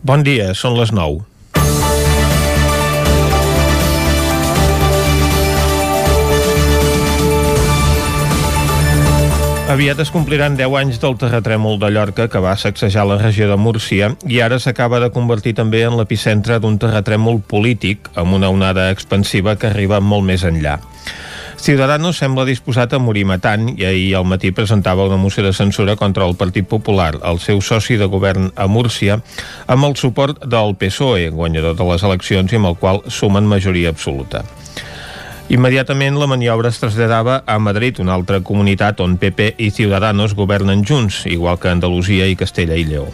Bon dia, són les 9. Aviat es compliran 10 anys del terratrèmol de Llorca que va sacsejar la regió de Múrcia i ara s'acaba de convertir també en l'epicentre d'un terratrèmol polític amb una onada expansiva que arriba molt més enllà. Ciudadanos sembla disposat a morir matant i ahir al matí presentava una moció de censura contra el Partit Popular, el seu soci de govern a Múrcia, amb el suport del PSOE, guanyador de les eleccions i amb el qual sumen majoria absoluta. Immediatament la maniobra es traslladava a Madrid, una altra comunitat on PP i Ciudadanos governen junts, igual que Andalusia i Castella i Lleó.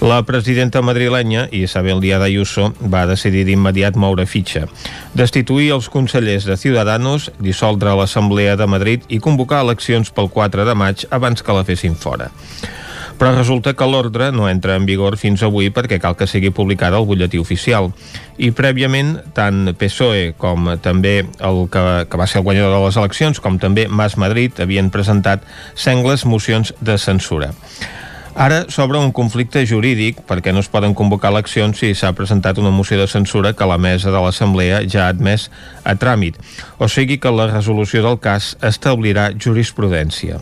La presidenta madrilenya, Isabel Díaz Ayuso, va decidir d'immediat moure fitxa, destituir els consellers de Ciudadanos, dissoldre l'Assemblea de Madrid i convocar eleccions pel 4 de maig abans que la fessin fora però resulta que l'ordre no entra en vigor fins avui perquè cal que sigui publicada al butlletí oficial. I prèviament, tant PSOE com també el que, que va ser el guanyador de les eleccions, com també Mas Madrid, havien presentat sengles mocions de censura. Ara s'obre un conflicte jurídic perquè no es poden convocar eleccions si s'ha presentat una moció de censura que la mesa de l'Assemblea ja ha admès a tràmit, o sigui que la resolució del cas establirà jurisprudència.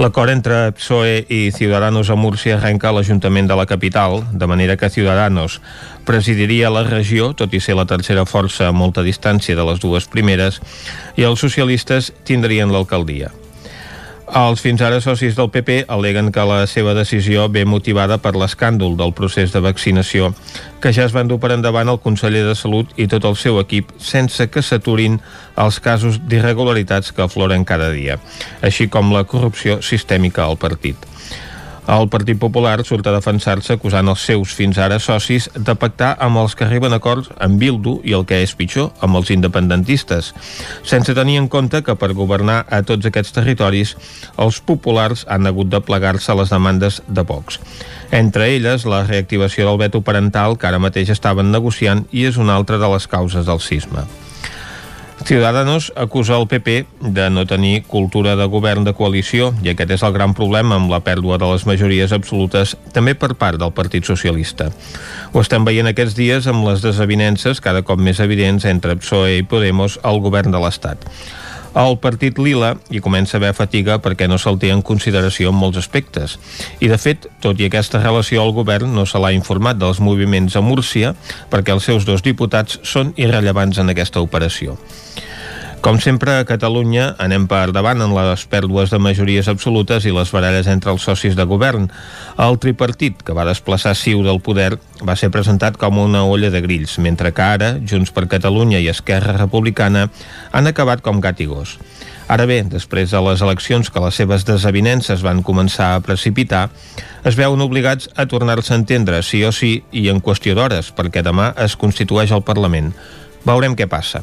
L'acord entre PSOE i Ciudadanos a Múrcia arrenca a l'Ajuntament de la capital, de manera que Ciudadanos presidiria la regió, tot i ser la tercera força a molta distància de les dues primeres, i els socialistes tindrien l'alcaldia. Els fins ara socis del PP aleguen que la seva decisió ve motivada per l'escàndol del procés de vaccinació que ja es van dur per endavant el conseller de Salut i tot el seu equip sense que s'aturin els casos d'irregularitats que afloren cada dia, així com la corrupció sistèmica al partit. El Partit Popular surt a defensar-se acusant els seus fins ara socis de pactar amb els que arriben acords amb Bildu i el que és pitjor, amb els independentistes, sense tenir en compte que per governar a tots aquests territoris els populars han hagut de plegar-se a les demandes de Vox. Entre elles, la reactivació del veto parental que ara mateix estaven negociant i és una altra de les causes del sisme. Ciudadanos acusa el PP de no tenir cultura de govern de coalició i aquest és el gran problema amb la pèrdua de les majories absolutes també per part del Partit Socialista. Ho estem veient aquests dies amb les desavinences cada cop més evidents entre PSOE i Podemos al govern de l'Estat. El partit Lila hi comença a haver fatiga perquè no se'l té en consideració en molts aspectes. I, de fet, tot i aquesta relació, el govern no se l'ha informat dels moviments a Múrcia perquè els seus dos diputats són irrellevants en aquesta operació. Com sempre, a Catalunya anem per davant en les pèrdues de majories absolutes i les baralles entre els socis de govern. El tripartit, que va desplaçar Ciu del poder, va ser presentat com una olla de grills, mentre que ara, Junts per Catalunya i Esquerra Republicana han acabat com gat i gos. Ara bé, després de les eleccions que les seves desavinences van començar a precipitar, es veuen obligats a tornar-se a entendre sí o sí i en qüestió d'hores, perquè demà es constitueix el Parlament. Veurem què passa.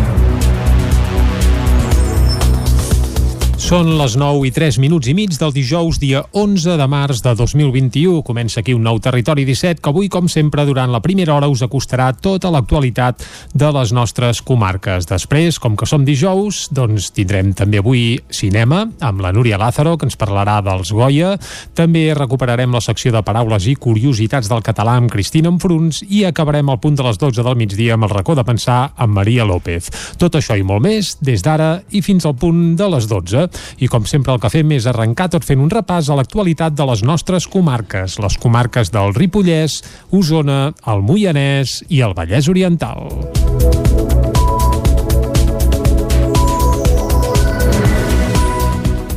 Són les 9 i 3 minuts i mig del dijous, dia 11 de març de 2021. Comença aquí un nou Territori 17 que avui, com sempre, durant la primera hora us acostarà tota l'actualitat de les nostres comarques. Després, com que som dijous, doncs tindrem també avui cinema amb la Núria Lázaro, que ens parlarà dels Goya. També recuperarem la secció de paraules i curiositats del català amb Cristina Enfruns i acabarem al punt de les 12 del migdia amb el racó de pensar amb Maria López. Tot això i molt més des d'ara i fins al punt de les 12 i com sempre el que fem és arrencar tot fent un repàs a l'actualitat de les nostres comarques, les comarques del Ripollès, Osona, el Moianès i el Vallès Oriental.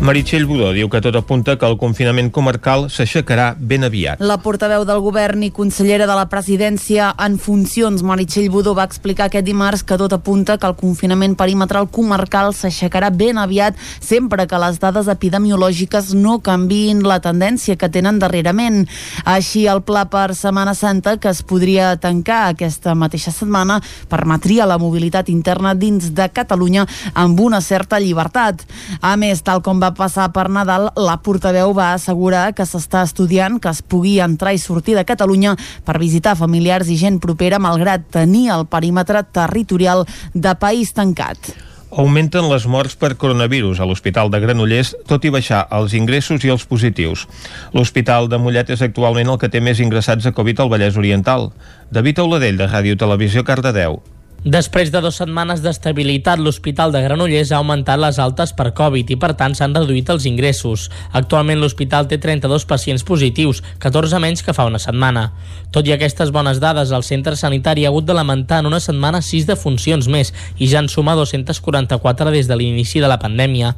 Meritxell Budó diu que tot apunta que el confinament comarcal s'aixecarà ben aviat. La portaveu del govern i consellera de la presidència en funcions, Meritxell Budó, va explicar aquest dimarts que tot apunta que el confinament perimetral comarcal s'aixecarà ben aviat sempre que les dades epidemiològiques no canviïn la tendència que tenen darrerament. Així, el pla per Setmana Santa, que es podria tancar aquesta mateixa setmana, permetria la mobilitat interna dins de Catalunya amb una certa llibertat. A més, tal com va passar per Nadal, la portaveu va assegurar que s'està estudiant que es pugui entrar i sortir de Catalunya per visitar familiars i gent propera malgrat tenir el perímetre territorial de país tancat. Augmenten les morts per coronavirus a l'Hospital de Granollers, tot i baixar els ingressos i els positius. L'Hospital de Mollet és actualment el que té més ingressats a Covid al Vallès Oriental. David Auladell, de Ràdio Televisió, Cardedeu. Després de dues setmanes d'estabilitat, l'Hospital de Granollers ha augmentat les altes per Covid i, per tant, s'han reduït els ingressos. Actualment l'hospital té 32 pacients positius, 14 menys que fa una setmana. Tot i aquestes bones dades, el centre sanitari ha hagut de lamentar en una setmana 6 defuncions més i ja en suma 244 des de l'inici de la pandèmia.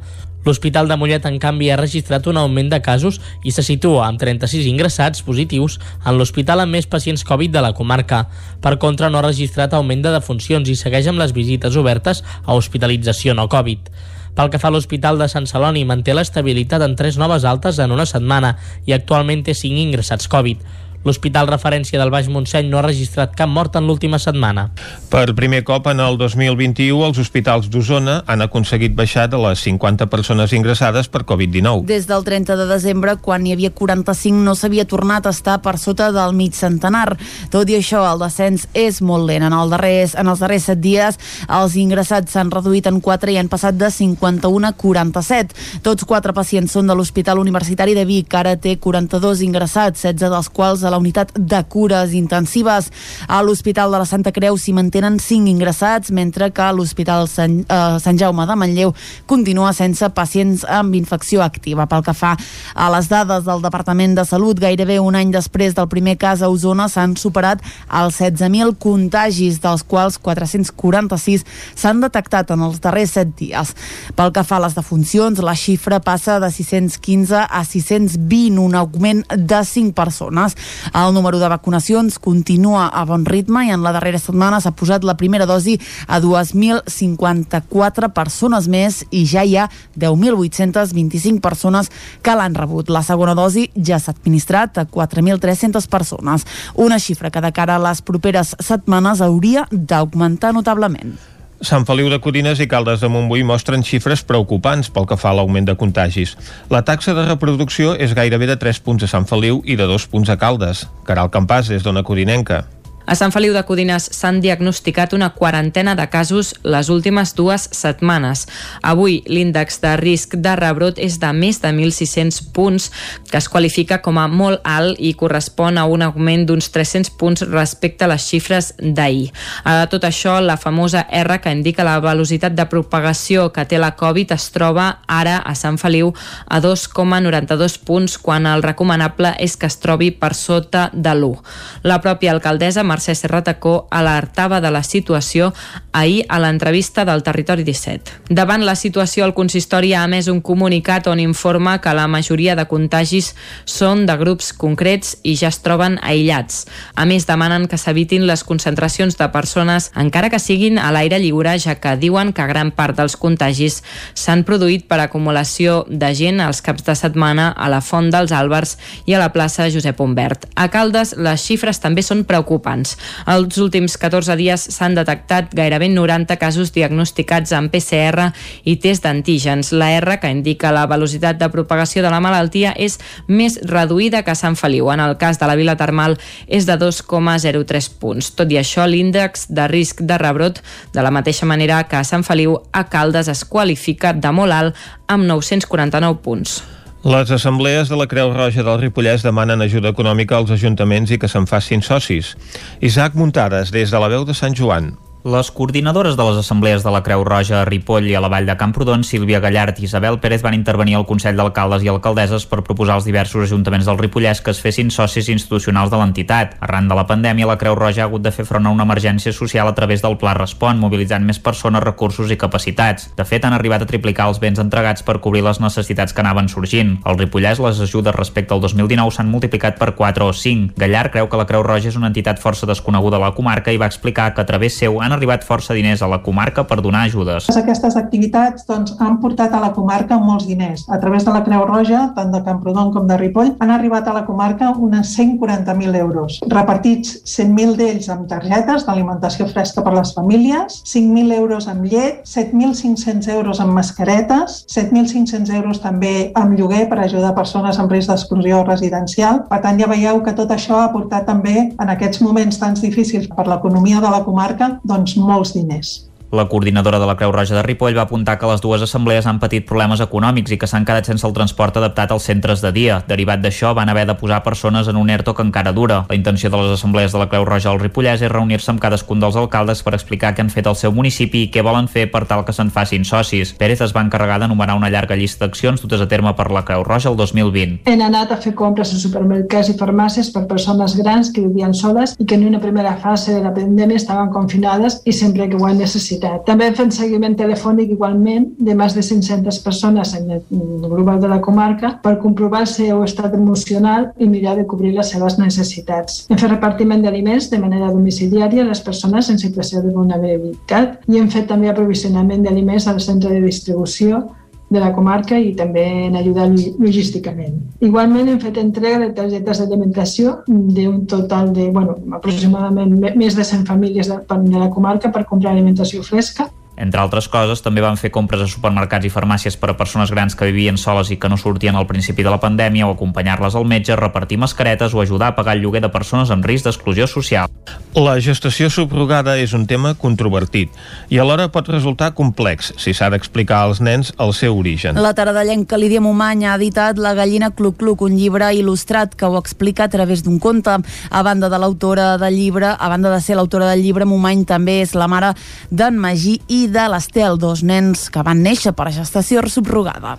L'Hospital de Mollet, en canvi, ha registrat un augment de casos i se situa amb 36 ingressats positius en l'hospital amb més pacients Covid de la comarca. Per contra, no ha registrat augment de defuncions i segueix amb les visites obertes a hospitalització no Covid. Pel que fa a l'Hospital de Sant Celoni, manté l'estabilitat en tres noves altes en una setmana i actualment té 5 ingressats Covid. L'Hospital Referència del Baix Montseny no ha registrat cap mort en l'última setmana. Per primer cop en el 2021, els hospitals d'Osona han aconseguit baixar de les 50 persones ingressades per Covid-19. Des del 30 de desembre, quan hi havia 45, no s'havia tornat a estar per sota del mig centenar. Tot i això, el descens és molt lent. En, el darrers, en els darrers 7 dies, els ingressats s'han reduït en 4 i han passat de 51 a 47. Tots 4 pacients són de l'Hospital Universitari de Vic, que ara té 42 ingressats, 16 dels quals a la unitat de cures intensives. A l'Hospital de la Santa Creu s'hi mantenen 5 ingressats, mentre que l'Hospital Sant, eh, Sant Jaume de Manlleu continua sense pacients amb infecció activa. Pel que fa a les dades del Departament de Salut, gairebé un any després del primer cas a Osona s'han superat els 16.000 contagis, dels quals 446 s'han detectat en els darrers 7 dies. Pel que fa a les defuncions, la xifra passa de 615 a 620, un augment de 5 persones. El número de vacunacions continua a bon ritme i en la darrera setmana s'ha posat la primera dosi a 2.054 persones més i ja hi ha 10.825 persones que l'han rebut. La segona dosi ja s'ha administrat a 4.300 persones, una xifra que de cara a les properes setmanes hauria d'augmentar notablement. Sant Feliu de Codines i Caldes de Montbui mostren xifres preocupants pel que fa a l'augment de contagis. La taxa de reproducció és gairebé de 3 punts a Sant Feliu i de 2 punts a Caldes. Caral Campàs, des d'Ona Codinenca. A Sant Feliu de Codines s'han diagnosticat una quarantena de casos les últimes dues setmanes. Avui l'índex de risc de rebrot és de més de 1.600 punts, que es qualifica com a molt alt i correspon a un augment d'uns 300 punts respecte a les xifres d'ahir. A tot això, la famosa R que indica la velocitat de propagació que té la Covid es troba ara a Sant Feliu a 2,92 punts, quan el recomanable és que es trobi per sota de l'1. La pròpia alcaldessa, Mercè Serratacó alertava de la situació ahir a l'entrevista del Territori 17. Davant la situació, el consistori ha emès un comunicat on informa que la majoria de contagis són de grups concrets i ja es troben aïllats. A més, demanen que s'evitin les concentracions de persones, encara que siguin a l'aire lliure, ja que diuen que gran part dels contagis s'han produït per acumulació de gent als caps de setmana a la Font dels Àlbers i a la plaça Josep Humbert. A Caldes, les xifres també són preocupants anys. Els últims 14 dies s'han detectat gairebé 90 casos diagnosticats amb PCR i test d'antígens. La R, que indica la velocitat de propagació de la malaltia, és més reduïda que a Sant Feliu. En el cas de la Vila Termal és de 2,03 punts. Tot i això, l'índex de risc de rebrot, de la mateixa manera que a Sant Feliu, a Caldes es qualifica de molt alt amb 949 punts. Les assemblees de la Creu Roja del Ripollès demanen ajuda econòmica als ajuntaments i que se'n facin socis. Isaac Muntades, des de la veu de Sant Joan. Les coordinadores de les assemblees de la Creu Roja a Ripoll i a la Vall de Camprodon, Sílvia Gallart i Isabel Pérez van intervenir al Consell d'Alcaldes i Alcaldesses per proposar als diversos ajuntaments del Ripollès que es fessin socis institucionals de l'entitat. Arran de la pandèmia, la Creu Roja ha hagut de fer front a una emergència social a través del Pla Respon, mobilitzant més persones, recursos i capacitats. De fet, han arribat a triplicar els béns entregats per cobrir les necessitats que anaven sorgint. Al Ripollès, les ajudes respecte al 2019 s'han multiplicat per 4 o 5. Gallart creu que la Creu Roja és una entitat força desconeguda a la comarca i va explicar que a través seu han arribat força diners a la comarca per donar ajudes. Aquestes activitats doncs, han portat a la comarca molts diners. A través de la Creu Roja, tant de Camprodon com de Ripoll, han arribat a la comarca unes 140.000 euros, repartits 100.000 d'ells amb targetes d'alimentació fresca per les famílies, 5.000 euros amb llet, 7.500 euros amb mascaretes, 7.500 euros també amb lloguer per ajudar persones amb risc d'exclusió residencial. Per tant, ja veieu que tot això ha portat també en aquests moments tan difícils per l'economia de la comarca doncs molts diners. La coordinadora de la Creu Roja de Ripoll va apuntar que les dues assemblees han patit problemes econòmics i que s'han quedat sense el transport adaptat als centres de dia. Derivat d'això, van haver de posar persones en un ERTO que encara dura. La intenció de les assemblees de la Creu Roja al Ripollès és reunir-se amb cadascun dels alcaldes per explicar què han fet al seu municipi i què volen fer per tal que se'n facin socis. Pérez es va encarregar d'enumerar una llarga llista d'accions dutes a terme per la Creu Roja el 2020. Hem anat a fer compres a supermercats i farmàcies per persones grans que vivien soles i que en una primera fase de la pandèmia estaven confinades i sempre que ho han necessitat. També hem fet seguiment telefònic igualment de més de 500 persones en el global de la comarca per comprovar el seu estat emocional i mirar de cobrir les seves necessitats. Hem fet repartiment d'aliments de manera domiciliària a les persones en situació de vulnerabilitat i hem fet també aprovisionament d'aliments al centre de distribució de la comarca i també en ajudar logísticament. Igualment hem fet entrega de targetes d'alimentació d'un total de, bueno, aproximadament més de 100 famílies de, de la comarca per comprar alimentació fresca entre altres coses, també van fer compres a supermercats i farmàcies per a persones grans que vivien soles i que no sortien al principi de la pandèmia o acompanyar-les al metge, repartir mascaretes o ajudar a pagar el lloguer de persones amb risc d'exclusió social. La gestació subrogada és un tema controvertit i alhora pot resultar complex si s'ha d'explicar als nens el seu origen. La taradellenca Lídia Momany ha editat La gallina Cluc-Cluc, un llibre il·lustrat que ho explica a través d'un conte. A banda de l'autora del llibre, a banda de ser l'autora del llibre, Momany també és la mare d'en Magí i de l'Estel, dos nens que van néixer per gestació subrogada.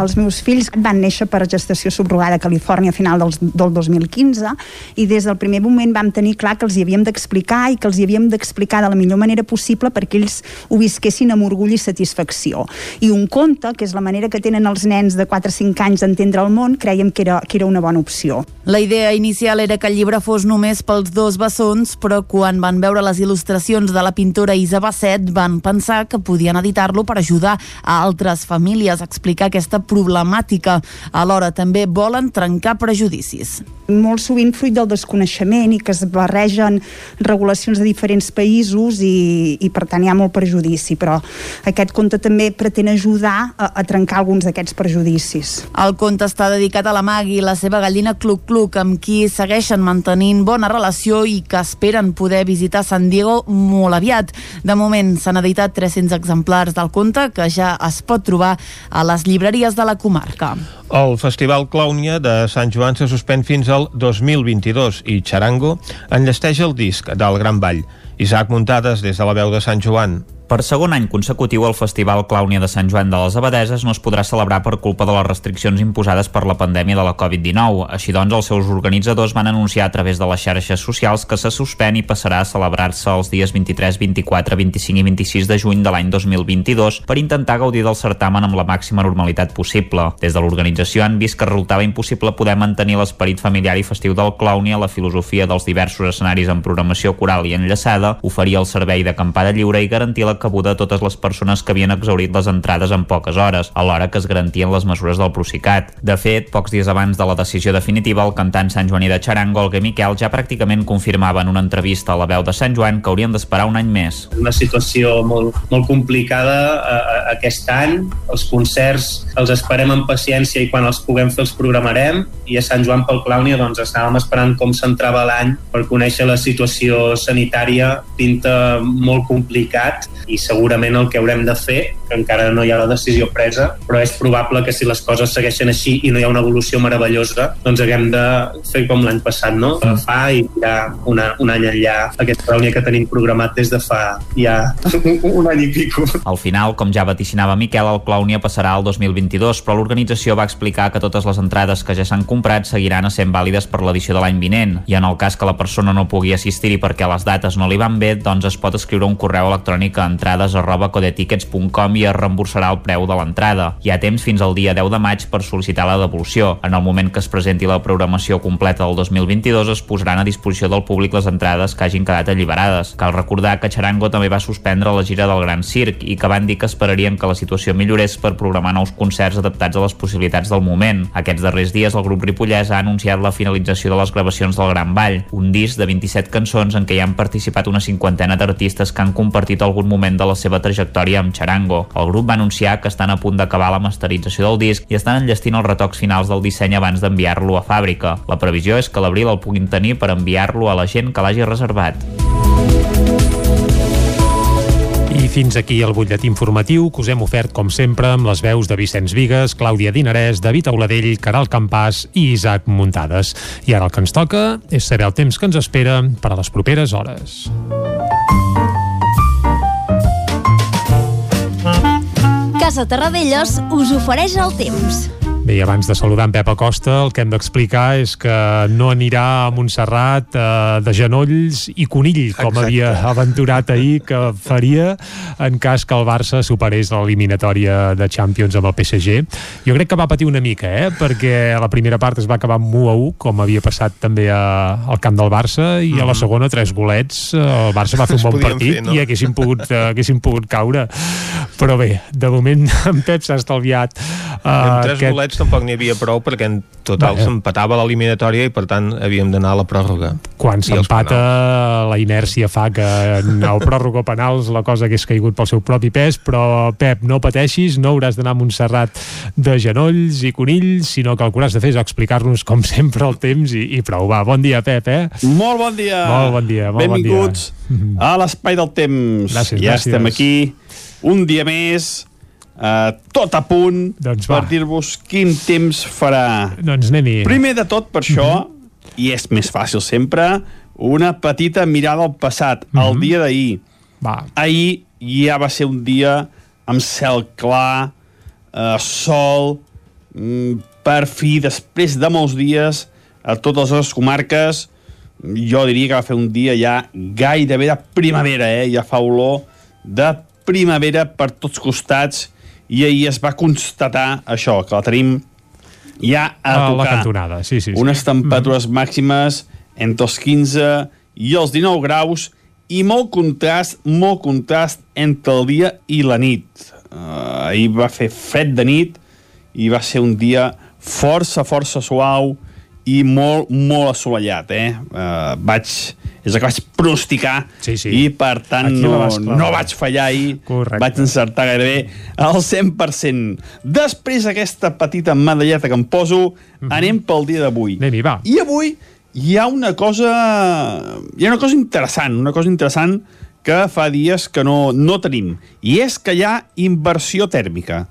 Els meus fills van néixer per gestació subrogada a Califòrnia a final del, del 2015 i des del primer moment vam tenir clar que els hi havíem d'explicar i que els hi havíem d'explicar de la millor manera possible perquè ells ho visquessin amb orgull i satisfacció. I un conte, que és la manera que tenen els nens de 4 o 5 anys d'entendre el món, creiem que era, que era una bona opció. La idea inicial era que el llibre fos només pels dos bessons, però quan van veure les il·lustracions de la pintora Isa Basset van pensar que podien editar-lo per ajudar a altres famílies a explicar aquesta problemàtica. Alhora també volen trencar prejudicis. Molt sovint fruit del desconeixement i que es barregen regulacions de diferents països i, i per tant hi ha molt prejudici, però aquest conte també pretén ajudar a, a trencar alguns d'aquests prejudicis. El conte està dedicat a la Magui, la seva gallina Cluc Cluc, amb qui segueixen mantenint bona relació i que esperen poder visitar San Diego molt aviat. De moment s'han editat 300 exemplars del conte que ja es pot trobar a les llibreries de la comarca. El Festival Clownia de Sant Joan se suspèn fins al 2022 i Charango enllesteix el disc del Gran Ball. Isaac Muntades des de la veu de Sant Joan. Per segon any consecutiu, el Festival Clàunia de Sant Joan de les Abadeses no es podrà celebrar per culpa de les restriccions imposades per la pandèmia de la Covid-19. Així doncs, els seus organitzadors van anunciar a través de les xarxes socials que se suspèn i passarà a celebrar-se els dies 23, 24, 25 i 26 de juny de l'any 2022 per intentar gaudir del certamen amb la màxima normalitat possible. Des de l'organització han vist que resultava impossible poder mantenir l'esperit familiar i festiu del Clàunia, la filosofia dels diversos escenaris en programació coral i enllaçada, oferir el servei d'acampada lliure i garantir la cabuda a totes les persones que havien exaurit les entrades en poques hores, alhora que es garantien les mesures del Procicat. De fet, pocs dies abans de la decisió definitiva, el cantant Sant Joaní de Xarango, Olga Miquel, ja pràcticament confirmava en una entrevista a la veu de Sant Joan que haurien d'esperar un any més. Una situació molt, molt complicada eh, aquest any. Els concerts els esperem amb paciència i quan els puguem fer els programarem i a Sant Joan pel Clàunia doncs estàvem esperant com s'entrava l'any per conèixer la situació sanitària pinta molt complicat i segurament el que haurem de fer, que encara no hi ha la decisió presa, però és probable que si les coses segueixen així i no hi ha una evolució meravellosa, doncs haguem de fer com l'any passat, no? Mm. Fa i ja una, un any enllà aquesta reunió que tenim programat des de fa ja un any i pico. Al final, com ja vaticinava Miquel, el Clownia passarà al 2022, però l'organització va explicar que totes les entrades que ja s'han comprat seguiran sent vàlides per l'edició de l'any vinent, i en el cas que la persona no pugui assistir-hi perquè les dates no li van bé, doncs es pot escriure un correu electrònic a entrades arroba codetickets.com i es reemborsarà el preu de l'entrada. Hi ha temps fins al dia 10 de maig per sol·licitar la devolució. En el moment que es presenti la programació completa del 2022 es posaran a disposició del públic les entrades que hagin quedat alliberades. Cal recordar que Charango també va suspendre la gira del Gran Circ i que van dir que esperarien que la situació millorés per programar nous concerts adaptats a les possibilitats del moment. Aquests darrers dies el grup Ripollès ha anunciat la finalització de les gravacions del Gran Ball, un disc de 27 cançons en què hi han participat una cinquantena d'artistes que han compartit algun moment de la seva trajectòria amb Charango. El grup va anunciar que estan a punt d'acabar la masterització del disc i estan enllestint els retocs finals del disseny abans d'enviar-lo a fàbrica. La previsió és que l'abril el puguin tenir per enviar-lo a la gent que l'hagi reservat. I fins aquí el butlletí informatiu que us hem ofert, com sempre, amb les veus de Vicenç Vigues, Clàudia Dinarès, David Auladell, Caral Campàs i Isaac Muntades. I ara el que ens toca és saber el temps que ens espera per a les properes hores. Casa Terradellos us ofereix el temps. Bé, abans de saludar en Pep Acosta, el que hem d'explicar és que no anirà a Montserrat eh, de genolls i conill, com Exacte. havia aventurat ahir que faria en cas que el Barça superés l'eliminatòria de Champions amb el PSG. Jo crec que va patir una mica, eh? perquè la primera part es va acabar amb 1 a 1, com havia passat també a, al camp del Barça, i a la segona tres golets. eh, El Barça va fer un bon partit fer, no? i haguessin pogut, eh, haguessin pogut caure. Però bé, de moment en Pep s'ha estalviat uh, amb tres bolets tampoc n'hi havia prou perquè en total s'empatava l'eliminatòria i per tant havíem d'anar a la pròrroga. quan s'empata la inèrcia fa que en el pròrrogo penals la cosa hagués caigut pel seu propi pes però Pep, no pateixis, no hauràs d'anar a Montserrat de genolls i conills sinó que el que hauràs de fer és explicar-nos com sempre el temps i, i prou, va, bon dia Pep eh? Molt bon dia. Molt bon dia, molt bon Benvinguts a l'Espai del Temps. Gràcies, ja gràcies. estem aquí, un dia més, eh, tot a punt Doncs va. per dir-vos quin temps farà. doncs anem-hi Primer de tot, per això, i és més fàcil sempre, una petita mirada al passat, al dia d'ahir. Ahir ja va ser un dia amb cel clar, eh, sol, mm, per fi, després de molts dies, a totes les comarques, jo diria que va fer un dia ja gairebé de primavera, eh? ja fa olor de primavera per tots costats, i ahir es va constatar això, que la tenim ja a a la tocar cantonada sí, sí, sí. unes temperatures màximes entre els 15 i els 19 graus i molt contrast, molt contrast entre el dia i la nit. Uh, ahir va fer fred de nit i va ser un dia força, força suau i molt, molt assolellat, eh? Uh, vaig, és el que vaig pronosticar Sí, sí. i per tant Aquí no, no vaig fallar ahir, Correcte. vaig encertar gairebé al 100%. Després d'aquesta petita medalleta que em poso, anem pel dia d'avui. Anem-hi, va. I avui hi ha una cosa hi ha una cosa interessant, una cosa interessant que fa dies que no, no tenim, i és que hi ha inversió tèrmica.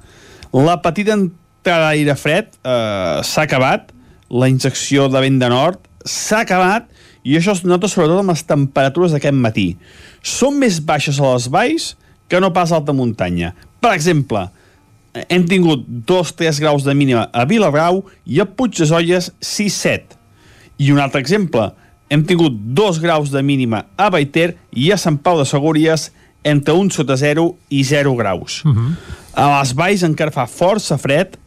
La petita entrada d'aire fred eh, s'ha acabat, la injecció de vent de nord s'ha acabat, i això es nota sobretot amb les temperatures d'aquest matí. Són més baixes a les valls que no pas a alta muntanya. Per exemple, hem tingut 2-3 graus de mínima a Vilabrau i a Puig de Solles 6-7. I un altre exemple, hem tingut 2 graus de mínima a Baiter i a Sant Pau de Segúries entre 1 sota 0 i 0 graus. Uh -huh. A les valls encara fa força fred,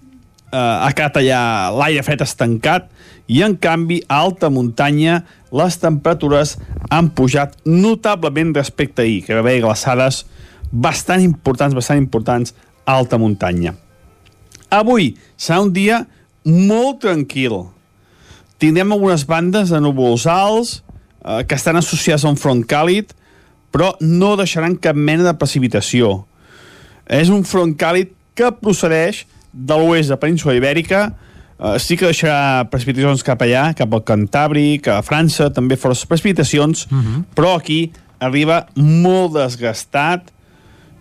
eh, a quedat allà l'aire fred estancat i en canvi a alta muntanya les temperatures han pujat notablement respecte a ahir, que va haver glaçades bastant importants, bastant importants a alta muntanya. Avui serà un dia molt tranquil. Tindrem algunes bandes de núvols alts eh, que estan associats a un front càlid, però no deixaran cap mena de precipitació. És un front càlid que procedeix de l'oest de Península Ibèrica, eh, sí que deixarà precipitacions cap allà, cap al Cantàbric, a França, també forces precipitacions, uh -huh. però aquí arriba molt desgastat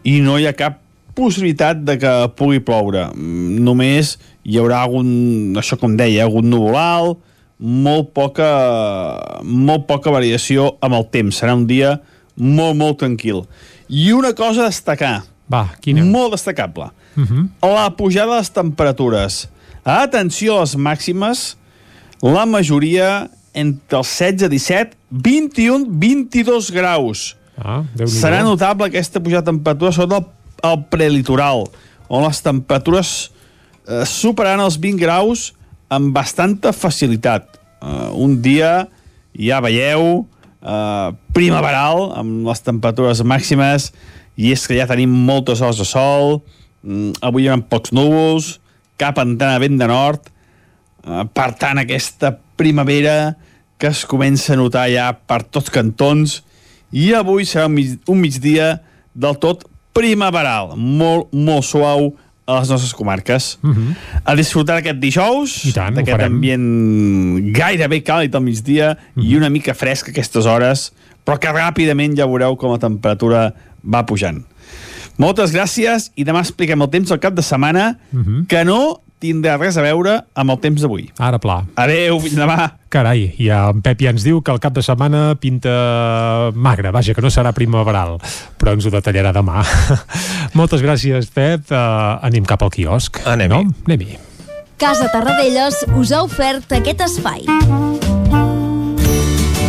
i no hi ha cap possibilitat de que pugui ploure. Mm, Només hi haurà algun, això com deia, algun núvol alt, molt poca, molt poca variació amb el temps. Serà un dia molt, molt tranquil. I una cosa a destacar, va, quina? molt destacable, Uh -huh. la pujada de les temperatures. Atenció a les màximes, la majoria entre els 16, 17, 21, 22 graus. Ah, serà notable aquesta pujada de temperatura sota el, el prelitoral, on les temperatures eh, superaran els 20 graus amb bastanta facilitat. Eh, un dia ja veieu eh, primaveral, amb les temperatures màximes, i és que ja tenim moltes hores de sol, mm, avui hi ha pocs núvols, cap antena vent de nord, eh, per tant aquesta primavera que es comença a notar ja per tots cantons, i avui serà un, mig, un migdia del tot primaveral, molt, molt suau a les nostres comarques. Uh -huh. A disfrutar aquest dijous, d'aquest ambient gairebé càlid al migdia uh -huh. i una mica fresc a aquestes hores, però que ràpidament ja veureu com la temperatura va pujant. Moltes gràcies i demà expliquem el temps al cap de setmana uh -huh. que no tindrà res a veure amb el temps d'avui. Ara pla. Adeu, fins demà. Carai, i en Pep ja ens diu que el cap de setmana pinta magre, vaja, que no serà primaveral, però ens ho detallarà demà. Moltes gràcies, Pep. Uh, anem cap al quiosc. Anem-hi. No? Anem-hi. Casa Tarradellas us ha ofert aquest espai.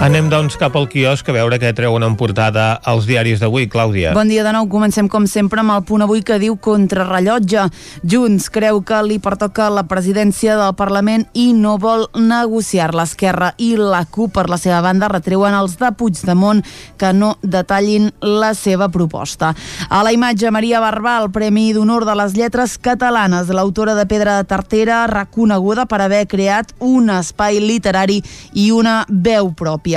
Anem, doncs, cap al quiosc a veure què treuen en portada els diaris d'avui, Clàudia. Bon dia de nou. Comencem, com sempre, amb el punt avui que diu contrarrellotge. Junts creu que li pertoca la presidència del Parlament i no vol negociar. L'Esquerra i la CUP, per la seva banda, retreuen els de Puigdemont que no detallin la seva proposta. A la imatge, Maria Barbal, Premi d'Honor de les Lletres Catalanes, l'autora de Pedra de Tartera, reconeguda per haver creat un espai literari i una veu pròpia.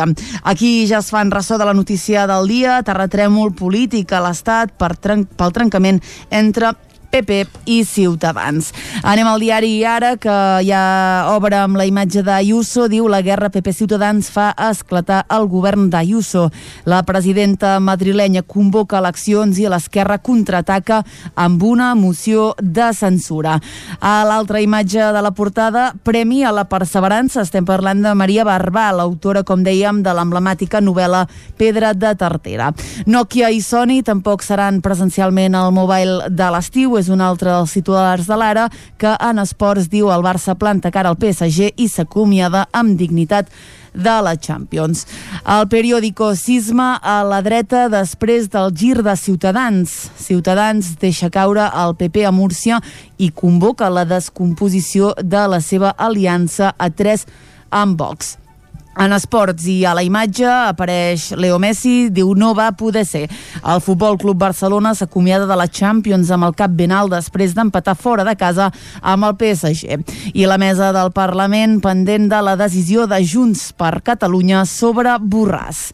Aquí ja es fan ressò de la notícia del dia, terratrèmol polític a l'Estat per tren pel trencament entre PP i Ciutadans. Anem al diari Ara, que ja obre amb la imatge d'Ayuso, diu la guerra PP-Ciutadans fa esclatar el govern d'Ayuso. La presidenta madrilenya convoca eleccions i l'esquerra contraataca amb una moció de censura. A l'altra imatge de la portada, Premi a la Perseverança. Estem parlant de Maria Barbà, l'autora, com dèiem, de l'emblemàtica novel·la Pedra de Tartera. Nokia i Sony tampoc seran presencialment al Mobile de l'estiu, és un altre dels titulars de l'Ara, que en esports diu el Barça planta cara al PSG i s'acomiada amb dignitat de la Champions. El periòdico Sisma a la dreta després del gir de Ciutadans. Ciutadans deixa caure el PP a Múrcia i convoca la descomposició de la seva aliança a tres amb Vox. En esports i a la imatge apareix Leo Messi, diu no va poder ser. El Futbol Club Barcelona s'acomiada de la Champions amb el cap ben alt després d'empatar fora de casa amb el PSG. I la mesa del Parlament pendent de la decisió de Junts per Catalunya sobre Borràs.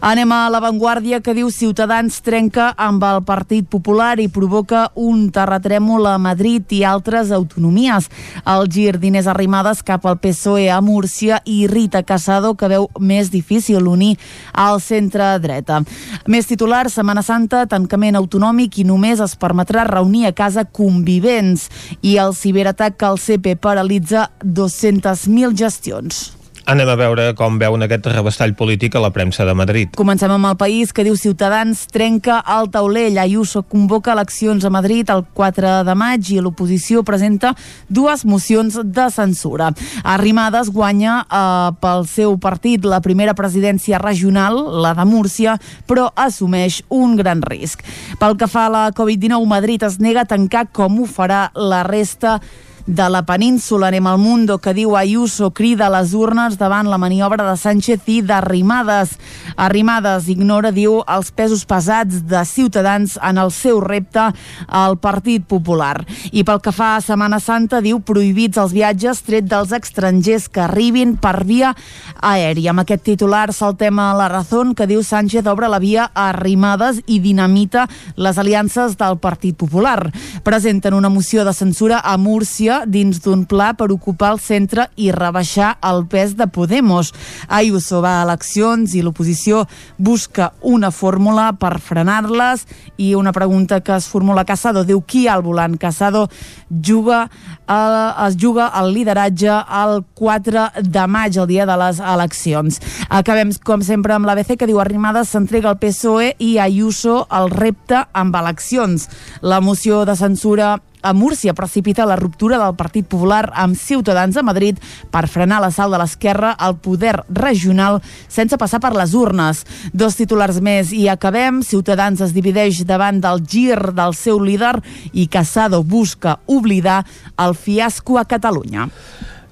Anem a l'avantguàrdia que diu Ciutadans trenca amb el Partit Popular i provoca un terratrèmol a Madrid i altres autonomies. El gir d'Inés Arrimadas cap al PSOE a Múrcia i Rita Casado que veu més difícil unir al centre-dreta. Més titulars, Setmana Santa, tancament autonòmic i només es permetrà reunir a casa convivents i el ciberatac el CP paralitza 200.000 gestions. Anem a veure com veuen aquest rebastall polític a la premsa de Madrid. Comencem amb el país que diu Ciutadans trenca el taulell. Ayuso convoca eleccions a Madrid el 4 de maig i l'oposició presenta dues mocions de censura. Arrimadas guanya eh, pel seu partit la primera presidència regional, la de Múrcia, però assumeix un gran risc. Pel que fa a la Covid-19, Madrid es nega a tancar com ho farà la resta la península. Anem al Mundo, que diu Ayuso crida les urnes davant la maniobra de Sánchez i d'Arrimades. Arrimades ignora, diu, els pesos pesats de Ciutadans en el seu repte al Partit Popular. I pel que fa a Setmana Santa, diu prohibits els viatges tret dels estrangers que arribin per via aèria. Amb aquest titular saltem a la Razón, que diu Sánchez obre la via a Arrimades i dinamita les aliances del Partit Popular. Presenten una moció de censura a Múrcia Sánchez dins d'un pla per ocupar el centre i rebaixar el pes de Podemos. Ayuso va a eleccions i l'oposició busca una fórmula per frenar-les i una pregunta que es formula Casado diu qui al volant Casado juga eh, es juga el lideratge el 4 de maig, el dia de les eleccions. Acabem, com sempre, amb l'ABC, que diu Arrimadas s'entrega al PSOE i Ayuso el repte amb eleccions. La moció de censura a Múrcia precipita la ruptura del Partit Popular amb Ciutadans a Madrid per frenar l'assalt de l'esquerra al poder regional sense passar per les urnes. Dos titulars més i acabem. Ciutadans es divideix davant del gir del seu líder i Casado busca oblidar el fiasco a Catalunya.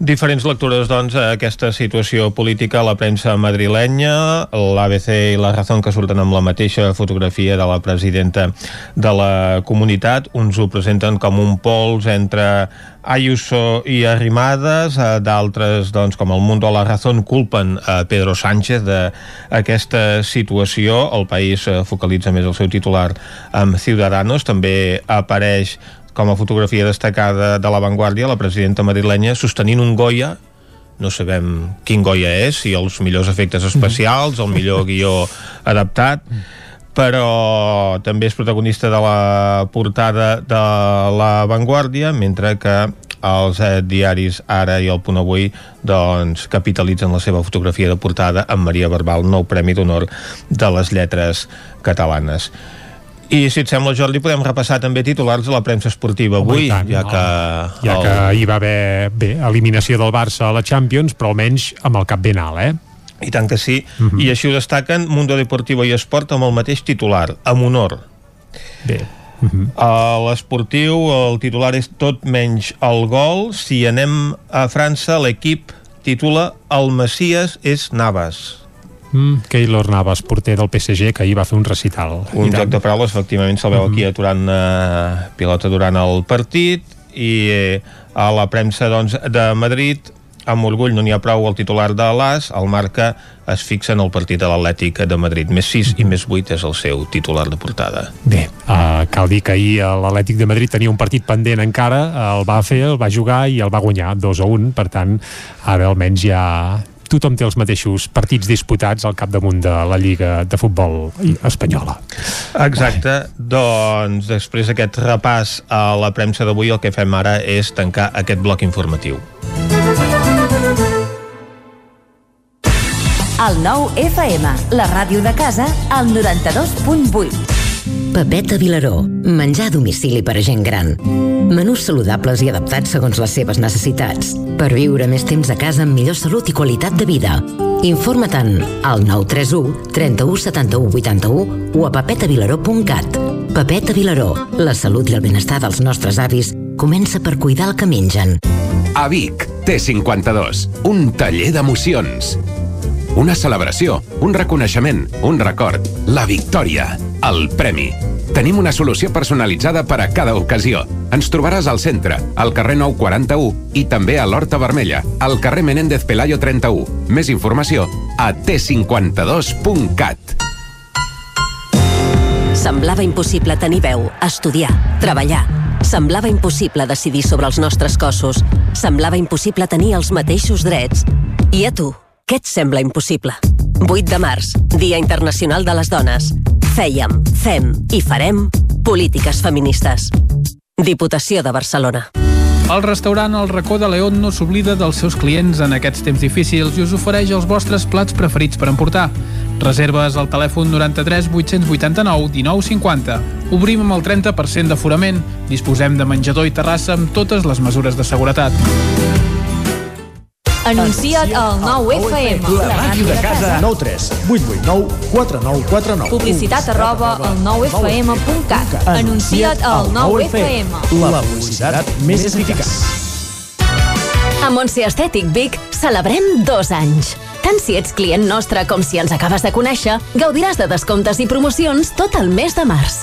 Diferents lectures, doncs, a aquesta situació política a la premsa madrilenya, l'ABC i la Razón que surten amb la mateixa fotografia de la presidenta de la comunitat. Uns ho presenten com un pols entre Ayuso i Arrimadas, eh, d'altres, doncs, com el Mundo a la Razón, culpen a Pedro Sánchez d'aquesta situació. El país eh, focalitza més el seu titular amb Ciudadanos. També apareix com a fotografia destacada de l'avantguàrdia, la presidenta madrilenya sostenint un Goya no sabem quin Goya és, si els millors efectes especials, el millor guió adaptat, però també és protagonista de la portada de la Vanguardia, mentre que els eh, diaris Ara i el Punt Avui doncs, capitalitzen la seva fotografia de portada amb Maria Barbal, nou Premi d'Honor de les Lletres Catalanes. I si et sembla, Jordi, podem repassar també titulars de la premsa esportiva avui, tant, ja que... Ja el... que hi va haver, bé, eliminació del Barça a la Champions, però almenys amb el cap ben alt, eh? I tant que sí. Uh -huh. I així ho destaquen Mundo Deportivo i Esport amb el mateix titular, amb honor. Bé. Uh -huh. A l'esportiu el titular és tot menys el gol. Si anem a França, l'equip titula El Messies és Navas. Mm, Keylor Navas, porter del PSG, que ahir va fer un recital. Un joc de paraules, efectivament, se'l veu aquí aturant eh, pilota durant el partit i eh, a la premsa doncs, de Madrid amb orgull no n'hi ha prou el titular de l'AS, el marca es fixa en el partit de l'Atlètic de Madrid. Més 6 i més 8 és el seu titular de portada. Bé, uh, cal dir que ahir l'Atlètic de Madrid tenia un partit pendent encara, el va fer, el va jugar i el va guanyar 2 a 1, per tant, ara almenys ja tothom té els mateixos partits disputats al capdamunt de la Lliga de Futbol espanyola. Exacte, doncs després d'aquest repàs a la premsa d'avui el que fem ara és tancar aquest bloc informatiu. El nou FM, la ràdio de casa, al 92.8. Pepeta Vilaró, menjar a domicili per a gent gran. Menús saludables i adaptats segons les seves necessitats, per viure més temps a casa amb millor salut i qualitat de vida. Informa-te'n al 931 31 71 81 o a pepetavilaró.cat. Pepeta Vilaró, la salut i el benestar dels nostres avis comença per cuidar el que mengen. A Vic, T52, un taller d'emocions. Una celebració, un reconeixement, un record, la victòria, el premi. Tenim una solució personalitzada per a cada ocasió. Ens trobaràs al centre, al carrer 941 i també a l'Horta Vermella, al carrer Menéndez Pelayo 31. Més informació a t52.cat. Semblava impossible tenir veu, estudiar, treballar. Semblava impossible decidir sobre els nostres cossos. Semblava impossible tenir els mateixos drets. I a tu, què et sembla impossible? 8 de març, Dia Internacional de les Dones. Fèiem, fem i farem polítiques feministes. Diputació de Barcelona. El restaurant El Racó de León no s'oblida dels seus clients en aquests temps difícils i us ofereix els vostres plats preferits per emportar. Reserves al telèfon 93 889 1950. Obrim amb el 30% d'aforament. Disposem de menjador i terrassa amb totes les mesures de seguretat. Anuncia't al 9FM. La màquina de casa. 9 3 8 8 9 4 9 4 9. Publicitat arroba al 9FM.cat. Anuncia't al 9FM. La publicitat més eficaç. A Montse Estètic Vic celebrem dos anys. Tant si ets client nostre com si ens acabes de conèixer, gaudiràs de descomptes i promocions tot el mes de març.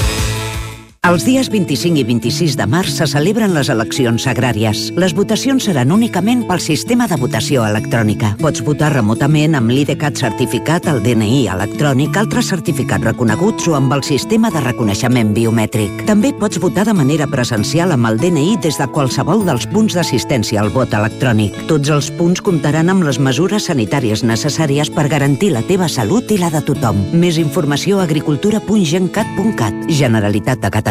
Els dies 25 i 26 de març se celebren les eleccions agràries. Les votacions seran únicament pel sistema de votació electrònica. Pots votar remotament amb l'IDCAT certificat, el DNI electrònic, altres certificats reconeguts o amb el sistema de reconeixement biomètric. També pots votar de manera presencial amb el DNI des de qualsevol dels punts d'assistència al vot electrònic. Tots els punts comptaran amb les mesures sanitàries necessàries per garantir la teva salut i la de tothom. Més informació a agricultura.gencat.cat Generalitat de Catalunya.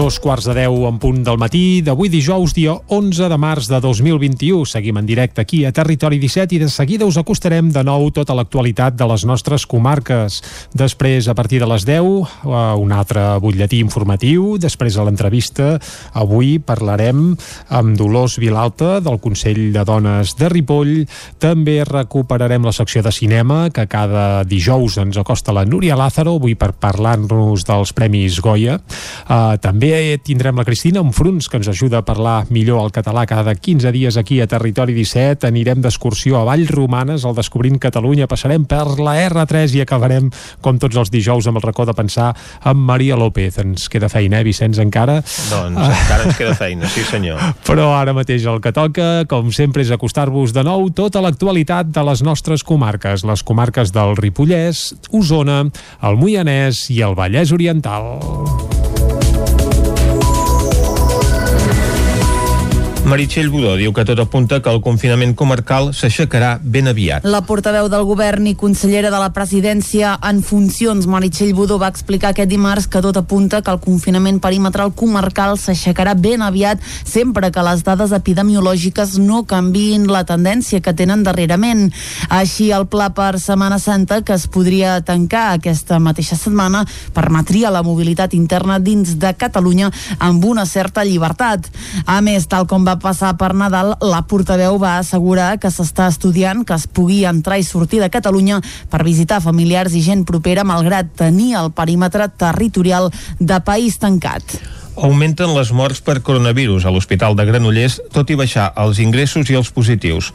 Dos quarts de deu en punt del matí d'avui dijous, dia 11 de març de 2021. Seguim en directe aquí a Territori 17 i de seguida us acostarem de nou tota l'actualitat de les nostres comarques. Després, a partir de les 10, eh, un altre butlletí informatiu. Després, a l'entrevista, avui parlarem amb Dolors Vilalta del Consell de Dones de Ripoll. També recuperarem la secció de cinema que cada dijous ens acosta la Núria Lázaro, avui per parlar-nos dels Premis Goya. Uh, també tindrem la Cristina Enfruns, que ens ajuda a parlar millor el català cada 15 dies aquí a Territori 17. Anirem d'excursió a Vallromanes, al Descobrint Catalunya, passarem per la R3 i acabarem, com tots els dijous, amb el racó de pensar amb Maria López. Ens queda feina, eh, Vicenç, encara? Doncs encara ens queda feina, sí senyor. Però ara mateix el que toca, com sempre, és acostar-vos de nou tota l'actualitat de les nostres comarques, les comarques del Ripollès, Osona, el Moianès i el Vallès Oriental. Meritxell Budó diu que tot apunta que el confinament comarcal s'aixecarà ben aviat. La portaveu del govern i consellera de la presidència en funcions, Meritxell Budó, va explicar aquest dimarts que tot apunta que el confinament perimetral comarcal s'aixecarà ben aviat sempre que les dades epidemiològiques no canviïn la tendència que tenen darrerament. Així, el pla per Setmana Santa, que es podria tancar aquesta mateixa setmana, permetria la mobilitat interna dins de Catalunya amb una certa llibertat. A més, tal com va passar per Nadal, la portaveu va assegurar que s'està estudiant que es pugui entrar i sortir de Catalunya per visitar familiars i gent propera malgrat tenir el perímetre territorial de país tancat. Augmenten les morts per coronavirus a l'Hospital de Granollers, tot i baixar els ingressos i els positius.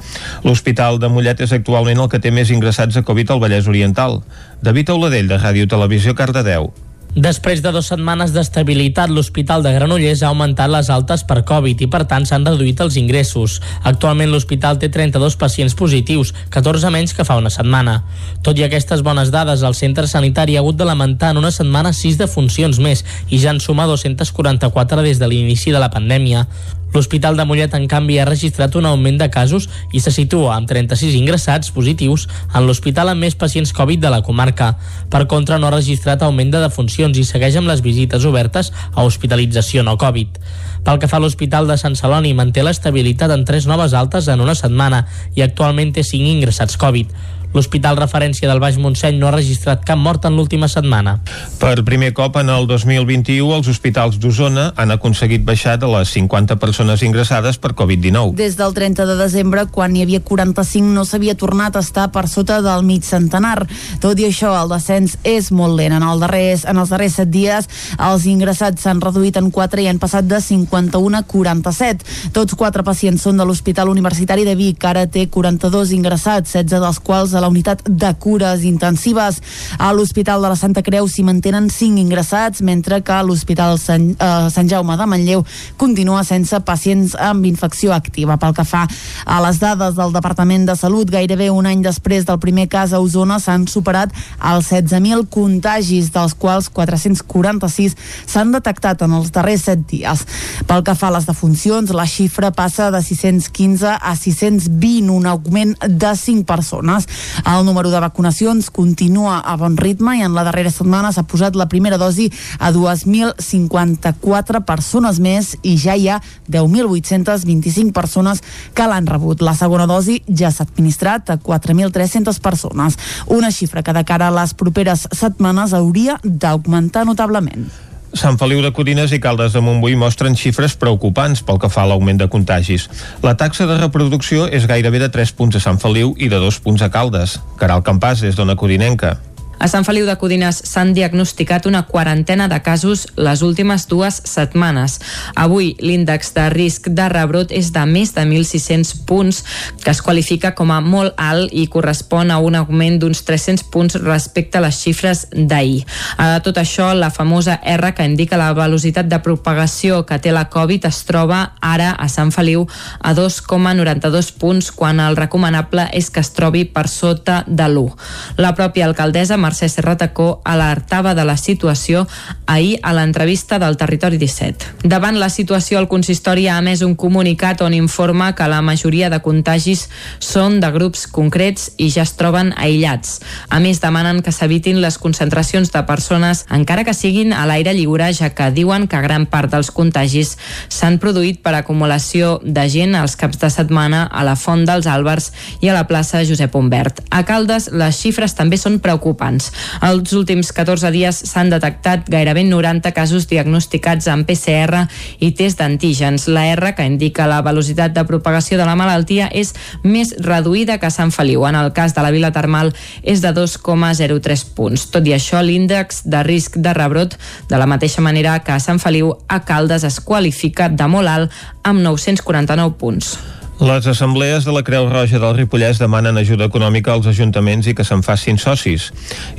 L'Hospital de Mollet és actualment el que té més ingressats a Covid al Vallès Oriental. David Auladell, de Ràdio Televisió, Cardedeu. Després de dues setmanes d'estabilitat, l'Hospital de Granollers ha augmentat les altes per Covid i, per tant, s'han reduït els ingressos. Actualment l'hospital té 32 pacients positius, 14 menys que fa una setmana. Tot i aquestes bones dades, el centre sanitari ha hagut de lamentar en una setmana 6 defuncions més i ja en suma 244 des de l'inici de la pandèmia. L'Hospital de Mollet, en canvi, ha registrat un augment de casos i se situa amb 36 ingressats positius en l'hospital amb més pacients Covid de la comarca. Per contra, no ha registrat augment de defuncions i segueix amb les visites obertes a hospitalització no Covid. Pel que fa a l'Hospital de Sant Celoni, manté l'estabilitat en tres noves altes en una setmana i actualment té 5 ingressats Covid. L'Hospital Referència del Baix Montseny no ha registrat cap mort en l'última setmana. Per primer cop en el 2021, els hospitals d'Osona han aconseguit baixar de les 50 persones ingressades per Covid-19. Des del 30 de desembre, quan hi havia 45, no s'havia tornat a estar per sota del mig centenar. Tot i això, el descens és molt lent. En, el darrers, en els darrers 7 dies, els ingressats s'han reduït en 4 i han passat de 51 a 47. Tots 4 pacients són de l'Hospital Universitari de Vic, que ara té 42 ingressats, 16 dels quals a la unitat de cures intensives. A l'Hospital de la Santa Creu s'hi mantenen 5 ingressats, mentre que l'Hospital Sant, eh, Sant Jaume de Manlleu continua sense pacients amb infecció activa. Pel que fa a les dades del Departament de Salut, gairebé un any després del primer cas a Osona s'han superat els 16.000 contagis, dels quals 446 s'han detectat en els darrers 7 dies. Pel que fa a les defuncions, la xifra passa de 615 a 620, un augment de 5 persones. El número de vacunacions continua a bon ritme i en la darrera setmana s'ha posat la primera dosi a 2.054 persones més i ja hi ha 10.825 persones que l'han rebut. La segona dosi ja s'ha administrat a 4.300 persones, una xifra que de cara a les properes setmanes hauria d'augmentar notablement. Sant Feliu de Codines i Caldes de Montbui mostren xifres preocupants pel que fa a l'augment de contagis. La taxa de reproducció és gairebé de 3 punts a Sant Feliu i de 2 punts a Caldes. Caral Campàs és d'Ona Codinenca. A Sant Feliu de Codines s'han diagnosticat una quarantena de casos les últimes dues setmanes. Avui l'índex de risc de rebrot és de més de 1.600 punts, que es qualifica com a molt alt i correspon a un augment d'uns 300 punts respecte a les xifres d'ahir. A tot això, la famosa R que indica la velocitat de propagació que té la Covid es troba ara a Sant Feliu a 2,92 punts, quan el recomanable és que es trobi per sota de l'1. La pròpia alcaldessa Mercè Serratacó alertava de la situació ahir a l'entrevista del Territori 17. Davant la situació, el consistori ha emès un comunicat on informa que la majoria de contagis són de grups concrets i ja es troben aïllats. A més, demanen que s'evitin les concentracions de persones, encara que siguin a l'aire lliure, ja que diuen que gran part dels contagis s'han produït per acumulació de gent als caps de setmana a la Font dels Àlbers i a la plaça Josep Humbert. A Caldes, les xifres també són preocupants preocupants. Els últims 14 dies s'han detectat gairebé 90 casos diagnosticats amb PCR i test d'antígens. La R, que indica la velocitat de propagació de la malaltia, és més reduïda que Sant Feliu. En el cas de la Vila Termal és de 2,03 punts. Tot i això, l'índex de risc de rebrot, de la mateixa manera que a Sant Feliu, a Caldes es qualifica de molt alt amb 949 punts. Les assemblees de la Creu Roja del Ripollès demanen ajuda econòmica als ajuntaments i que se'n facin socis.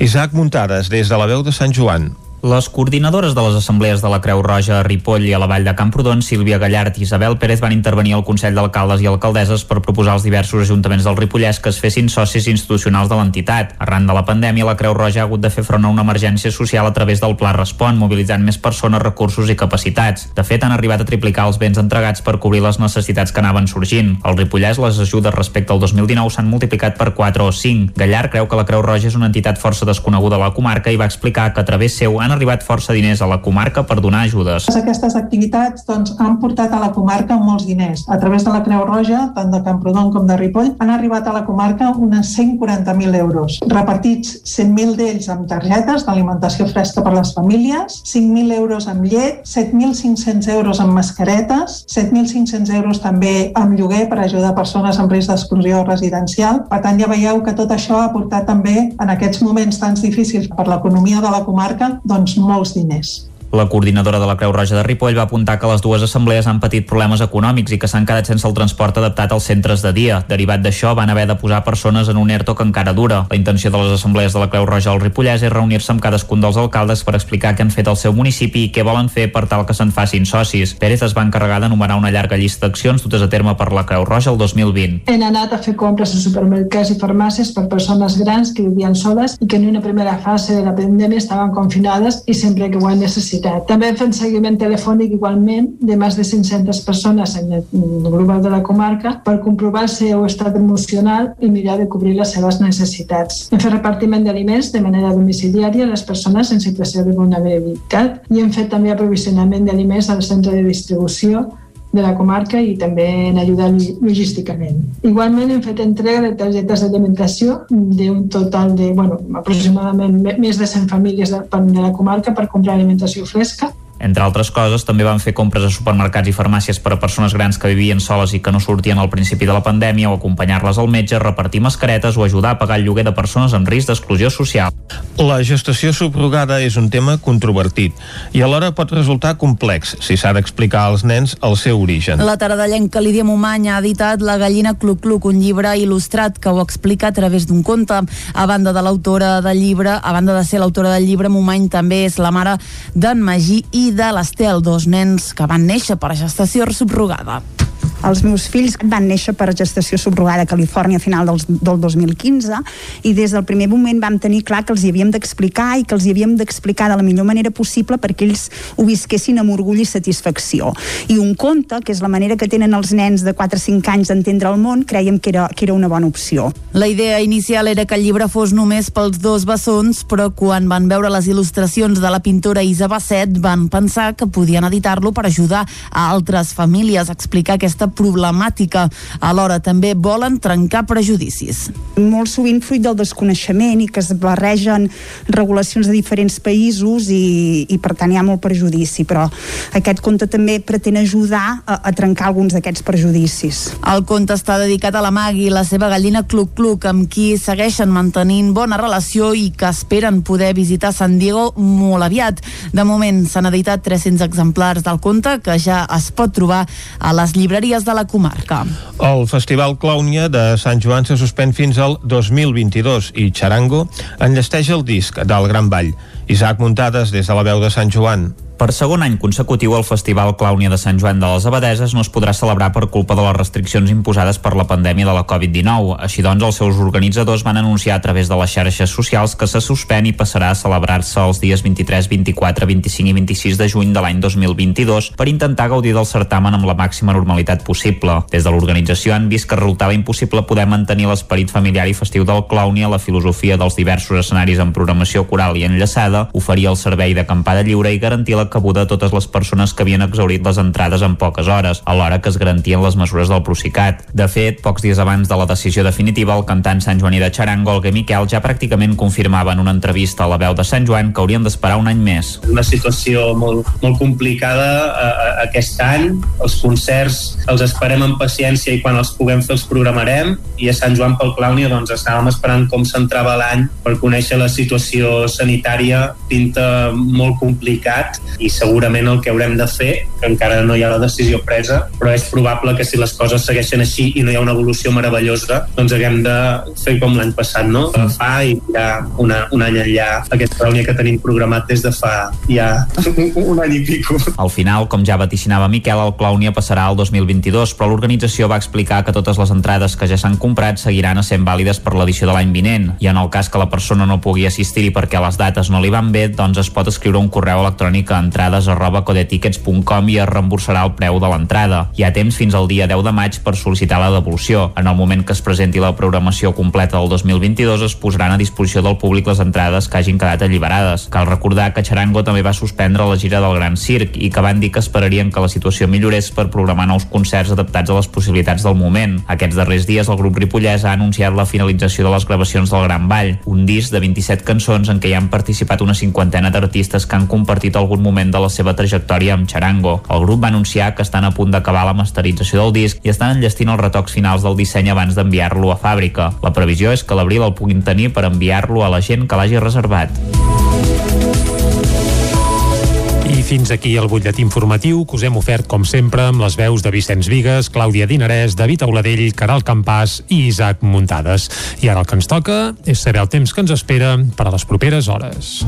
Isaac Muntades, des de la veu de Sant Joan. Les coordinadores de les assemblees de la Creu Roja a Ripoll i a la Vall de Camprodon, Sílvia Gallart i Isabel Pérez van intervenir al Consell d'Alcaldes i Alcaldesses per proposar als diversos ajuntaments del Ripollès que es fessin socis institucionals de l'entitat. Arran de la pandèmia, la Creu Roja ha hagut de fer front a una emergència social a través del Pla Respon, mobilitzant més persones, recursos i capacitats. De fet, han arribat a triplicar els béns entregats per cobrir les necessitats que anaven sorgint. Al Ripollès, les ajudes respecte al 2019 s'han multiplicat per 4 o 5. Gallart creu que la Creu Roja és una entitat força desconeguda a la comarca i va explicar que a través seu han arribat força diners a la comarca per donar ajudes. Aquestes activitats doncs, han portat a la comarca molts diners. A través de la Creu Roja, tant de Camprodon com de Ripoll, han arribat a la comarca unes 140.000 euros, repartits 100.000 d'ells amb targetes d'alimentació fresca per les famílies, 5.000 euros amb llet, 7.500 euros amb mascaretes, 7.500 euros també amb lloguer per ajudar persones en risc d'exclusió residencial. Per tant, ja veieu que tot això ha portat també en aquests moments tan difícils per l'economia de la comarca doncs molts diners. La coordinadora de la Creu Roja de Ripoll va apuntar que les dues assemblees han patit problemes econòmics i que s'han quedat sense el transport adaptat als centres de dia. Derivat d'això, van haver de posar persones en un ERTO que encara dura. La intenció de les assemblees de la Creu Roja al Ripollès és reunir-se amb cadascun dels alcaldes per explicar què han fet al seu municipi i què volen fer per tal que se'n facin socis. Pérez es va encarregar d'enumerar una llarga llista d'accions dutes a terme per la Creu Roja el 2020. Hem anat a fer compres a supermercats i farmàcies per persones grans que vivien soles i que en una primera fase de la pandèmia estaven confinades i sempre que ho han necessitat. També hem fet seguiment telefònic igualment de més de 500 persones en el global de la comarca per comprovar el seu estat emocional i mirar de cobrir les seves necessitats. Hem fet repartiment d'aliments de manera domiciliària a les persones en situació de vulnerabilitat i hem fet també aprovisionament d'aliments al centre de distribució de la comarca i també en ajudar logísticament. Igualment hem fet entrega de targetes d'alimentació d'un total de, bueno, aproximadament més de 100 famílies de, de la comarca per comprar alimentació fresca entre altres coses, també van fer compres a supermercats i farmàcies per a persones grans que vivien soles i que no sortien al principi de la pandèmia o acompanyar-les al metge, repartir mascaretes o ajudar a pagar el lloguer de persones en risc d'exclusió social. La gestació subrogada és un tema controvertit i alhora pot resultar complex si s'ha d'explicar als nens el seu origen. La taradellenca Lídia Momany ha editat La gallina Cluc-Cluc, un llibre il·lustrat que ho explica a través d'un conte. A banda de l'autora del llibre, a banda de ser l'autora del llibre, Momany també és la mare d'en Magí i de l'Estel, dos nens que van néixer per gestació subrogada. Els meus fills van néixer per gestació subrogada a Califòrnia a final del, del 2015 i des del primer moment vam tenir clar que els hi havíem d'explicar i que els hi havíem d'explicar de la millor manera possible perquè ells ho visquessin amb orgull i satisfacció. I un conte, que és la manera que tenen els nens de 4 o 5 anys d'entendre el món, creiem que era, que era una bona opció. La idea inicial era que el llibre fos només pels dos bessons, però quan van veure les il·lustracions de la pintora Isa Basset van pensar que podien editar-lo per ajudar a altres famílies a explicar aquesta problemàtica. Alhora també volen trencar prejudicis. Molt sovint fruit del desconeixement i que es barregen regulacions de diferents països i, i per tant hi ha molt prejudici, però aquest conte també pretén ajudar a, a trencar alguns d'aquests prejudicis. El conte està dedicat a la Magui, la seva gallina Cluc Cluc, amb qui segueixen mantenint bona relació i que esperen poder visitar San Diego molt aviat. De moment s'han editat 300 exemplars del conte que ja es pot trobar a les llibreries de la comarca. El Festival Clownia de Sant Joan se suspèn fins al 2022 i Charango enllesteix el disc del Gran Ball. Isaac Muntades des de la veu de Sant Joan. Per segon any consecutiu, el Festival Clàunia de Sant Joan de les Abadeses no es podrà celebrar per culpa de les restriccions imposades per la pandèmia de la Covid-19. Així doncs, els seus organitzadors van anunciar a través de les xarxes socials que se suspèn i passarà a celebrar-se els dies 23, 24, 25 i 26 de juny de l'any 2022 per intentar gaudir del certamen amb la màxima normalitat possible. Des de l'organització han vist que resultava impossible poder mantenir l'esperit familiar i festiu del Clàunia, la filosofia dels diversos escenaris en programació coral i enllaçada, oferir el servei d'acampada lliure i garantir la cabuda a totes les persones que havien exaurit les entrades en poques hores, alhora que es garantien les mesures del Procicat. De fet, pocs dies abans de la decisió definitiva, el cantant Sant Joaní de Charango, Olga Miquel, ja pràcticament confirmava en una entrevista a la veu de Sant Joan que haurien d'esperar un any més. Una situació molt, molt complicada eh, aquest any. Els concerts els esperem amb paciència i quan els puguem fer els programarem i a Sant Joan pel Clàunia doncs estàvem esperant com s'entrava l'any per conèixer la situació sanitària pinta molt complicat i segurament el que haurem de fer, que encara no hi ha la decisió presa, però és probable que si les coses segueixen així i no hi ha una evolució meravellosa, doncs haguem de fer com l'any passat, no? Fa i ja una, un any enllà aquesta reunió que tenim programat des de fa ja un any i pico. Al final, com ja vaticinava Miquel, el Clownia passarà al 2022, però l'organització va explicar que totes les entrades que ja s'han comprat seguiran sent vàlides per l'edició de l'any vinent, i en el cas que la persona no pugui assistir-hi perquè les dates no li van bé, doncs es pot escriure un correu electrònic a entrades arroba codetickets.com i es reemborsarà el preu de l'entrada. Hi ha temps fins al dia 10 de maig per sol·licitar la devolució. En el moment que es presenti la programació completa del 2022 es posaran a disposició del públic les entrades que hagin quedat alliberades. Cal recordar que Charango també va suspendre la gira del Gran Circ i que van dir que esperarien que la situació millorés per programar nous concerts adaptats a les possibilitats del moment. Aquests darrers dies el grup Ripollès ha anunciat la finalització de les gravacions del Gran Ball, un disc de 27 cançons en què hi han participat una cinquantena d'artistes que han compartit algun moment de la seva trajectòria amb Charango. El grup va anunciar que estan a punt d'acabar la masterització del disc i estan enllestint els retocs finals del disseny abans d'enviar-lo a fàbrica. La previsió és que l'abril el puguin tenir per enviar-lo a la gent que l'hagi reservat. I fins aquí el butlletí informatiu que us hem ofert, com sempre, amb les veus de Vicenç Vigues, Clàudia Dinarès, David Auladell, Caral Campàs i Isaac Muntades. I ara el que ens toca és saber el temps que ens espera per a les properes hores.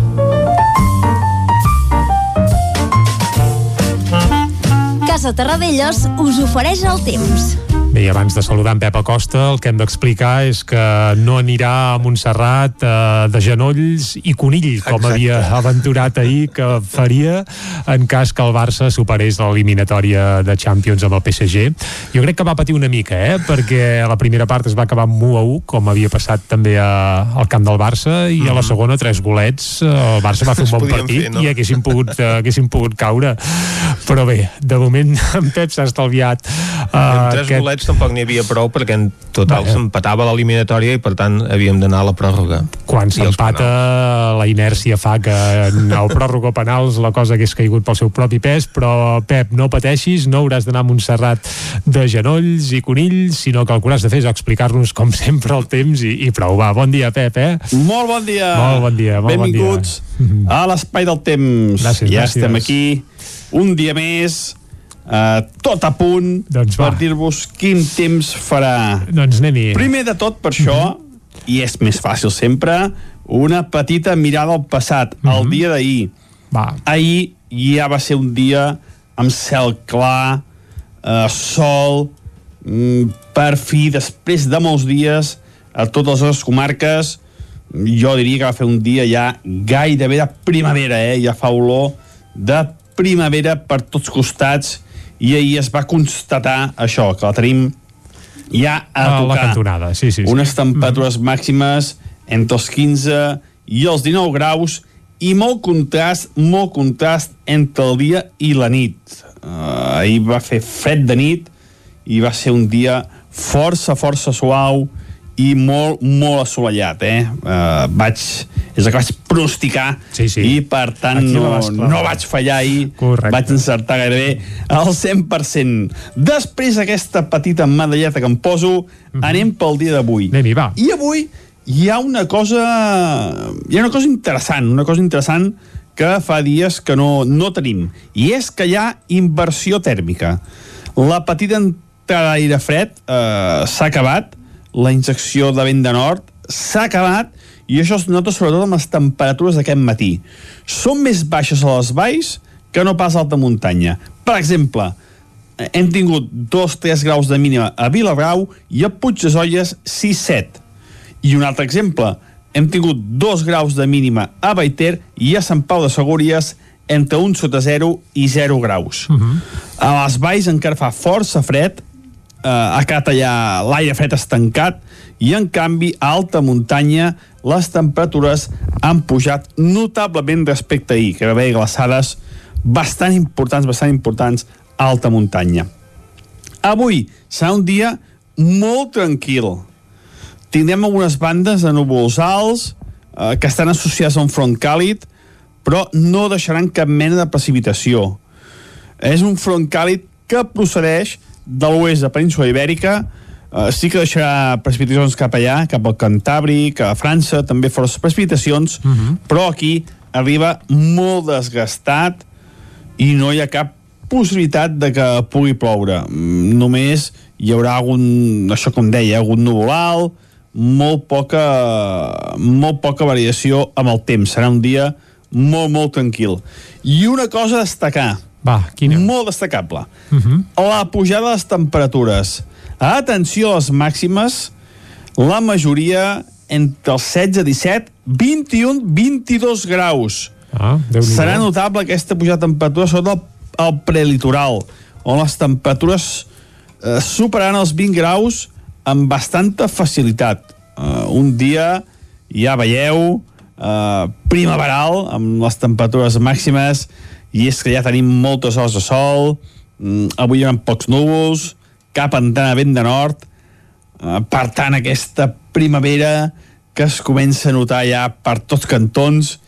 Casa Terradellos us ofereix el temps. Bé, i abans de saludar en Pep Acosta, el que hem d'explicar és que no anirà a Montserrat eh, de genolls i conill, com Exacte. havia aventurat ahir que faria en cas que el Barça superés l'eliminatòria de Champions amb el PSG. Jo crec que va patir una mica, eh? perquè a la primera part es va acabar amb 1 a 1, com havia passat també a, al camp del Barça, i a la segona, tres golets, eh, el Barça va fer un bon partit fer, no? i haguessin pogut, eh, haguessin pogut caure. Però bé, de moment en Pep s'ha estalviat uh, Amb bolets tampoc n'hi havia prou perquè en total Vaja. s'empatava l'eliminatòria i per tant havíem d'anar a la pròrroga. quan s'empata la inèrcia fa que en el pròrroga penals la cosa hagués caigut pel seu propi pes però Pep, no pateixis, no hauràs d'anar a Montserrat de genolls i conills sinó que el que hauràs de fer és explicar-nos com sempre el temps i, i prou, va, bon dia Pep eh? Molt bon dia. Molt bon dia, molt bon Benvinguts a l'Espai del Temps. Gràcies, ja gràcies. estem aquí, un dia més, eh, tot a punt Doncs va. per dir-vos quin temps farà. doncs anem-hi Primer de tot, per això, i és més fàcil sempre, una petita mirada al passat, al dia d'ahir. Ahir ja va ser un dia amb cel clar, eh, sol, mm, per fi, després de molts dies, a totes les comarques, jo diria que va fer un dia ja gairebé de primavera, eh? ja fa olor de primavera per tots costats i ahir es va constatar això, que la tenim ja a, A la tocar. cantonada, sí, sí, sí. Unes temperatures màximes entre els 15 i els 19 graus i molt contrast, molt contrast entre el dia i la nit. Uh, ahir va fer fred de nit i va ser un dia força, força suau i molt, molt assolellat, eh? Uh, vaig, és el que vaig pronosticar sí, sí. i per tant Aquí no, vas no vaig fallar ahir Correcte. vaig encertar gairebé al 100%. Després d'aquesta petita medalleta que em poso, anem pel dia d'avui. Anem-hi, va. I avui hi ha una cosa hi ha una cosa interessant, una cosa interessant que fa dies que no, no tenim, i és que hi ha inversió tèrmica. La petita entrada d'aire fred eh, s'ha acabat, la injecció de vent de nord s'ha acabat, i això es nota sobretot amb les temperatures d'aquest matí. Són més baixes a les valls que no pas a alta muntanya. Per exemple, hem tingut 2-3 graus de mínima a Vilabrau i a Puig de Solles 6-7. I un altre exemple, hem tingut 2 graus de mínima a Baiter i a Sant Pau de Segúries entre un sota 0 i 0 graus. Uh -huh. A les valls encara fa força fred, eh, a allà l'aire fred estancat i en canvi a alta muntanya les temperatures han pujat notablement respecte a ahir, que va haver glaçades bastant importants, bastant importants a alta muntanya. Avui serà un dia molt tranquil. Tindrem algunes bandes de núvols alts eh, que estan associats a un front càlid, però no deixaran cap mena de precipitació. És un front càlid que procedeix de l'oest de Península Ibèrica, eh, sí que deixarà precipitacions cap allà, cap al Cantàbric, a França, també força precipitacions, uh -huh. però aquí arriba molt desgastat i no hi ha cap possibilitat de que pugui ploure. Mm, Només hi haurà algun, això com deia, algun núvol alt, molt poca, molt poca variació amb el temps. Serà un dia molt, molt tranquil. I una cosa a destacar, Va, quina? molt destacable, Uh -huh. la pujada de les temperatures. Atenció a les màximes, la majoria entre els 16, 17, 21, 22 graus. Ah, Serà notable aquesta pujada de temperatura sobretot al, al prelitoral, on les temperatures eh, superaran els 20 graus amb bastanta facilitat. Eh, un dia, ja veieu, eh, primaveral, amb les temperatures màximes, i és que ja tenim moltes hores de sol, mm, avui hi ha pocs núvols, cap entrada vent de nord, eh, per tant aquesta primavera que es comença a notar ja per tots cantons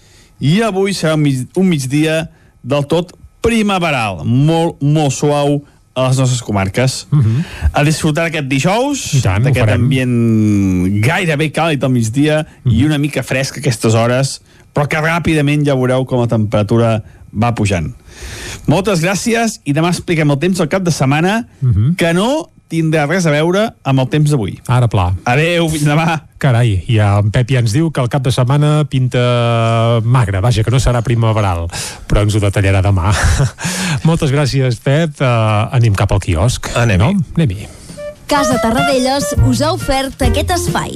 i avui serà un, mig, un migdia del tot primaveral, molt, molt suau a les nostres comarques. Uh -huh. A disfrutar aquest dijous, Mhm. d'aquest ambient gairebé càlid al migdia uh -huh. i una mica fresc a aquestes hores, però que ràpidament ja veureu com la temperatura va pujant. Moltes gràcies i demà expliquem el temps al cap de setmana uh -huh. que no tindrà res a veure amb el temps d'avui. Ara pla. Adeu, fins demà. Carai, ja en Pep ja ens diu que el cap de setmana pinta magre, vaja, que no serà primaveral, però ens ho detallarà demà. Moltes gràcies, Pep. Uh, anem cap al quiosc. Anem-hi. No? Anem-hi. Casa Tarradellas us ha ofert aquest espai.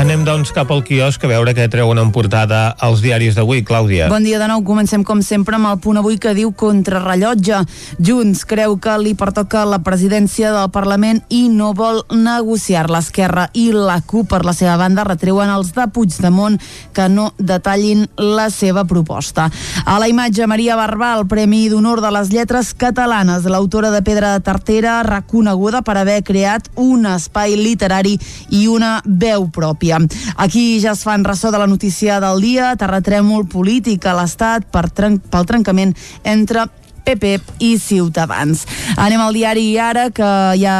Anem, doncs, cap al quiosc a veure què treuen en portada als diaris d'avui, Clàudia. Bon dia de nou, comencem com sempre amb el punt avui que diu contrarrellotge. Junts creu que li pertoca la presidència del Parlament i no vol negociar l'esquerra i la CUP per la seva banda retreuen els de Puigdemont que no detallin la seva proposta. A la imatge Maria Barbà, el Premi d'Honor de les Lletres Catalanes, l'autora de Pedra de Tartera, reconeguda per haver creat un espai literari i una veu pròpia. Aquí ja es fan ressò de la notícia del dia, terratrèmol polític a l'Estat per tren pel trencament entre PP i Ciutadans. Anem al diari Ara, que ja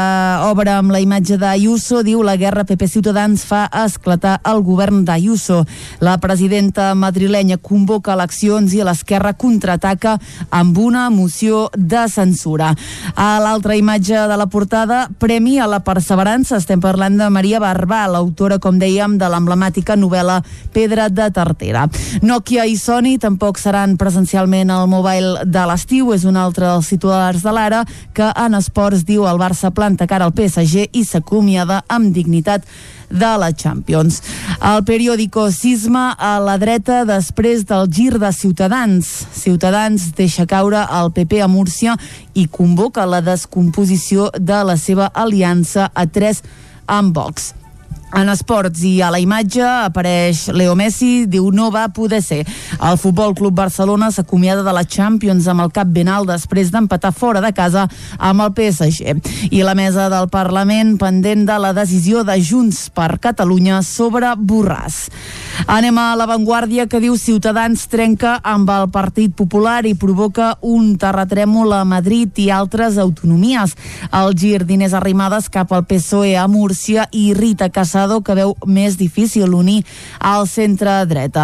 obre amb la imatge d'Ayuso, diu la guerra PP-Ciutadans fa esclatar el govern d'Ayuso. La presidenta madrilenya convoca eleccions i l'esquerra contraataca amb una moció de censura. A l'altra imatge de la portada, Premi a la Perseverança. Estem parlant de Maria Barbà, l'autora, com dèiem, de l'emblemàtica novel·la Pedra de Tartera. Nokia i Sony tampoc seran presencialment al Mobile de l'estiu, és un altre dels titulars de l'Ara, que en esports diu el Barça planta cara al PSG i s'acomiada amb dignitat de la Champions. El periòdico Sisma a la dreta després del gir de Ciutadans. Ciutadans deixa caure el PP a Múrcia i convoca la descomposició de la seva aliança a tres amb Vox. En esports i a la imatge apareix Leo Messi, diu no va poder ser. El Futbol Club Barcelona s'acomiada de la Champions amb el cap ben alt després d'empatar fora de casa amb el PSG. I la mesa del Parlament pendent de la decisió de Junts per Catalunya sobre Borràs. Anem a l'avantguàrdia que diu Ciutadans trenca amb el Partit Popular i provoca un terratrèmol a Madrid i altres autonomies. El gir d'Inés Arrimadas cap al PSOE a Múrcia i Rita Casado que veu més difícil unir al centre-dreta.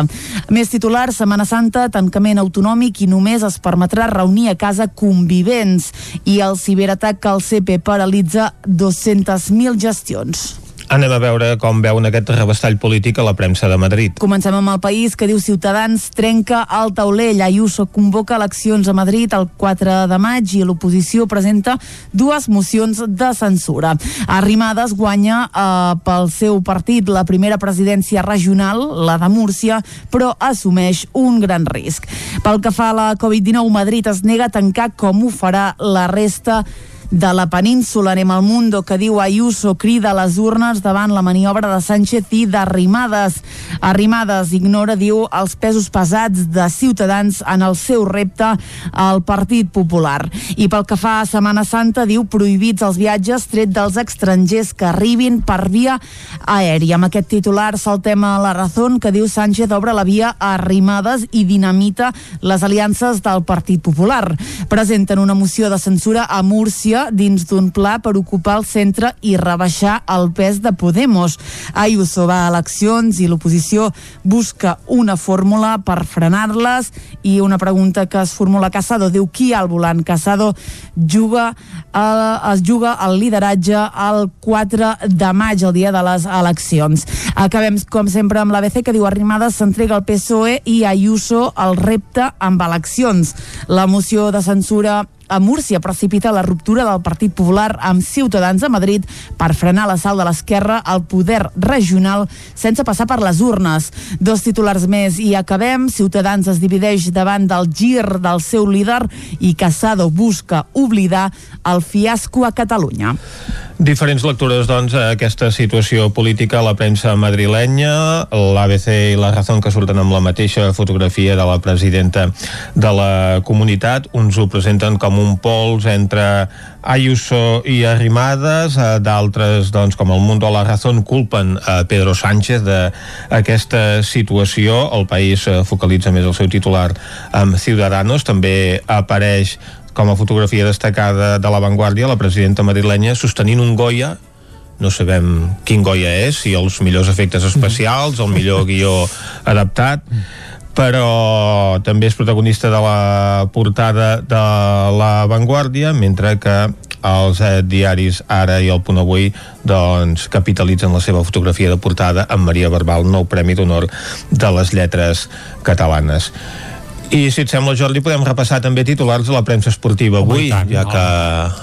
Més titulars, Setmana Santa, tancament autonòmic i només es permetrà reunir a casa convivents i el ciberatac al CP paralitza 200.000 gestions. Anem a veure com veuen aquest rebastall polític a la premsa de Madrid. Comencem amb el país que diu Ciutadans trenca el taulell. Ayuso convoca eleccions a Madrid el 4 de maig i l'oposició presenta dues mocions de censura. Arrimadas guanya eh, pel seu partit la primera presidència regional, la de Múrcia, però assumeix un gran risc. Pel que fa a la Covid-19, Madrid es nega a tancar com ho farà la resta la península. Anem al Mundo, que diu Ayuso crida les urnes davant la maniobra de Sánchez i d'Arrimades. Arrimades ignora, diu, els pesos pesats de Ciutadans en el seu repte al Partit Popular. I pel que fa a Setmana Santa, diu prohibits els viatges tret dels estrangers que arribin per via aèria. Amb aquest titular saltem a la raó que diu Sánchez obre la via a Arrimades i dinamita les aliances del Partit Popular. Presenten una moció de censura a Múrcia dins d'un pla per ocupar el centre i rebaixar el pes de Podemos. Ayuso va a eleccions i l'oposició busca una fórmula per frenar-les i una pregunta que es formula Casado diu qui al volant Casado juga eh, es juga el lideratge el 4 de maig, el dia de les eleccions. Acabem, com sempre, amb l'ABC, que diu Arrimadas s'entrega al PSOE i Ayuso el repte amb eleccions. La moció de censura a Múrcia precipita la ruptura del Partit Popular amb Ciutadans a Madrid per frenar l'assalt de l'esquerra al poder regional sense passar per les urnes. Dos titulars més i acabem. Ciutadans es divideix davant del gir del seu líder i Casado busca oblidar el fiasco a Catalunya. Diferents lectures, doncs, a aquesta situació política a la premsa madrilenya, l'ABC i la Razón que surten amb la mateixa fotografia de la presidenta de la comunitat. Uns ho presenten com un pols entre Ayuso i Arrimadas, eh, d'altres, doncs, com el Mundo la Razón, culpen a Pedro Sánchez d'aquesta situació. El país eh, focalitza més el seu titular amb Ciudadanos. També apareix com a fotografia destacada de l'avantguàrdia la presidenta madrilenya sostenint un Goya no sabem quin Goya és, si els millors efectes especials, el millor guió adaptat, però també és protagonista de la portada de la Vanguardia, mentre que els eh, diaris Ara i El Punt Avui doncs capitalitzen la seva fotografia de portada amb Maria Barbal, nou Premi d'Honor de les Lletres Catalanes. I si et sembla, Jordi, podem repassar també titulars de la premsa esportiva avui, tant, ja que...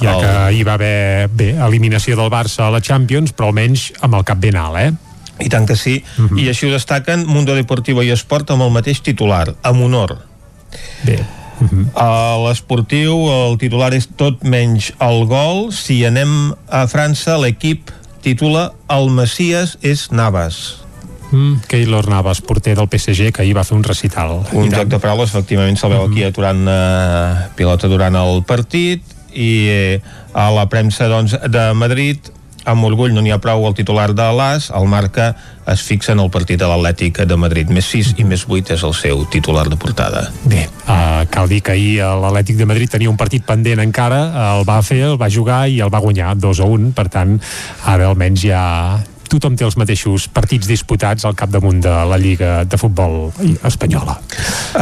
Ja que hi va haver, bé, eliminació del Barça a la Champions, però almenys amb el cap ben alt, eh? I tant que sí. Uh -huh. I així ho destaquen Mundo Deportivo i Esport amb el mateix titular, amb honor. Bé. Uh -huh. A l'esportiu el titular és tot menys el gol. Si anem a França, l'equip titula El Messias és Navas. Mm, Keylor Navas, porter del PSG, que ahir va fer un recital. Un joc de paraules, efectivament, se'l veu -huh. aquí aturant uh, pilota durant el partit i eh, a la premsa doncs, de Madrid amb orgull no n'hi ha prou el titular de l'AS, el marca es fixa en el partit de l'Atlètic de Madrid. Més 6 i més 8 és el seu titular de portada. Bé, uh, cal dir que ahir l'Atlètic de Madrid tenia un partit pendent encara, el va fer, el va jugar i el va guanyar 2 a 1, per tant, ara almenys ja tothom té els mateixos partits disputats al capdamunt de la Lliga de Futbol espanyola.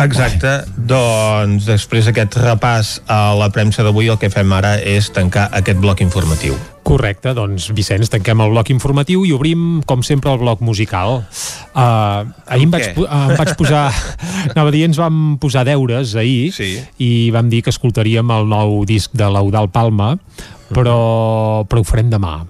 Exacte, doncs després d'aquest repàs a la premsa d'avui el que fem ara és tancar aquest bloc informatiu. Correcte, doncs Vicenç, tanquem el bloc informatiu i obrim, com sempre, el bloc musical. Uh, ahir em vaig, uh, em vaig posar... Anava a dir, ens vam posar deures ahir sí. i vam dir que escoltaríem el nou disc de l'Eudal Palma, però, però ho farem demà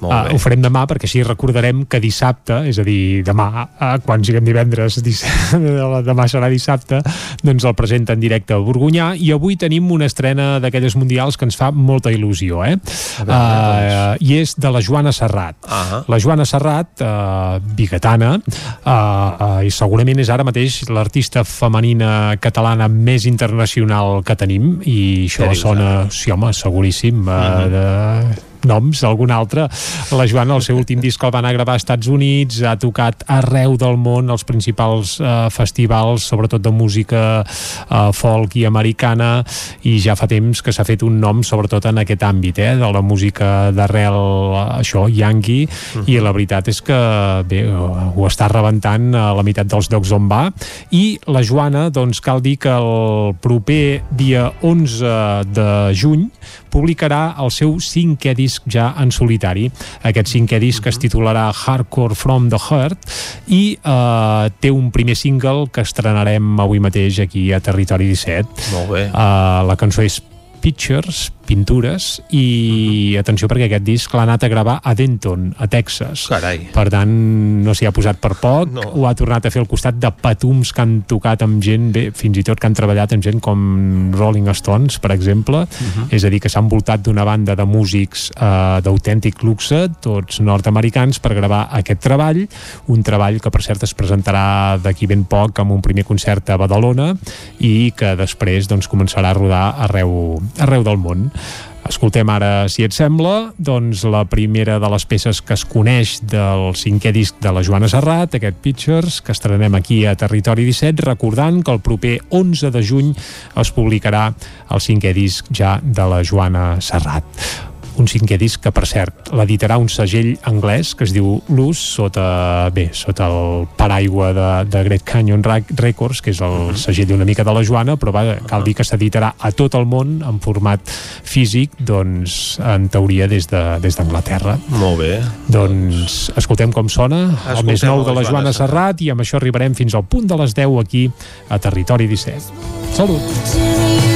Uh, ho farem demà perquè així recordarem que dissabte, és a dir, demà, uh, quan siguem divendres, demà serà dissabte, doncs el presenta en directe a Borgunyà i avui tenim una estrena d'aquelles mundials que ens fa molta il·lusió, eh? veure, uh, I és de la Joana Serrat. Uh -huh. La Joana Serrat, uh, bigatana, uh, uh, i segurament és ara mateix l'artista femenina catalana més internacional que tenim, i això sona, sí, home, seguríssim, uh, uh de noms, algun altre. La Joana, el seu últim disc el van a gravar als Estats Units, ha tocat arreu del món els principals eh, festivals, sobretot de música eh, folk i americana, i ja fa temps que s'ha fet un nom sobretot en aquest àmbit, eh, de la música d'arrel, això, yankee, -huh. i la veritat és que bé, ho està rebentant a la meitat dels llocs on va, i la Joana, doncs cal dir que el proper dia 11 de juny publicarà el seu cinquè disc ja en solitari. Aquest cinquè disc es titularà Hardcore from the Heart i eh, té un primer single que estrenarem avui mateix aquí a Territori 17. Molt bé. Uh, la cançó és Pictures, pintures i uh -huh. atenció perquè aquest disc l'ha anat a gravar a Denton, a Texas Carai. per tant no s'hi ha posat per poc No. ho ha tornat a fer al costat de patums que han tocat amb gent, bé, fins i tot que han treballat amb gent com Rolling Stones per exemple, uh -huh. és a dir que s'han voltat d'una banda de músics eh, d'autèntic luxe, tots nord-americans per gravar aquest treball, un treball que per cert es presentarà d'aquí ben poc amb un primer concert a Badalona i que després doncs, començarà a rodar arreu, arreu del món Escoltem ara, si et sembla, doncs la primera de les peces que es coneix del cinquè disc de la Joana Serrat, aquest Pictures, que estrenem aquí a Territori 17, recordant que el proper 11 de juny es publicarà el cinquè disc ja de la Joana Serrat un cinquè disc que, per cert, l'editarà un segell anglès que es diu Luz, sota, bé, sota el paraigua de, de Great Canyon Records, que és el segell una mica de la Joana, però va, cal dir que s'editarà a tot el món en format físic, doncs, en teoria des de- des d'Anglaterra. De, Molt bé. doncs escoltem com sona el Escoltem més nou a de la Joana Serrat i amb això arribarem fins al punt de les 10 aquí a Territori 17. Salut! Naive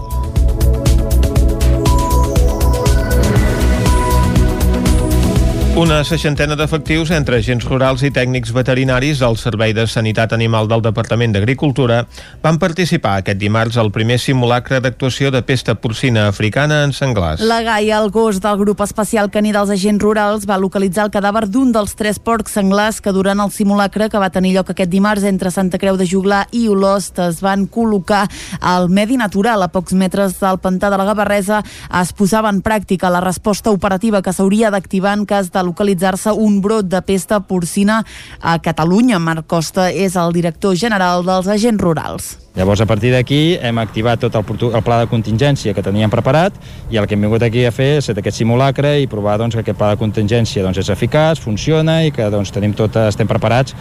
Una seixantena d'efectius entre agents rurals i tècnics veterinaris del Servei de Sanitat Animal del Departament d'Agricultura van participar aquest dimarts al primer simulacre d'actuació de pesta porcina africana en senglars. La Gaia, el gos del grup especial caní dels agents rurals, va localitzar el cadàver d'un dels tres porcs senglars que durant el simulacre que va tenir lloc aquest dimarts entre Santa Creu de Juglà i Olost es van col·locar al medi natural a pocs metres del pantà de la Gavarresa es posava en pràctica la resposta operativa que s'hauria d'activar en cas de localitzar-se un brot de pesta porcina a Catalunya. Marc Costa és el director general dels agents rurals. Llavors, a partir d'aquí, hem activat tot el, el pla de contingència que teníem preparat i el que hem vingut aquí a fer és aquest simulacre i provar doncs, que aquest pla de contingència doncs, és eficaç, funciona i que doncs, tenim tot, estem preparats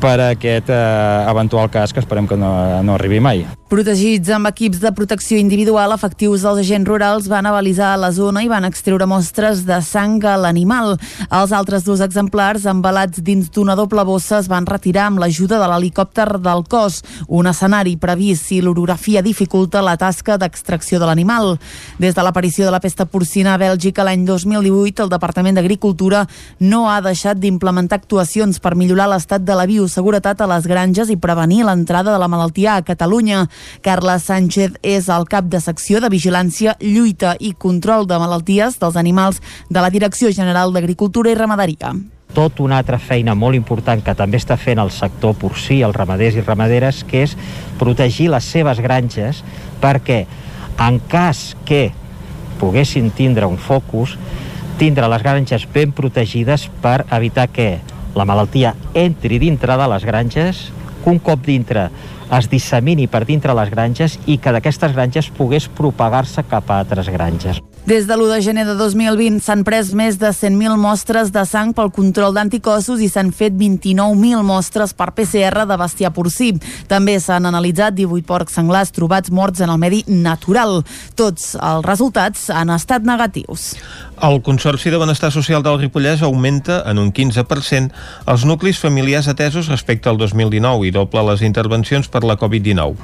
per a aquest eh, eventual cas que esperem que no, no arribi mai. Protegits amb equips de protecció individual, efectius dels agents rurals van avalisar la zona i van extreure mostres de sang a l'animal. Els altres dos exemplars, embalats dins d'una doble bossa, es van retirar amb l'ajuda de l'helicòpter del cos, un escenari previst si l'orografia dificulta la tasca d'extracció de l'animal. Des de l'aparició de la pesta porcina a Bèlgica l'any 2018, el Departament d'Agricultura no ha deixat d'implementar actuacions per millorar l'estat de la bioseguretat a les granges i prevenir l'entrada de la malaltia a Catalunya. Carles Sánchez és el cap de secció de Vigilància, Lluita i Control de Malalties dels Animals de la Direcció General d'Agricultura i Ramaderia tot una altra feina molt important que també està fent el sector porcí, els ramaders i ramaderes, que és protegir les seves granges perquè en cas que poguessin tindre un focus, tindre les granges ben protegides per evitar que la malaltia entri dintre de les granges, que un cop dintre es dissemini per dintre les granges i que d'aquestes granges pogués propagar-se cap a altres granges. Des de l'1 de gener de 2020 s'han pres més de 100.000 mostres de sang pel control d'anticossos i s'han fet 29.000 mostres per PCR de bestiar porcí. També s'han analitzat 18 porcs senglars trobats morts en el medi natural. Tots els resultats han estat negatius. El Consorci de Benestar Social del Ripollès augmenta en un 15% els nuclis familiars atesos respecte al 2019 i doble les intervencions per la Covid-19.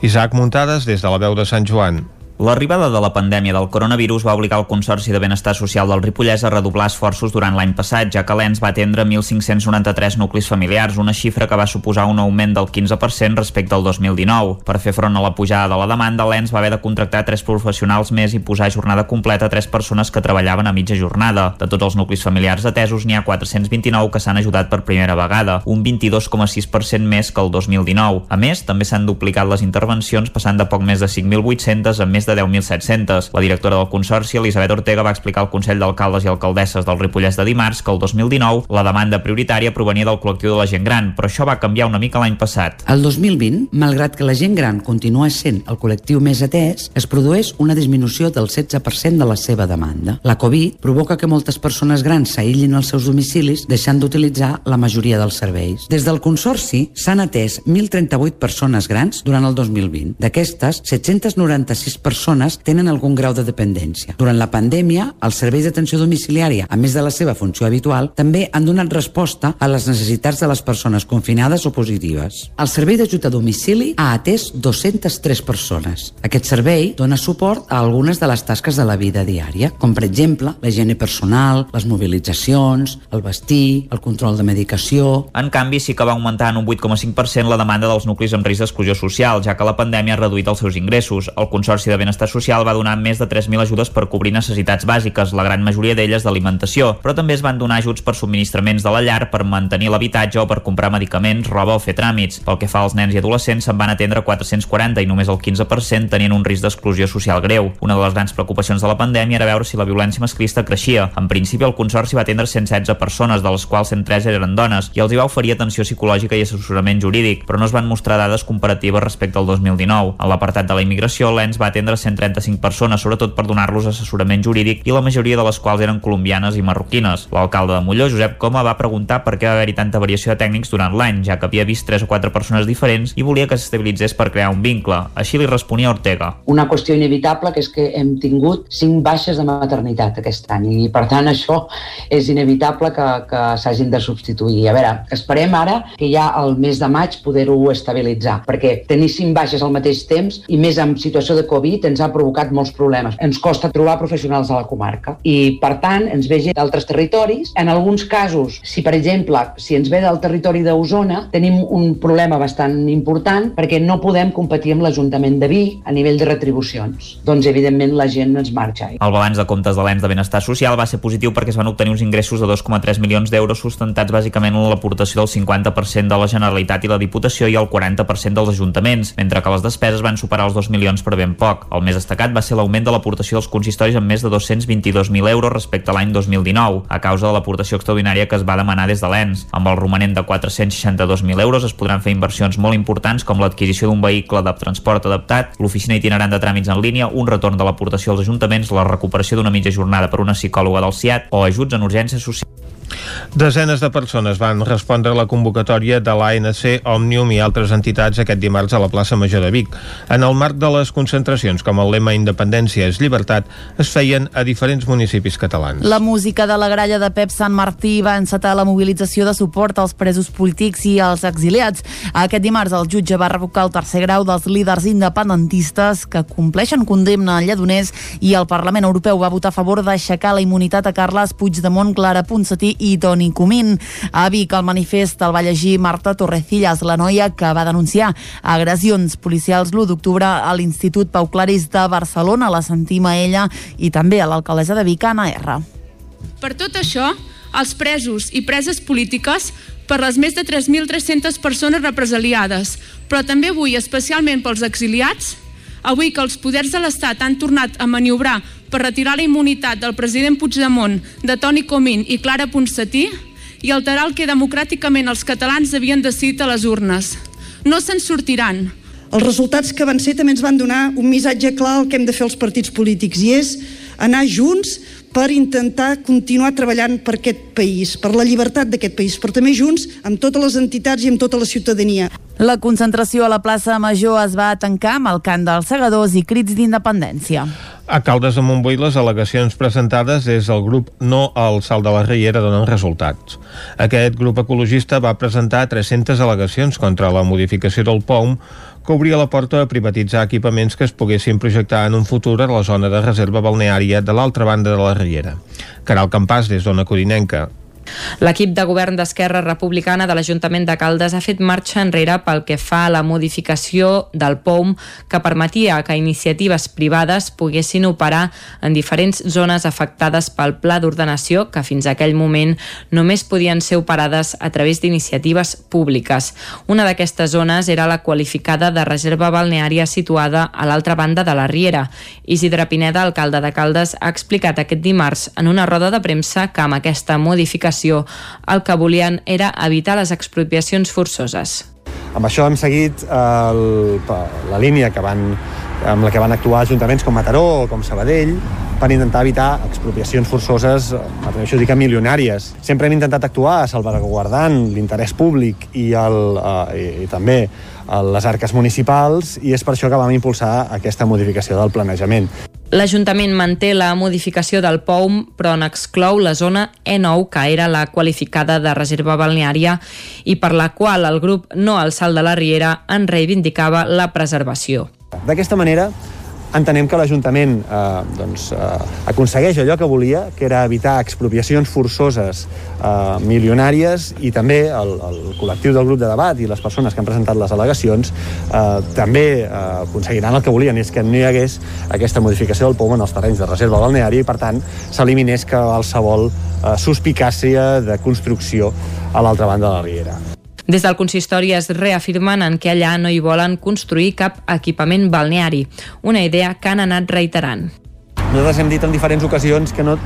Isaac Muntades des de la veu de Sant Joan. L'arribada de la pandèmia del coronavirus va obligar el Consorci de Benestar Social del Ripollès a redoblar esforços durant l'any passat, ja que l'ENS va atendre 1.593 nuclis familiars, una xifra que va suposar un augment del 15% respecte al 2019. Per fer front a la pujada de la demanda, l'ENS va haver de contractar tres professionals més i posar a jornada completa tres persones que treballaven a mitja jornada. De tots els nuclis familiars atesos, n'hi ha 429 que s'han ajudat per primera vegada, un 22,6% més que el 2019. A més, també s'han duplicat les intervencions, passant de poc més de 5.800 a més de 10.700. La directora del Consorci, Elisabet Ortega, va explicar al Consell d'Alcaldes i Alcaldesses del Ripollès de dimarts que el 2019 la demanda prioritària provenia del col·lectiu de la gent gran, però això va canviar una mica l'any passat. El 2020, malgrat que la gent gran continua sent el col·lectiu més atès, es produeix una disminució del 16% de la seva demanda. La Covid provoca que moltes persones grans s'aïllin als seus domicilis, deixant d'utilitzar la majoria dels serveis. Des del Consorci s'han atès 1.038 persones grans durant el 2020. D'aquestes, 796 persones tenen algun grau de dependència. Durant la pandèmia, els serveis d'atenció domiciliària, a més de la seva funció habitual, també han donat resposta a les necessitats de les persones confinades o positives. El servei d'ajut a domicili ha atès 203 persones. Aquest servei dona suport a algunes de les tasques de la vida diària, com per exemple la higiene personal, les mobilitzacions, el vestir, el control de medicació... En canvi, sí que va augmentar en un 8,5% la demanda dels nuclis amb risc d'exclusió social, ja que la pandèmia ha reduït els seus ingressos. El Consorci de Benestar Social va donar més de 3.000 ajudes per cobrir necessitats bàsiques, la gran majoria d'elles d'alimentació, però també es van donar ajuts per subministraments de la llar, per mantenir l'habitatge o per comprar medicaments, roba o fer tràmits. Pel que fa als nens i adolescents, se'n van atendre 440 i només el 15% tenien un risc d'exclusió social greu. Una de les grans preocupacions de la pandèmia era veure si la violència masclista creixia. En principi, el Consorci va atendre 116 persones, de les quals 103 eren dones, i els hi va oferir atenció psicològica i assessorament jurídic, però no es van mostrar dades comparatives respecte al 2019. En l'apartat de la immigració, l'ENS va atendre atendre 135 persones, sobretot per donar-los assessorament jurídic i la majoria de les quals eren colombianes i marroquines. L'alcalde de Molló, Josep Coma, va preguntar per què va haver-hi tanta variació de tècnics durant l'any, ja que havia vist 3 o 4 persones diferents i volia que s'estabilitzés per crear un vincle. Així li responia Ortega. Una qüestió inevitable que és que hem tingut 5 baixes de maternitat aquest any i per tant això és inevitable que, que s'hagin de substituir. A veure, esperem ara que ja al mes de maig poder-ho estabilitzar, perquè tenir 5 baixes al mateix temps i més en situació de Covid ens ha provocat molts problemes. Ens costa trobar professionals a la comarca i per tant ens ve gent d'altres territoris. En alguns casos, si per exemple, si ens ve del territori d'Osona, tenim un problema bastant important perquè no podem competir amb l'Ajuntament de Vic a nivell de retribucions. Doncs evidentment la gent ens marxa. El balanç de comptes de l'ENS de Benestar Social va ser positiu perquè es van obtenir uns ingressos de 2,3 milions d'euros sustentats bàsicament en l'aportació del 50% de la Generalitat i la Diputació i el 40% dels ajuntaments, mentre que les despeses van superar els 2 milions per ben poc. El més destacat va ser l'augment de l'aportació dels consistoris amb més de 222.000 euros respecte a l'any 2019, a causa de l'aportació extraordinària que es va demanar des de l'ENS. Amb el romanent de 462.000 euros es podran fer inversions molt importants com l'adquisició d'un vehicle de transport adaptat, l'oficina itinerant de tràmits en línia, un retorn de l'aportació als ajuntaments, la recuperació d'una mitja jornada per una psicòloga del CIAT o ajuts en urgència social. Desenes de persones van respondre a la convocatòria de l'ANC, Òmnium i altres entitats aquest dimarts a la plaça Major de Vic. En el marc de les concentracions com el lema Independència és llibertat es feien a diferents municipis catalans. La música de la gralla de Pep Sant Martí va encetar la mobilització de suport als presos polítics i als exiliats. Aquest dimarts el jutge va revocar el tercer grau dels líders independentistes que compleixen condemna a Lledoners i el Parlament Europeu va votar a favor d'aixecar la immunitat a Carles Puigdemont, Clara Ponsatí i Toni Comín. A Vic, el manifest el va llegir Marta Torrecillas, la noia que va denunciar agressions policials l'1 d'octubre a l'Institut Pau Claris de Barcelona. La sentim a ella i també a l'alcaldessa de Vic, Anna R. Per tot això, els presos i preses polítiques per les més de 3.300 persones represaliades, però també avui especialment pels exiliats, avui que els poders de l'Estat han tornat a maniobrar per retirar la immunitat del president Puigdemont, de Toni Comín i Clara Ponsatí i alterar el que democràticament els catalans havien decidit a les urnes. No se'n sortiran. Els resultats que van ser també ens van donar un missatge clar al que hem de fer els partits polítics i és anar junts per intentar continuar treballant per aquest país, per la llibertat d'aquest país, però també junts amb totes les entitats i amb tota la ciutadania. La concentració a la plaça Major es va tancar amb el cant dels segadors i crits d'independència. A Caldes de Montbui les al·legacions presentades des del grup No al Salt de la Riera donen resultats. Aquest grup ecologista va presentar 300 al·legacions contra la modificació del POM que obria la porta a privatitzar equipaments que es poguessin projectar en un futur a la zona de reserva balneària de l'altra banda de la Riera. Caral Campàs, des d'Ona Corinenca. L'equip de govern d'Esquerra Republicana de l'Ajuntament de Caldes ha fet marxa enrere pel que fa a la modificació del POUM que permetia que iniciatives privades poguessin operar en diferents zones afectades pel pla d'ordenació que fins a aquell moment només podien ser operades a través d'iniciatives públiques. Una d'aquestes zones era la qualificada de reserva balneària situada a l'altra banda de la Riera. Isidre Pineda, alcalde de Caldes, ha explicat aquest dimarts en una roda de premsa que amb aquesta modificació el que volien era evitar les expropiacions forçoses. Amb això hem seguit el, la línia que van, amb la que van actuar ajuntaments com Mataró o com Sabadell per intentar evitar expropiacions forçoses, m'atreveixo a dir que milionàries. Sempre hem intentat actuar salvaguardant l'interès públic i, el, eh, i, i també les arques municipals i és per això que vam impulsar aquesta modificació del planejament. L'Ajuntament manté la modificació del POUM, però n'exclou la zona E9, que era la qualificada de reserva balneària i per la qual el grup No al Salt de la Riera en reivindicava la preservació. D'aquesta manera, entenem que l'Ajuntament eh, doncs, eh, aconsegueix allò que volia, que era evitar expropiacions forçoses eh, milionàries i també el, el col·lectiu del grup de debat i les persones que han presentat les al·legacions eh, també eh, aconseguiran el que volien, és que no hi hagués aquesta modificació del POM en els terrenys de reserva balneària i, per tant, s'eliminés qualsevol eh, suspicàcia de construcció a l'altra banda de la riera. Des del consistori es reafirmen en que allà no hi volen construir cap equipament balneari, una idea que han anat reiterant. Nosaltres hem dit en diferents ocasions que no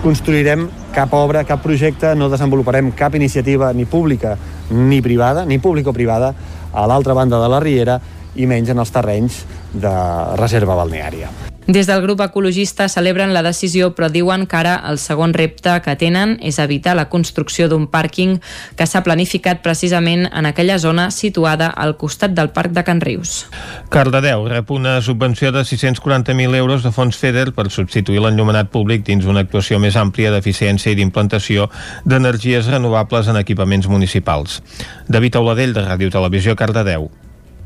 construirem cap obra, cap projecte, no desenvoluparem cap iniciativa ni pública ni privada, ni pública o privada, a l'altra banda de la Riera, i menys en els terrenys de reserva balneària. Des del grup ecologista celebren la decisió però diuen que ara el segon repte que tenen és evitar la construcció d'un pàrquing que s'ha planificat precisament en aquella zona situada al costat del Parc de Can Rius. Cardedeu rep una subvenció de 640.000 euros de fons FEDER per substituir l'enllumenat públic dins una actuació més àmplia d'eficiència i d'implantació d'energies renovables en equipaments municipals. David Auladell, de Ràdio Televisió, Cardedeu.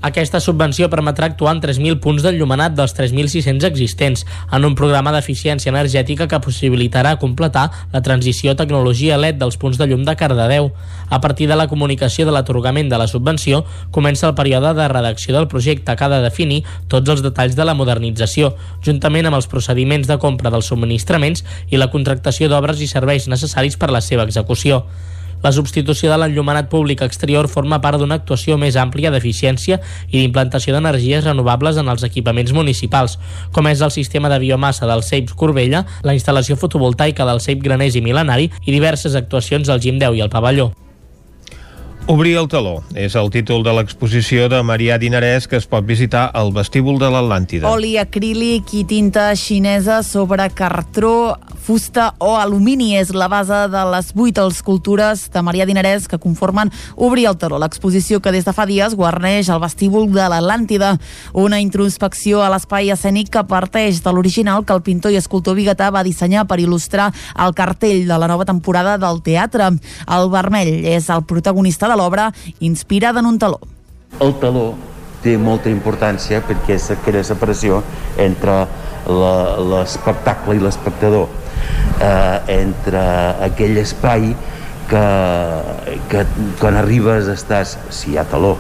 Aquesta subvenció permetrà actuar en 3.000 punts d'enllumenat dels 3.600 existents en un programa d'eficiència energètica que possibilitarà completar la transició tecnologia LED dels punts de llum de Cardedeu. A partir de la comunicació de l'atorgament de la subvenció, comença el període de redacció del projecte que ha de definir tots els detalls de la modernització, juntament amb els procediments de compra dels subministraments i la contractació d'obres i serveis necessaris per la seva execució. La substitució de l'enllumenat públic exterior forma part d'una actuació més àmplia d'eficiència i d'implantació d'energies renovables en els equipaments municipals, com és el sistema de biomassa del CEIP Corbella, la instal·lació fotovoltaica del CEIP Graners i Milenari i diverses actuacions al Gim 10 i al Pavelló. Obrir el taló és el títol de l'exposició de Marià Dinarès que es pot visitar al vestíbul de l'Atlàntida. Oli acrílic i tinta xinesa sobre cartró, fusta o alumini és la base de les vuit escultures de Marià Dinarès que conformen Obrir el taló, l'exposició que des de fa dies guarneix el vestíbul de l'Atlàntida, una introspecció a l'espai escènic que parteix de l'original que el pintor i escultor biguetà va dissenyar per il·lustrar el cartell de la nova temporada del teatre. El vermell és el protagonista de l'obra inspirada en un taló. El taló té molta importància perquè és aquella separació entre l'espectacle i l'espectador, eh, entre aquell espai que, que quan arribes estàs, si hi ha taló,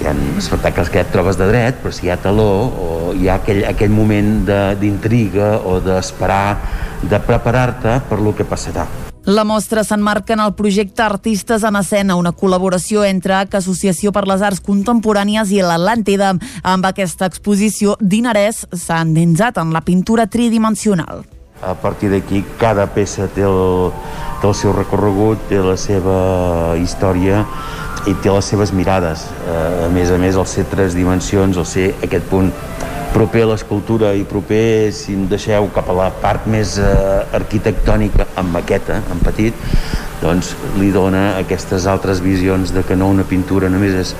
hi ha espectacles que et trobes de dret, però si hi ha taló o hi ha aquell, aquell moment d'intriga o d'esperar, de preparar-te per lo que passarà. La mostra s'enmarca en el projecte Artistes en Escena, una col·laboració entre AC Associació per les Arts Contemporànies i l'Atlàntida. Amb aquesta exposició, Dinarès s'ha endinsat en la pintura tridimensional. A partir d'aquí, cada peça té el, té el seu recorregut, té la seva història i té les seves mirades. A més a més, el ser tres dimensions, el ser aquest punt proper a l'escultura i proper, si em deixeu, cap a la part més eh, arquitectònica, amb maqueta, en petit, doncs li dona aquestes altres visions de que no una pintura només és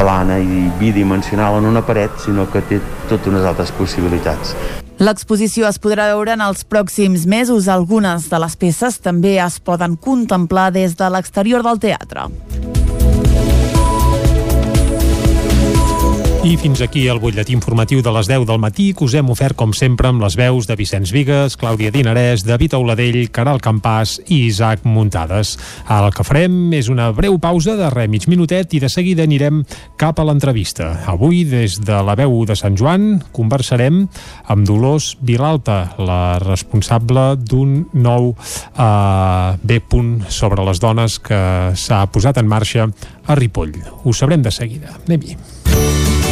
plana i bidimensional en una paret, sinó que té totes unes altres possibilitats. L'exposició es podrà veure en els pròxims mesos. Algunes de les peces també es poden contemplar des de l'exterior del teatre. I fins aquí el butlletí informatiu de les 10 del matí que us hem ofert com sempre amb les veus de Vicenç Vigues, Clàudia Dinarès, David Auladell, Caral Campàs i Isaac Muntades. El que farem és una breu pausa de re mig minutet i de seguida anirem cap a l'entrevista. Avui, des de la veu de Sant Joan, conversarem amb Dolors Vilalta, la responsable d'un nou eh, B-punt sobre les dones que s'ha posat en marxa a Ripoll. Ho sabrem de seguida. Anem-hi.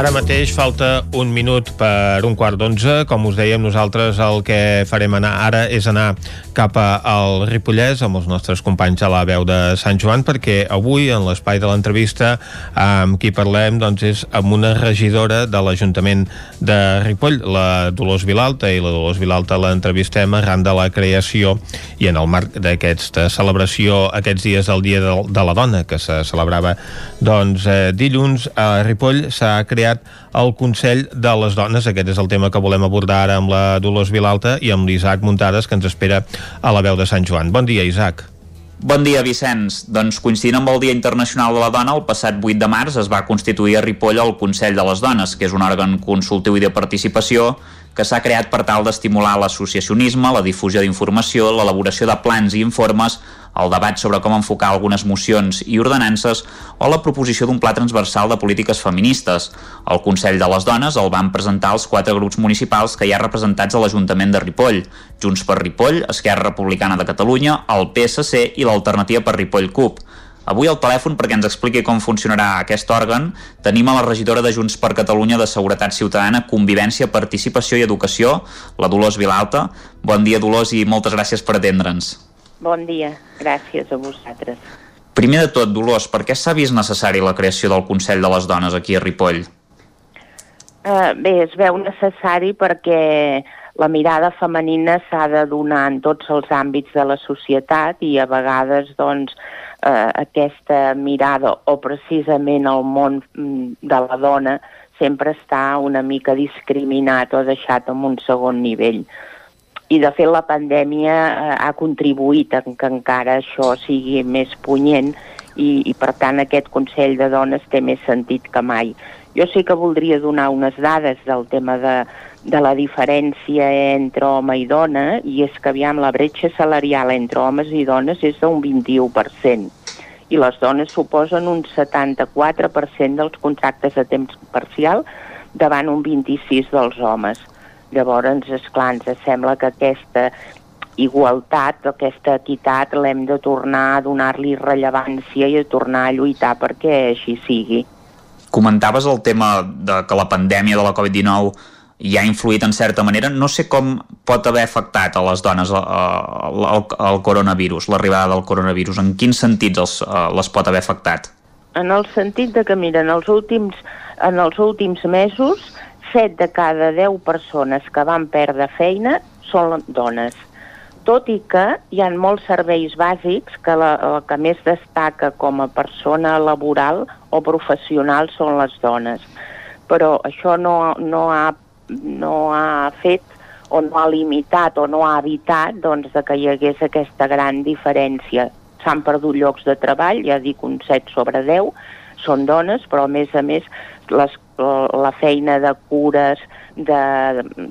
Ara mateix falta un minut per un quart d'onze. Com us dèiem, nosaltres el que farem anar ara és anar cap al Ripollès amb els nostres companys a la veu de Sant Joan perquè avui, en l'espai de l'entrevista, amb qui parlem doncs, és amb una regidora de l'Ajuntament de Ripoll, la Dolors Vilalta, i la Dolors Vilalta l'entrevistem arran de la creació i en el marc d'aquesta celebració aquests dies del Dia de, de la Dona, que se celebrava doncs, eh, dilluns a Ripoll, s'ha creat el Consell de les Dones. Aquest és el tema que volem abordar ara amb la Dolors Vilalta i amb l'Isaac Muntades, que ens espera a la veu de Sant Joan. Bon dia, Isaac. Bon dia, Vicenç. Doncs coincidint amb el Dia Internacional de la Dona, el passat 8 de març es va constituir a Ripoll el Consell de les Dones, que és un òrgan consultiu i de participació que s'ha creat per tal d'estimular l'associacionisme, la difusió d'informació, l'elaboració de plans i informes, el debat sobre com enfocar algunes mocions i ordenances o la proposició d'un pla transversal de polítiques feministes. El Consell de les Dones el van presentar els quatre grups municipals que hi ha representats a l'Ajuntament de Ripoll, Junts per Ripoll, Esquerra Republicana de Catalunya, el PSC i l'Alternativa per Ripoll CUP. Avui al telèfon perquè ens expliqui com funcionarà aquest òrgan tenim a la regidora de Junts per Catalunya de Seguretat Ciutadana, Convivència, Participació i Educació, la Dolors Vilalta. Bon dia, Dolors, i moltes gràcies per atendre'ns. Bon dia, gràcies a vosaltres. Primer de tot, Dolors, per què s'ha vist necessari la creació del Consell de les Dones aquí a Ripoll? Uh, bé, es veu necessari perquè la mirada femenina s'ha de donar en tots els àmbits de la societat i a vegades doncs, eh, aquesta mirada o precisament el món mm, de la dona sempre està una mica discriminat o deixat en un segon nivell. I de fet la pandèmia eh, ha contribuït a que encara això sigui més punyent i, i per tant aquest Consell de Dones té més sentit que mai. Jo sí que voldria donar unes dades del tema de, de la diferència entre home i dona i és que aviam la bretxa salarial entre homes i dones és d'un 21% i les dones suposen un 74% dels contractes a temps parcial davant un 26% dels homes. Llavors, és clar, ens sembla que aquesta igualtat, aquesta equitat, l'hem de tornar a donar-li rellevància i a tornar a lluitar perquè així sigui. Comentaves el tema de que la pandèmia de la Covid-19 i ha influït en certa manera. No sé com pot haver afectat a les dones el, el, el coronavirus, l'arribada del coronavirus. En quins sentits els, eh, les pot haver afectat? En el sentit de que, mira, en els últims, en els últims mesos, 7 de cada 10 persones que van perdre feina són dones. Tot i que hi ha molts serveis bàsics que la, la que més destaca com a persona laboral o professional són les dones. Però això no, no ha no ha fet o no ha limitat o no ha evitat doncs, que hi hagués aquesta gran diferència. S'han perdut llocs de treball, ja dic un 7 sobre 10, són dones, però a més a més les, la feina de cures, de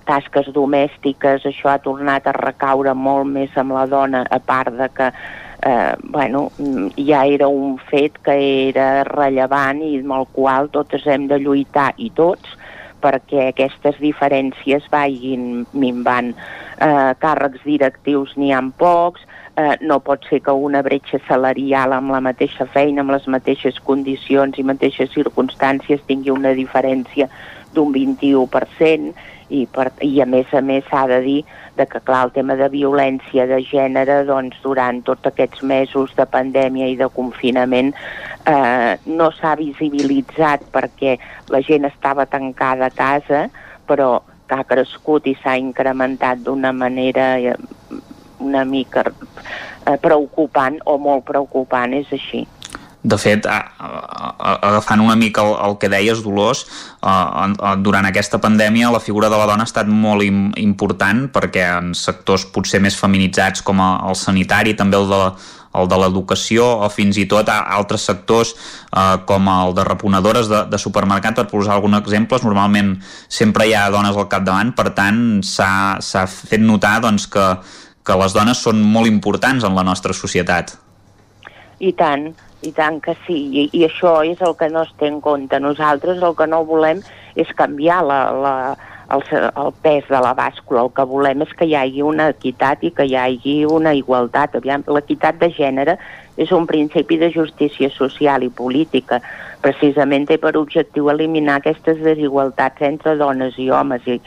tasques domèstiques, això ha tornat a recaure molt més amb la dona, a part de que eh, bueno, ja era un fet que era rellevant i amb el qual totes hem de lluitar, i tots, perquè aquestes diferències vagin minvant. Eh, càrrecs directius n'hi ha pocs, eh, no pot ser que una bretxa salarial amb la mateixa feina, amb les mateixes condicions i mateixes circumstàncies tingui una diferència d'un 21% i, per, i a més a més s'ha de dir de que clar, el tema de violència de gènere doncs, durant tots aquests mesos de pandèmia i de confinament eh, no s'ha visibilitzat perquè la gent estava tancada a casa però ha crescut i s'ha incrementat d'una manera eh, una mica eh, preocupant o molt preocupant, és així. De fet, agafant una mica el, el que deies, Dolors, eh, durant aquesta pandèmia la figura de la dona ha estat molt im, important perquè en sectors potser més feminitzats com el sanitari, també el de el de l'educació o fins i tot a altres sectors eh, com el de reponedores de, de supermercat, per posar alguns exemples, normalment sempre hi ha dones al capdavant, per tant s'ha fet notar doncs, que, que les dones són molt importants en la nostra societat. I tant, i tant que sí, I, i això és el que no es té en compte. Nosaltres el que no volem és canviar la, la, el, el pes de la bàscula. El que volem és que hi hagi una equitat i que hi hagi una igualtat. L'equitat de gènere és un principi de justícia social i política. Precisament té per objectiu eliminar aquestes desigualtats entre dones i homes. I,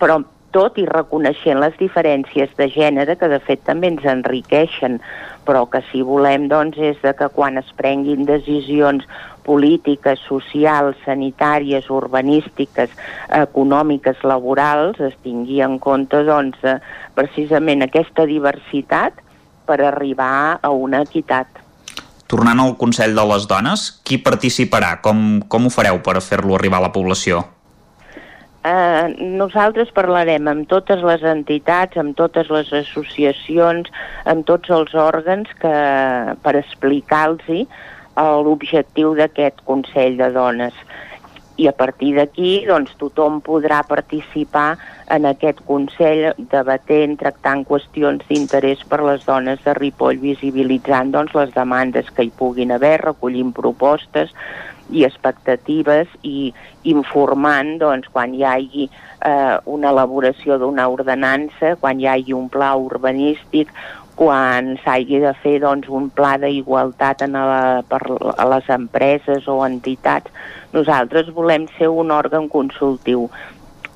però tot i reconeixent les diferències de gènere que de fet també ens enriqueixen però que si volem doncs, és de que quan es prenguin decisions polítiques, socials, sanitàries, urbanístiques, econòmiques, laborals, es tingui en compte doncs, eh, precisament aquesta diversitat per arribar a una equitat. Tornant al Consell de les Dones, qui participarà? Com, com ho fareu per fer-lo arribar a la població? Eh, nosaltres parlarem amb totes les entitats, amb totes les associacions, amb tots els òrgans que, per explicar-los l'objectiu d'aquest Consell de Dones. I a partir d'aquí doncs, tothom podrà participar en aquest Consell debatent, tractant qüestions d'interès per les dones de Ripoll, visibilitzant doncs, les demandes que hi puguin haver, recollint propostes, i expectatives i informant doncs, quan hi hagi eh, una elaboració d'una ordenança, quan hi hagi un pla urbanístic, quan s'hagi de fer doncs, un pla d'igualtat per a les empreses o entitats. Nosaltres volem ser un òrgan consultiu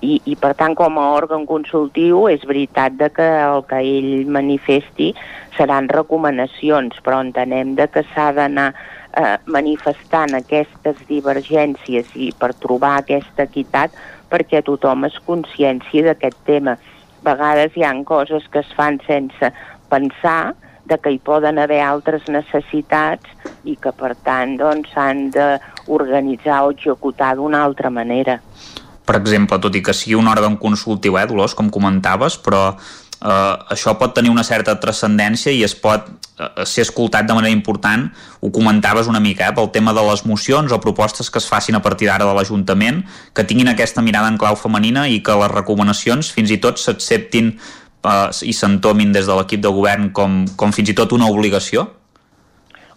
i, i per tant com a òrgan consultiu és veritat de que el que ell manifesti seran recomanacions, però entenem de que s'ha d'anar eh, manifestant aquestes divergències i per trobar aquesta equitat perquè tothom es consciència d'aquest tema. A vegades hi han coses que es fan sense pensar de que hi poden haver altres necessitats i que per tant doncs, s'han doncs, d'organitzar o executar d'una altra manera. Per exemple, tot i que sigui un òrgan consultiu, eh, Dolors, com comentaves, però eh, això pot tenir una certa transcendència i es pot eh, ser escoltat de manera important, ho comentaves una mica, eh, pel tema de les mocions o propostes que es facin a partir d'ara de l'Ajuntament, que tinguin aquesta mirada en clau femenina i que les recomanacions fins i tot s'acceptin eh, i s'entomin des de l'equip de govern com, com fins i tot una obligació?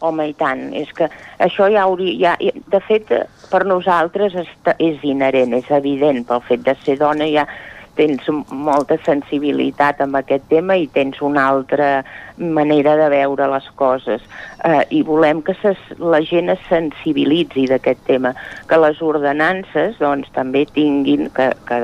Home, i tant. És que això ja hauria... Ja, de fet, per nosaltres és, inherent, és evident, pel fet de ser dona ja tens molta sensibilitat amb aquest tema i tens una altra manera de veure les coses. Eh, i volem que ses, la gent es sensibilitzi d'aquest tema que les ordenances doncs també tinguin que, que,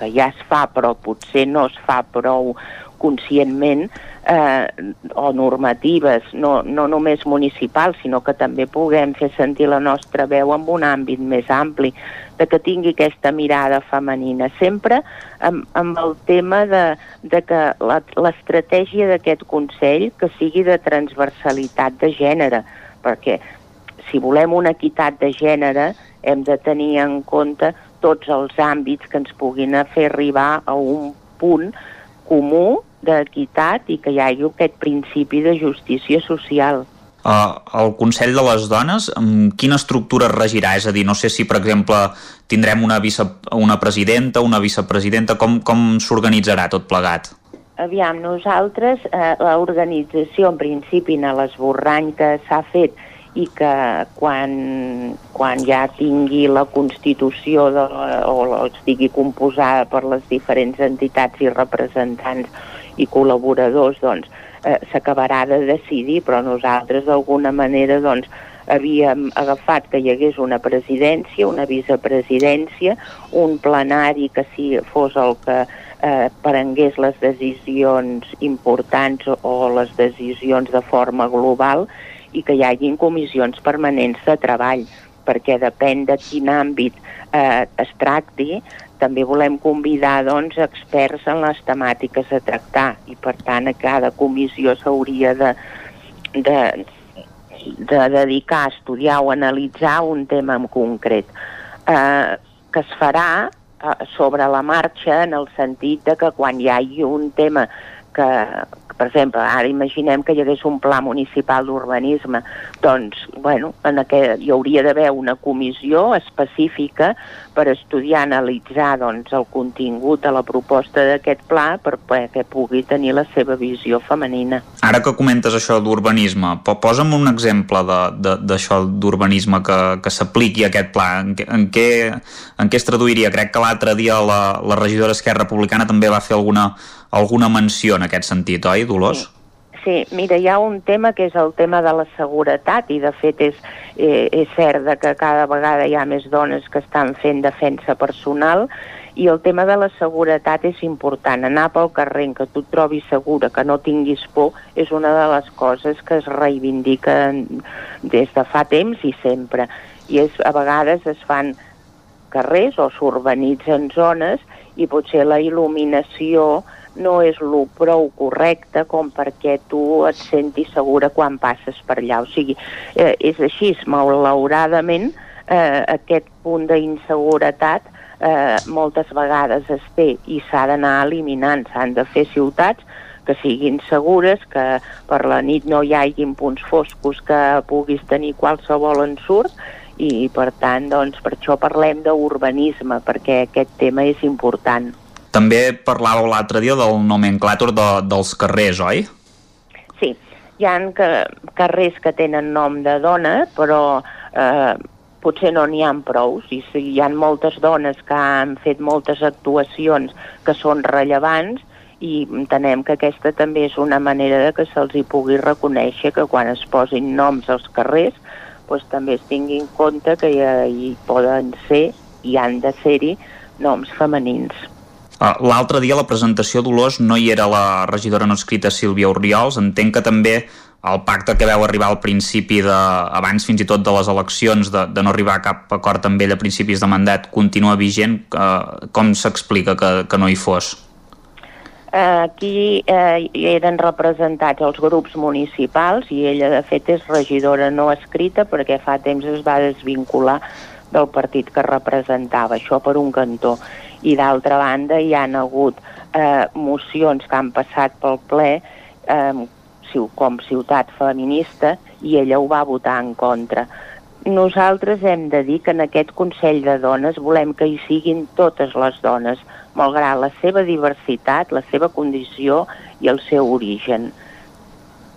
que ja es fa però potser no es fa prou conscientment eh, o normatives, no, no només municipals, sinó que també puguem fer sentir la nostra veu en un àmbit més ampli, de que tingui aquesta mirada femenina, sempre amb, amb el tema de, de que l'estratègia d'aquest Consell que sigui de transversalitat de gènere, perquè si volem una equitat de gènere hem de tenir en compte tots els àmbits que ens puguin fer arribar a un punt comú d'equitat i que hi hagi aquest principi de justícia social. Uh, el Consell de les Dones, amb quina estructura regirà? És a dir, no sé si, per exemple, tindrem una, vice, una presidenta, una vicepresidenta, com, com s'organitzarà tot plegat? Aviam, nosaltres, eh, l'organització, en principi, en l'esborrany que s'ha fet i que quan, quan ja tingui la Constitució de, o estigui composada per les diferents entitats i representants i col·laboradors doncs, eh, s'acabarà de decidir, però nosaltres d'alguna manera doncs, havíem agafat que hi hagués una presidència, una vicepresidència, un plenari que si fos el que eh, prengués les decisions importants o les decisions de forma global i que hi hagin comissions permanents de treball perquè depèn de quin àmbit eh, es tracti, també volem convidar doncs, experts en les temàtiques a tractar i per tant a cada comissió s'hauria de, de, de dedicar a estudiar o analitzar un tema en concret eh, que es farà eh, sobre la marxa en el sentit de que quan hi hagi un tema que, per exemple, ara imaginem que hi hagués un pla municipal d'urbanisme, doncs, bueno, en aquest, hi hauria d'haver una comissió específica per estudiar, analitzar doncs, el contingut de la proposta d'aquest pla per que pugui tenir la seva visió femenina. Ara que comentes això d'urbanisme, posa'm un exemple d'això d'urbanisme que, que s'apliqui aquest pla. En, en, què, en què es traduiria? Crec que l'altre dia la, la regidora Esquerra Republicana també va fer alguna alguna menció en aquest sentit, oi, Dolors? Sí. Sí, mira, hi ha un tema que és el tema de la seguretat i de fet és, eh, és cert de que cada vegada hi ha més dones que estan fent defensa personal i el tema de la seguretat és important. Anar pel carrer què tu et trobis segura, que no tinguis por, és una de les coses que es reivindica des de fa temps i sempre. I és, a vegades es fan carrers o s'urbanitzen zones i potser la il·luminació no és lo prou correcte com perquè tu et sentis segura quan passes per allà. O sigui, eh, és així, malauradament, eh, aquest punt d'inseguretat eh, moltes vegades es té i s'ha d'anar eliminant, s'han de fer ciutats que siguin segures, que per la nit no hi hagin punts foscos que puguis tenir qualsevol ensurt i per tant doncs, per això parlem d'urbanisme perquè aquest tema és important. També parlàveu l'altre dia del nomenclàtor de, dels carrers, oi? Sí, hi ha carrers que tenen nom de dona, però eh, potser no n'hi ha prou. I si hi ha moltes dones que han fet moltes actuacions que són rellevants i entenem que aquesta també és una manera de que se'ls hi pugui reconèixer que quan es posin noms als carrers doncs també es tingui en compte que hi, hi poden ser i han de ser-hi noms femenins. Ah, l'altre dia a la presentació Dolors no hi era la regidora no escrita Sílvia Oriols. Entenc que també el pacte que veu arribar al principi de, abans fins i tot de les eleccions de, de no arribar a cap acord amb ell a principis de mandat continua vigent. Uh, com s'explica que, que no hi fos? Aquí eh, eren representats els grups municipals i ella, de fet, és regidora no escrita perquè fa temps es va desvincular del partit que representava, això per un cantó. I d'altra banda hi han hagut eh, mocions que han passat pel ple eh, com ciutat feminista i ella ho va votar en contra. Nosaltres hem de dir que en aquest Consell de Dones volem que hi siguin totes les dones, malgrat la seva diversitat, la seva condició i el seu origen.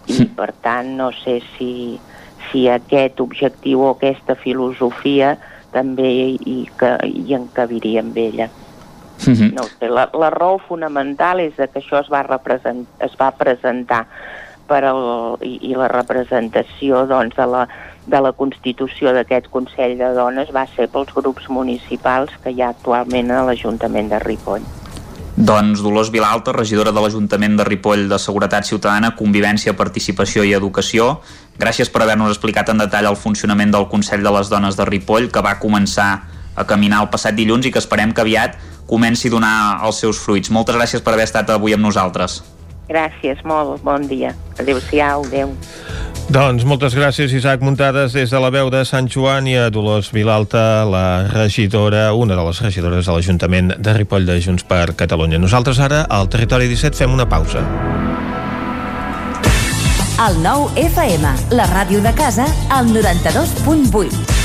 I per tant no sé si, si aquest objectiu o aquesta filosofia també hi, que, hi encabiria amb ella. Mm -hmm. No sé, la, la raó fonamental és que això es va, represent, es va presentar per el, i, i la representació doncs, de la, de la constitució d'aquest Consell de Dones va ser pels grups municipals que hi ha actualment a l'Ajuntament de Ripoll. Doncs Dolors Vilalta, regidora de l'Ajuntament de Ripoll de Seguretat Ciutadana, Convivència, Participació i Educació. Gràcies per haver-nos explicat en detall el funcionament del Consell de les Dones de Ripoll, que va començar a caminar el passat dilluns i que esperem que aviat comenci a donar els seus fruits. Moltes gràcies per haver estat avui amb nosaltres. Gràcies, molt bon dia. Adéu-siau, adéu. Doncs moltes gràcies, Isaac Muntades, des de la veu de Sant Joan i a Dolors Vilalta, la regidora, una de les regidores de l'Ajuntament de Ripoll de Junts per Catalunya. Nosaltres ara, al Territori 17, fem una pausa. El nou FM, la ràdio de casa, al 92.8.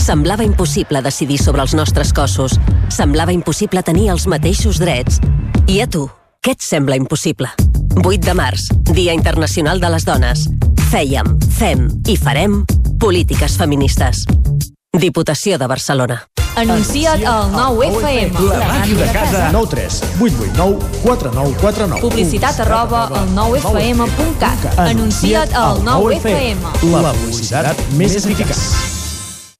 Semblava impossible decidir sobre els nostres cossos. Semblava impossible tenir els mateixos drets. I a tu, què et sembla impossible? 8 de març, Dia Internacional de les Dones fèiem, fem i farem polítiques feministes. Diputació de Barcelona. Anuncia't al 9FM. La màquina de casa. 9 3 8 8 9 4 9 4 9. Publicitat arroba al 9FM.cat. Anuncia't al 9FM. La publicitat més eficaç.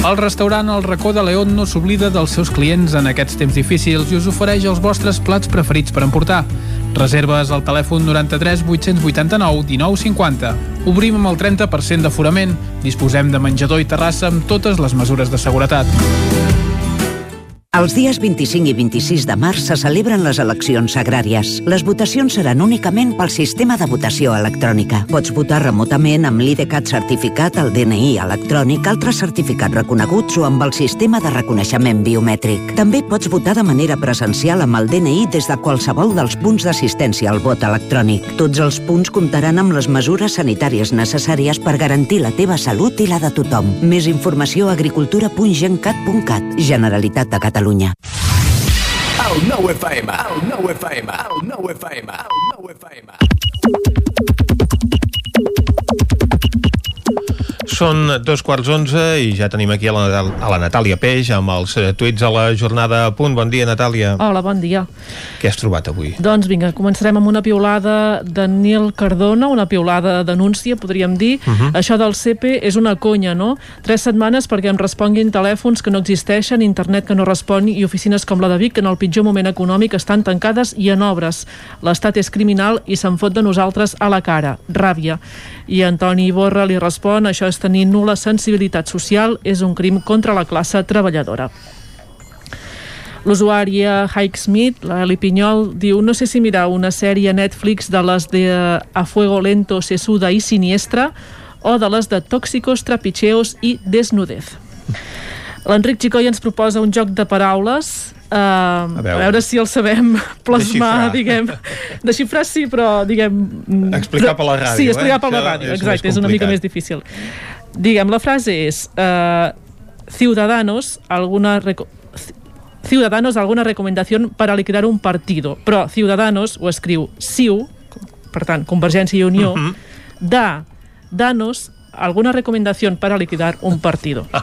El restaurant El Racó de León no s'oblida dels seus clients en aquests temps difícils i us ofereix els vostres plats preferits per emportar. Reserves al telèfon 93 889 1950. Obrim amb el 30% d'aforament. Disposem de menjador i terrassa amb totes les mesures de seguretat. Els dies 25 i 26 de març se celebren les eleccions agràries. Les votacions seran únicament pel sistema de votació electrònica. Pots votar remotament amb l'IDCAT certificat, el DNI electrònic, altres certificats reconeguts o amb el sistema de reconeixement biomètric. També pots votar de manera presencial amb el DNI des de qualsevol dels punts d'assistència al vot electrònic. Tots els punts comptaran amb les mesures sanitàries necessàries per garantir la teva salut i la de tothom. Més informació a agricultura.gencat.cat. Generalitat de Catalunya. Catalunya. El nou FM, el nou FM, el nou FM, el nou FM. Són dos quarts onze i ja tenim aquí a la, a la Natàlia Peix amb els eh, tuits a la jornada a punt. Bon dia, Natàlia. Hola, bon dia. Què has trobat avui? Doncs vinga, començarem amb una piulada de Nil Cardona, una piulada de denúncia, podríem dir. Uh -huh. Això del CP és una conya, no? Tres setmanes perquè em responguin telèfons que no existeixen, internet que no respon i oficines com la de Vic que en el pitjor moment econòmic estan tancades i en obres. L'estat és criminal i se'n fot de nosaltres a la cara. Ràbia. I Antoni Borra li respon, això és tenir nula sensibilitat social, és un crim contra la classe treballadora. L'usuària Hike Smith, la Eli Pinyol, diu no sé si mirar una sèrie Netflix de les de A Fuego Lento, Sesuda i Siniestra o de les de Tóxicos, Trapicheos i Desnudez. L'Enric Gicoi ens proposa un joc de paraules Uh, a, veure. a veure si el sabem plasmar, Desxifrar. diguem desxifrar sí, però diguem Explicar per la ràdio, sí, explicar eh? per la ràdio, és exacte, més és una mica més difícil diguem, la frase és uh, Ciudadanos alguna Ciudadanos alguna recomendación para liquidar un partido però Ciudadanos ho escriu CIU per tant, Convergència i Unió Mhm. da, danos alguna recomendación para liquidar un partido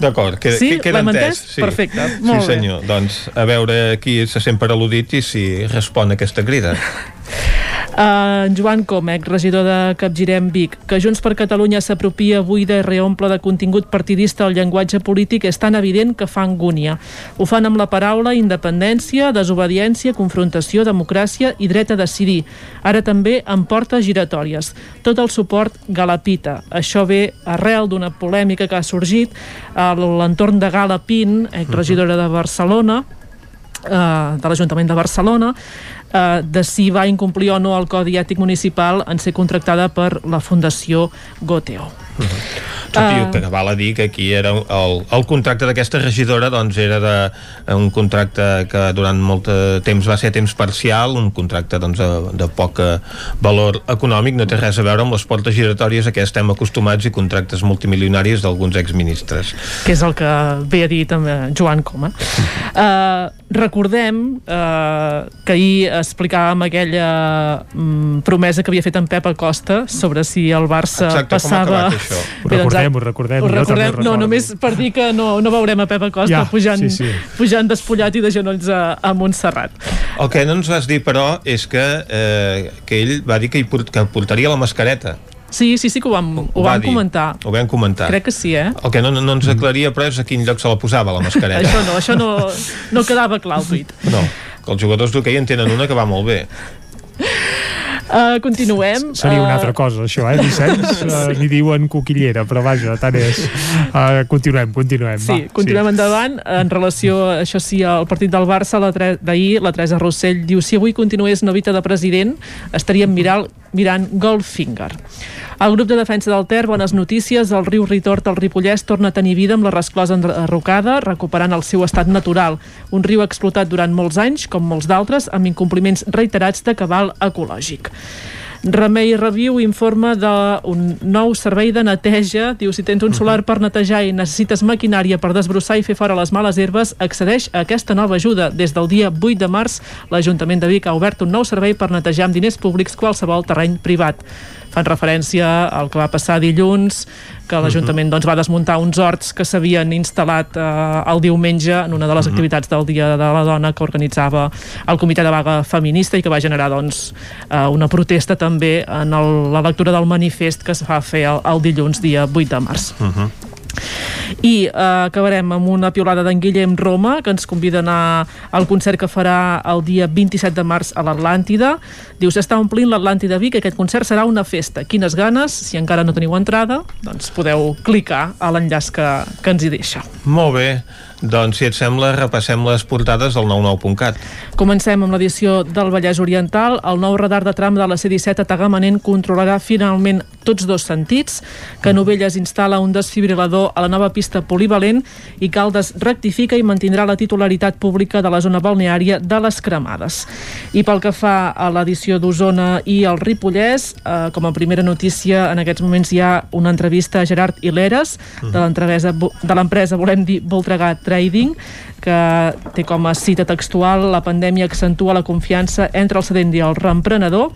D'acord, que, Sí? que queda entès. entès? Perfecte, molt sí, bé. senyor. Doncs a veure qui se sent per al·ludit i si respon a aquesta crida. Uh, Joan Comec, regidor de Capgirem Vic, que Junts per Catalunya s'apropia avui de reomple de contingut partidista al llenguatge polític és tan evident que fa angúnia. Ho fan amb la paraula independència, desobediència, confrontació, democràcia i dret a decidir. Ara també amb portes giratòries. Tot el suport galapita. Això ve arrel d'una polèmica que ha sorgit a l'entorn de Gala Pin, exregidora de Barcelona, eh, de l'Ajuntament de Barcelona eh, de si va incomplir o no el Codi Ètic Municipal en ser contractada per la Fundació Goteo. Tot Ah. uh... que val a dir que aquí era el, el contracte d'aquesta regidora doncs era de, un contracte que durant molt de temps va ser a temps parcial, un contracte doncs, de, de poc eh, valor econòmic, no té res a veure amb les portes giratòries a què estem acostumats i contractes multimilionaris d'alguns exministres. que és el que ve a dir també Joan Coma. Uh, recordem uh, que ahir explicàvem aquella um, promesa que havia fet en Pep Acosta sobre si el Barça Exacte, passava... això? Ho recordem, ho recordem, Ho ho recordem, no, recordo. només per dir que no, no veurem a Pep Acosta Ja, pujant, sí, sí. pujant despullat i de genolls a, a Montserrat. El que no ens vas dir, però, és que, eh, que ell va dir que, hi port, que portaria la mascareta. Sí, sí, sí que ho vam, ho va vam dir. comentar. Ho vam comentar. Crec que sí, eh? El que no, no ens aclaria, però, és a quin lloc se la posava, la mascareta. Això no, això no, no quedava clar al tuit. No, que els jugadors d'hoquei en tenen una que va molt bé. Uh, continuem. Seria una Uh, altra cosa, això, eh, Vicenç? Uh, N'hi diuen coquillera, però vaja, tant és. Uh, continuem, continuem. Sí, va, continuem sí. endavant. En relació, això sí, al partit del Barça d'ahir, la Teresa Rossell diu si avui continués Novita de president, estaríem mirant, mirant Goldfinger. El grup de defensa del Ter, bones notícies, el riu Ritort al Ripollès torna a tenir vida amb la resclosa enderrocada, recuperant el seu estat natural. Un riu explotat durant molts anys, com molts d'altres, amb incompliments reiterats de cabal ecològic. Remei Review informa d'un nou servei de neteja. Diu, si tens un solar per netejar i necessites maquinària per desbrossar i fer fora les males herbes, accedeix a aquesta nova ajuda. Des del dia 8 de març, l'Ajuntament de Vic ha obert un nou servei per netejar amb diners públics qualsevol terreny privat. Fan referència al que va passar dilluns, que l'Ajuntament doncs, va desmuntar uns horts que s'havien instal·lat eh, el diumenge en una de les activitats del Dia de la Dona que organitzava el Comitè de Vaga Feminista i que va generar doncs, eh, una protesta també en el, la lectura del manifest que es va fer el, el dilluns, dia 8 de març. Uh -huh. I eh, acabarem amb una piolada d'en Guillem Roma, que ens convida a anar al concert que farà el dia 27 de març a l'Atlàntida. Diu, s'està omplint l'Atlàntida Vic, aquest concert serà una festa. Quines ganes, si encara no teniu entrada, doncs podeu clicar a l'enllaç que, que ens hi deixa. Molt bé. Doncs, si et sembla, repassem les portades del 99.cat. Comencem amb l'edició del Vallès Oriental. El nou radar de tram de la C-17 a Tagamanent controlarà finalment tots dos sentits. que Novelles instal·la un desfibrilador a la nova pista polivalent i Caldes rectifica i mantindrà la titularitat pública de la zona balneària de les Cremades. I pel que fa a l'edició d'Osona i el Ripollès, eh, com a primera notícia, en aquests moments hi ha una entrevista a Gerard Hileres, de l'empresa de l'empresa, volem dir, Voltregà Trading, que té com a cita textual la pandèmia accentua la confiança entre el cedent i el reemprenedor.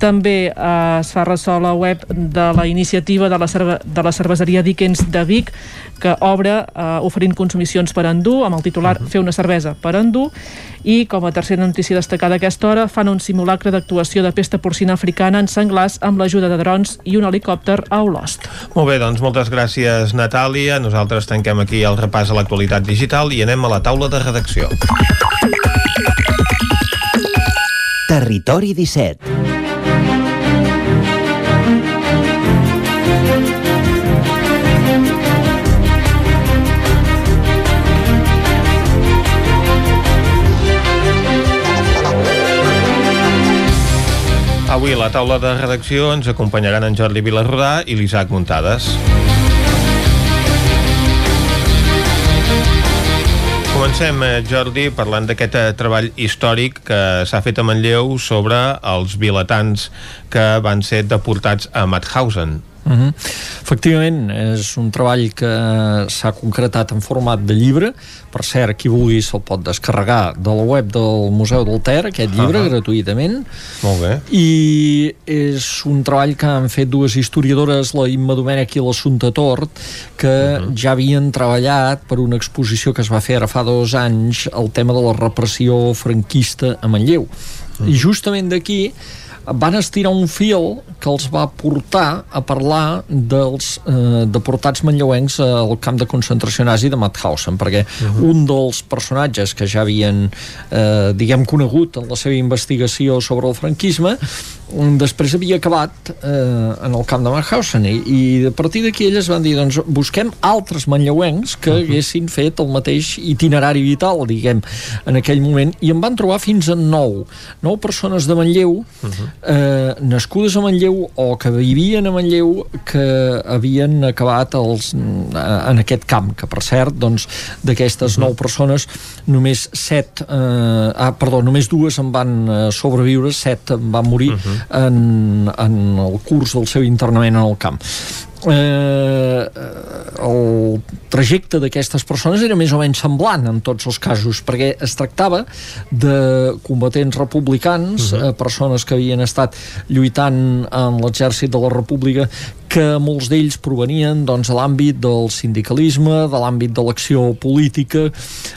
També eh, es fa ressò la web de la iniciativa de la, cerve de la cerveseria Dickens de Vic, que obre eh, oferint consumicions per endur, amb el titular uh -huh. Fer una cervesa per endur, i com a tercera notícia destacada a aquesta hora fan un simulacre d'actuació de pesta porcina africana en senglars amb l'ajuda de drons i un helicòpter a Olost. Molt bé, doncs moltes gràcies, Natàlia. Nosaltres tanquem aquí el repàs a l'actualitat digital i anem a la taula de redacció. Territori 17 Avui a la taula de redacció ens acompanyaran en Jordi Vilarrodà i l'Isaac Muntades. Comencem, eh, Jordi, parlant d'aquest eh, treball històric que s'ha fet a Manlleu sobre els vilatans que van ser deportats a Mauthausen. Uh -huh. Efectivament, és un treball que s'ha concretat en format de llibre. Per cert, qui vulgui se'l pot descarregar de la web del Museu del Ter, aquest llibre, uh -huh. gratuïtament. Molt bé. I és un treball que han fet dues historiadores, la Imma Domènech i l'Assumpta Tort, que uh -huh. ja havien treballat per una exposició que es va fer ara fa dos anys el tema de la repressió franquista a Manlleu. Uh -huh. I justament d'aquí van estirar un fil que els va portar a parlar dels eh, deportats manlleuencs al camp de concentració nazi de Mauthausen, perquè uh -huh. un dels personatges que ja havien, eh, diguem, conegut en la seva investigació sobre el franquisme, després havia acabat eh, en el camp de Mauthausen i, i a partir d'aquí elles van dir doncs busquem altres manlleuencs que uh -huh. haguessin fet el mateix itinerari vital, diguem, en aquell moment i en van trobar fins a nou nou persones de Manlleu uh -huh. eh, nascudes a Manlleu o que vivien a Manlleu que havien acabat els, en aquest camp, que per cert doncs d'aquestes uh -huh. nou persones només set eh, ah, perdó, només dues en van eh, sobreviure set en van morir uh -huh en, en el curs del seu internament en el camp. Eh, el trajecte d'aquestes persones era més o menys semblant en tots els casos, perquè es tractava de combatents republicans, uh -huh. eh, persones que havien estat lluitant en l'exèrcit de la república, que molts d'ells provenien doncs, a l'àmbit del sindicalisme, de l'àmbit de l'acció política,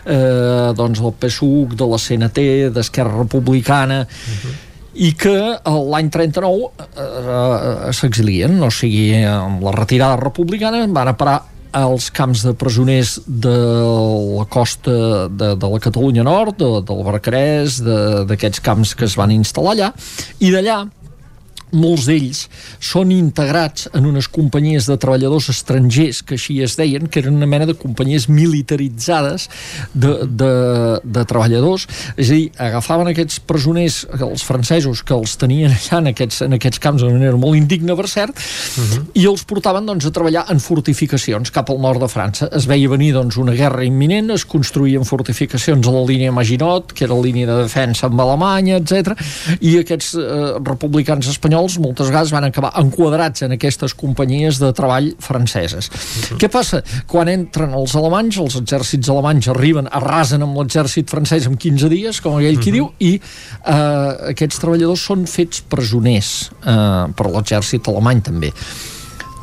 eh, doncs del PSUC, de la CNT, d'Esquerra Republicana... Uh -huh i que l'any 39 eh, eh, s'exilien, o sigui, amb la retirada republicana van a parar als camps de presoners de la costa de, de la Catalunya Nord, de, del Barcarès, d'aquests camps que es van instal·lar allà, i d'allà molts d'ells són integrats en unes companyies de treballadors estrangers, que així es deien, que eren una mena de companyies militaritzades de, de, de treballadors, és a dir, agafaven aquests presoners, els francesos, que els tenien allà en aquests, en aquests camps d'una manera molt indigna, per cert, uh -huh. i els portaven doncs, a treballar en fortificacions cap al nord de França. Es veia venir doncs, una guerra imminent, es construïen fortificacions a la línia Maginot, que era la línia de defensa amb Alemanya, etc. i aquests eh, republicans espanyols espanyols moltes vegades van acabar enquadrats en aquestes companyies de treball franceses. Uh -huh. Què passa? Quan entren els alemanys, els exèrcits alemanys arriben, arrasen amb l'exèrcit francès en 15 dies, com aquell uh -huh. qui diu, i eh, aquests treballadors són fets presoners eh, per l'exèrcit alemany també.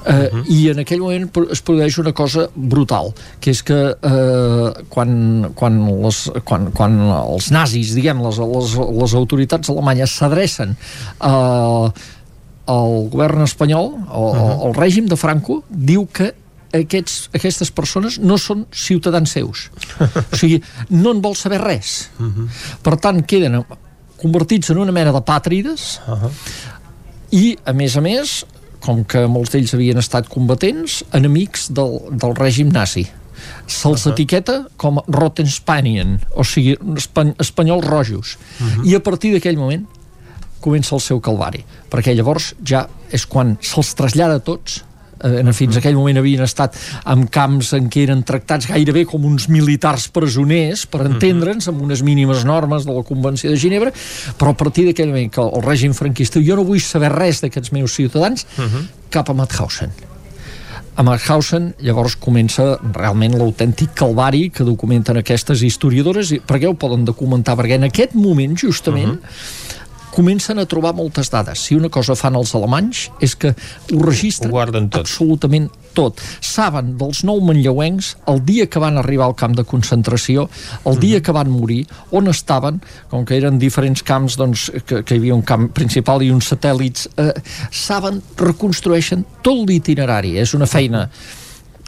Uh, uh -huh. i en aquell moment es produeix una cosa brutal que és que uh, quan, quan, les, quan, quan els nazis, diguem, les, les, les autoritats alemanyes s'adrecen uh, al govern espanyol o uh -huh. al règim de Franco diu que aquests, aquestes persones no són ciutadans seus o sigui, no en vol saber res uh -huh. per tant queden convertits en una mena de pàtrides uh -huh. i a més a més com que molts d'ells havien estat combatents, enemics del, del règim nazi. se'ls uh -huh. etiqueta com Rotten Spanian, o sigui, espany espanyols rojos. Uh -huh. I a partir d'aquell moment comença el seu calvari, perquè llavors ja és quan se'ls trasllada a tots eh, fins aquell moment havien estat en camps en què eren tractats gairebé com uns militars presoners, per entendre'ns, amb unes mínimes normes de la Convenció de Ginebra, però a partir d'aquell moment que el règim franquista, jo no vull saber res d'aquests meus ciutadans, uh -huh. cap a Mauthausen. A Mauthausen llavors comença realment l'autèntic calvari que documenten aquestes historiadores perquè ho poden documentar perquè en aquest moment justament uh -huh comencen a trobar moltes dades. Si una cosa fan els alemanys és que ho registren ho tot. absolutament tot. Saben dels nou manlleuencs el dia que van arribar al camp de concentració, el dia mm -hmm. que van morir, on estaven, com que eren diferents camps, doncs, que, que hi havia un camp principal i uns satèl·lits, eh, saben, reconstrueixen tot l'itinerari. És una feina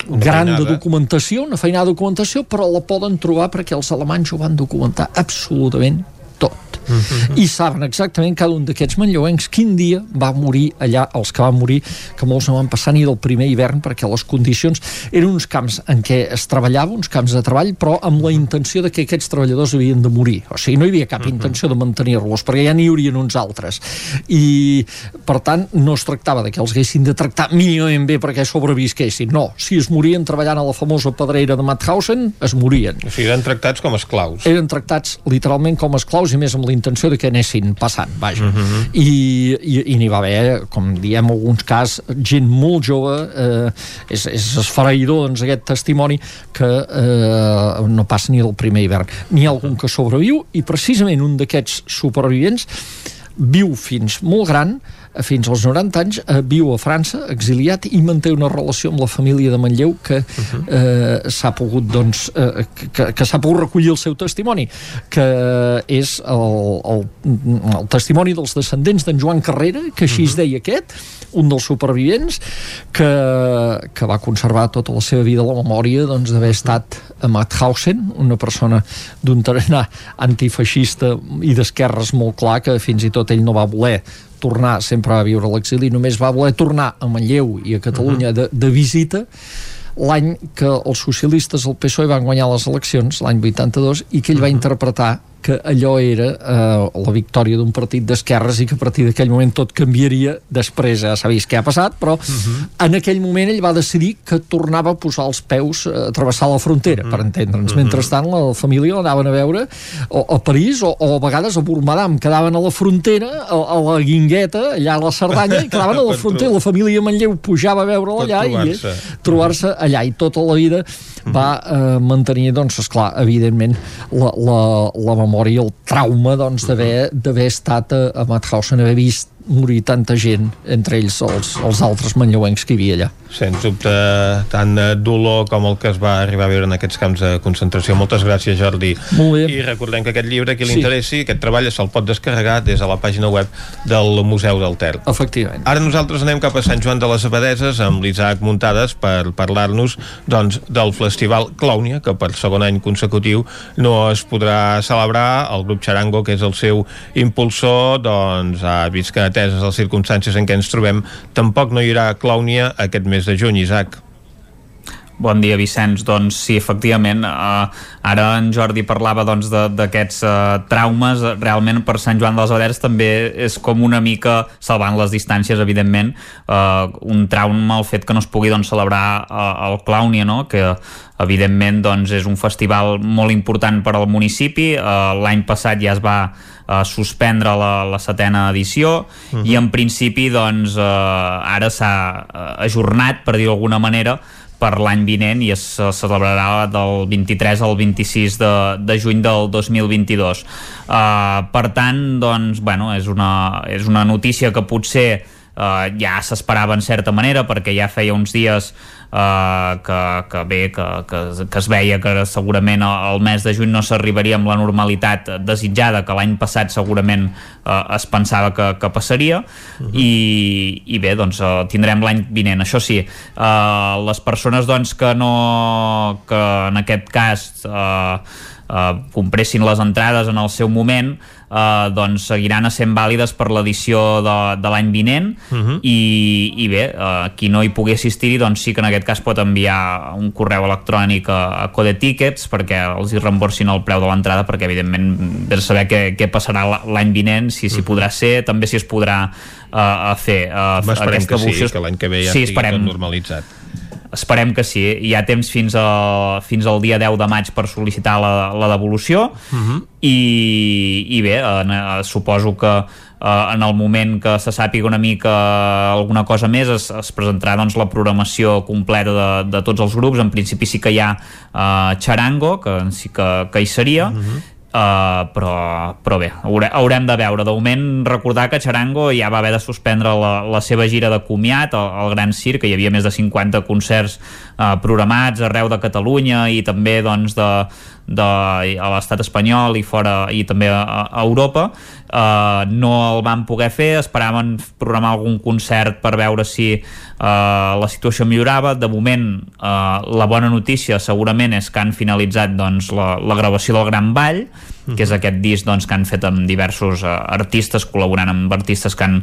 una gran feinada. de documentació, una feina de documentació, però la poden trobar perquè els alemanys ho van documentar absolutament tot. Uh -huh. I saben exactament cada un d'aquests manlleuencs quin dia va morir allà, els que van morir, que molts no van passar ni del primer hivern perquè les condicions eren uns camps en què es treballava, uns camps de treball, però amb la intenció de que aquests treballadors havien de morir. O sigui, no hi havia cap -huh. intenció de mantenir-los, perquè ja n'hi haurien uns altres. I, per tant, no es tractava de que els haguessin de tractar mínimament bé perquè sobrevisquessin. No, si es morien treballant a la famosa pedrera de Mauthausen, es morien. O sigui, eren tractats com esclaus. Eren tractats literalment com esclaus i més amb la intenció de que anessin passant, vaja. Uh -huh. I, i, i n'hi va haver, com diem en alguns cas, gent molt jove, eh, és, és esfereïdor, doncs, aquest testimoni, que eh, no passa ni el primer hivern. N'hi ha algun que sobreviu, i precisament un d'aquests supervivents viu fins molt gran, fins als 90 anys, eh, viu a França, exiliat, i manté una relació amb la família de Manlleu que uh -huh. eh, s'ha pogut, doncs, eh, que, que s'ha pogut recollir el seu testimoni, que és el, el, el testimoni dels descendents d'en Joan Carrera, que així uh -huh. es deia aquest, un dels supervivents, que, que va conservar tota la seva vida la memòria doncs, d'haver estat a Mauthausen, una persona d'un tarannà antifeixista i d'esquerres molt clar, que fins i tot ell no va voler tornar, sempre va viure a l'exili, només va voler tornar a Manlleu i a Catalunya uh -huh. de, de visita l'any que els socialistes el PSOE van guanyar les eleccions, l'any 82, i que ell uh -huh. va interpretar que allò era eh, la victòria d'un partit d'esquerres i que a partir d'aquell moment tot canviaria després, ja s'ha vist què ha passat però uh mhm. -huh. en aquell moment ell va decidir que tornava a posar els peus a travessar la frontera, uh -huh. per mhm. entendre'ns uh mhm. -huh. mentrestant la família l'anaven a veure o, a París o, o a vegades a Burmadam quedaven a la frontera a, a la Guingueta, allà a la Cerdanya i quedaven a la frontera, la família Manlleu pujava a veure allà i trobar-se allà i tota la vida va eh, mantenir, doncs, esclar, evidentment la, la, la memòria, el trauma doncs, d'haver estat a, a Mauthausen, haver vist morir tanta gent, entre ells els, els altres manlleuencs que hi havia allà. Sens dubte, tant dolor com el que es va arribar a veure en aquests camps de concentració. Moltes gràcies, Jordi. Molt bé. I recordem que aquest llibre, qui li sí. interessi, aquest treball se'l pot descarregar des de la pàgina web del Museu del Ter. Efectivament. Ara nosaltres anem cap a Sant Joan de les Abadeses amb l'Isaac Muntades per parlar-nos doncs, del Festival Clownia, que per segon any consecutiu no es podrà celebrar. El grup Charango, que és el seu impulsor, doncs, ha vist que ateses les circumstàncies en què ens trobem, tampoc no hi haurà clownia aquest mes de juny, Isaac. Bon dia, Vicenç. Doncs sí, efectivament, eh, ara en Jordi parlava d'aquests doncs, eh, traumes. Realment, per Sant Joan dels Abaderes també és com una mica, salvant les distàncies, evidentment, eh, un trauma el fet que no es pugui doncs, celebrar eh, el Clownia, no? que evidentment doncs, és un festival molt important per al municipi. Eh, L'any passat ja es va eh, suspendre la, la setena edició uh -huh. i en principi doncs, eh, ara s'ha eh, ajornat, per dir d'alguna manera, per l'any vinent i es celebrarà del 23 al 26 de, de juny del 2022. Uh, per tant, doncs, bueno, és una, és una notícia que potser uh, ja s'esperava en certa manera perquè ja feia uns dies eh, que, que bé, que, que, que es veia que segurament el mes de juny no s'arribaria amb la normalitat desitjada que l'any passat segurament eh, es pensava que, que passaria uh -huh. i, i bé, doncs eh, tindrem l'any vinent. Això sí, eh, les persones doncs que no que en aquest cas eh, eh, compressin les entrades en el seu moment eh, doncs seguiran sent vàlides per l'edició de, de l'any vinent uh -huh. i, i bé, eh, qui no hi pugui assistir doncs sí que en aquest cas pot enviar un correu electrònic a, a Code Tickets perquè els hi reemborsin el preu de l'entrada perquè evidentment de saber què, què passarà l'any vinent, si s'hi uh -huh. podrà ser també si es podrà uh, fer uh, aquesta que sí, que l'any que ve ja sí, estigui esperem, tot normalitzat esperem que sí, hi ha temps fins, a, fins al dia 10 de maig per sol·licitar la, la devolució. Uh -huh. i, i bé, eh, suposo que eh, en el moment que se sàpiga una mica alguna cosa més es, es presentarà doncs, la programació completa de, de tots els grups. En principi sí que hi ha eh, Charango que sí que, que hi seria. Uh -huh Uh, però, però bé, haure, haurem de veure. De moment recordar que Charango ja va haver de suspendre la, la seva gira de comiat al, al Gran Circ, que hi havia més de 50 concerts uh, programats arreu de Catalunya i també doncs, de, de, a l'estat espanyol i fora i també a, a Europa uh, no el van poder fer. Esperaven programar algun concert per veure si uh, la situació millorava. De moment uh, la bona notícia segurament és que han finalitzat doncs, la, la gravació del Gran Ball que és aquest disc doncs, que han fet amb diversos uh, artistes, col·laborant amb artistes que, han,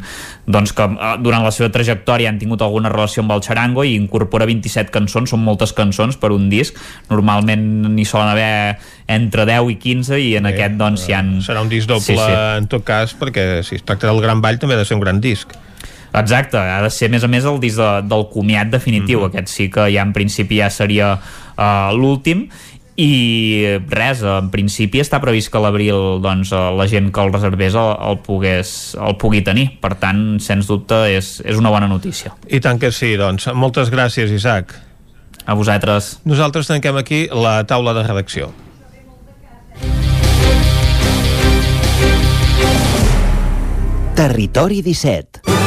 doncs, que uh, durant la seva trajectòria han tingut alguna relació amb el xarango i incorpora 27 cançons, són moltes cançons per un disc, normalment n'hi solen haver entre 10 i 15 i en Bé, aquest doncs hi han... Serà un disc doble sí, sí. en tot cas perquè si es tracta del Gran Ball també ha de ser un gran disc Exacte, ha de ser a més a més el disc de, del comiat definitiu, mm -hmm. aquest sí que ja en principi ja seria uh, l'últim i res, en principi està previst que a l'abril doncs, la gent que el reservés el, el, pogués, el pugui tenir. Per tant, sens dubte, és, és una bona notícia. I tant que sí, doncs. Moltes gràcies Isaac. A vosaltres. Nosaltres tanquem aquí la taula de redacció. Territori 17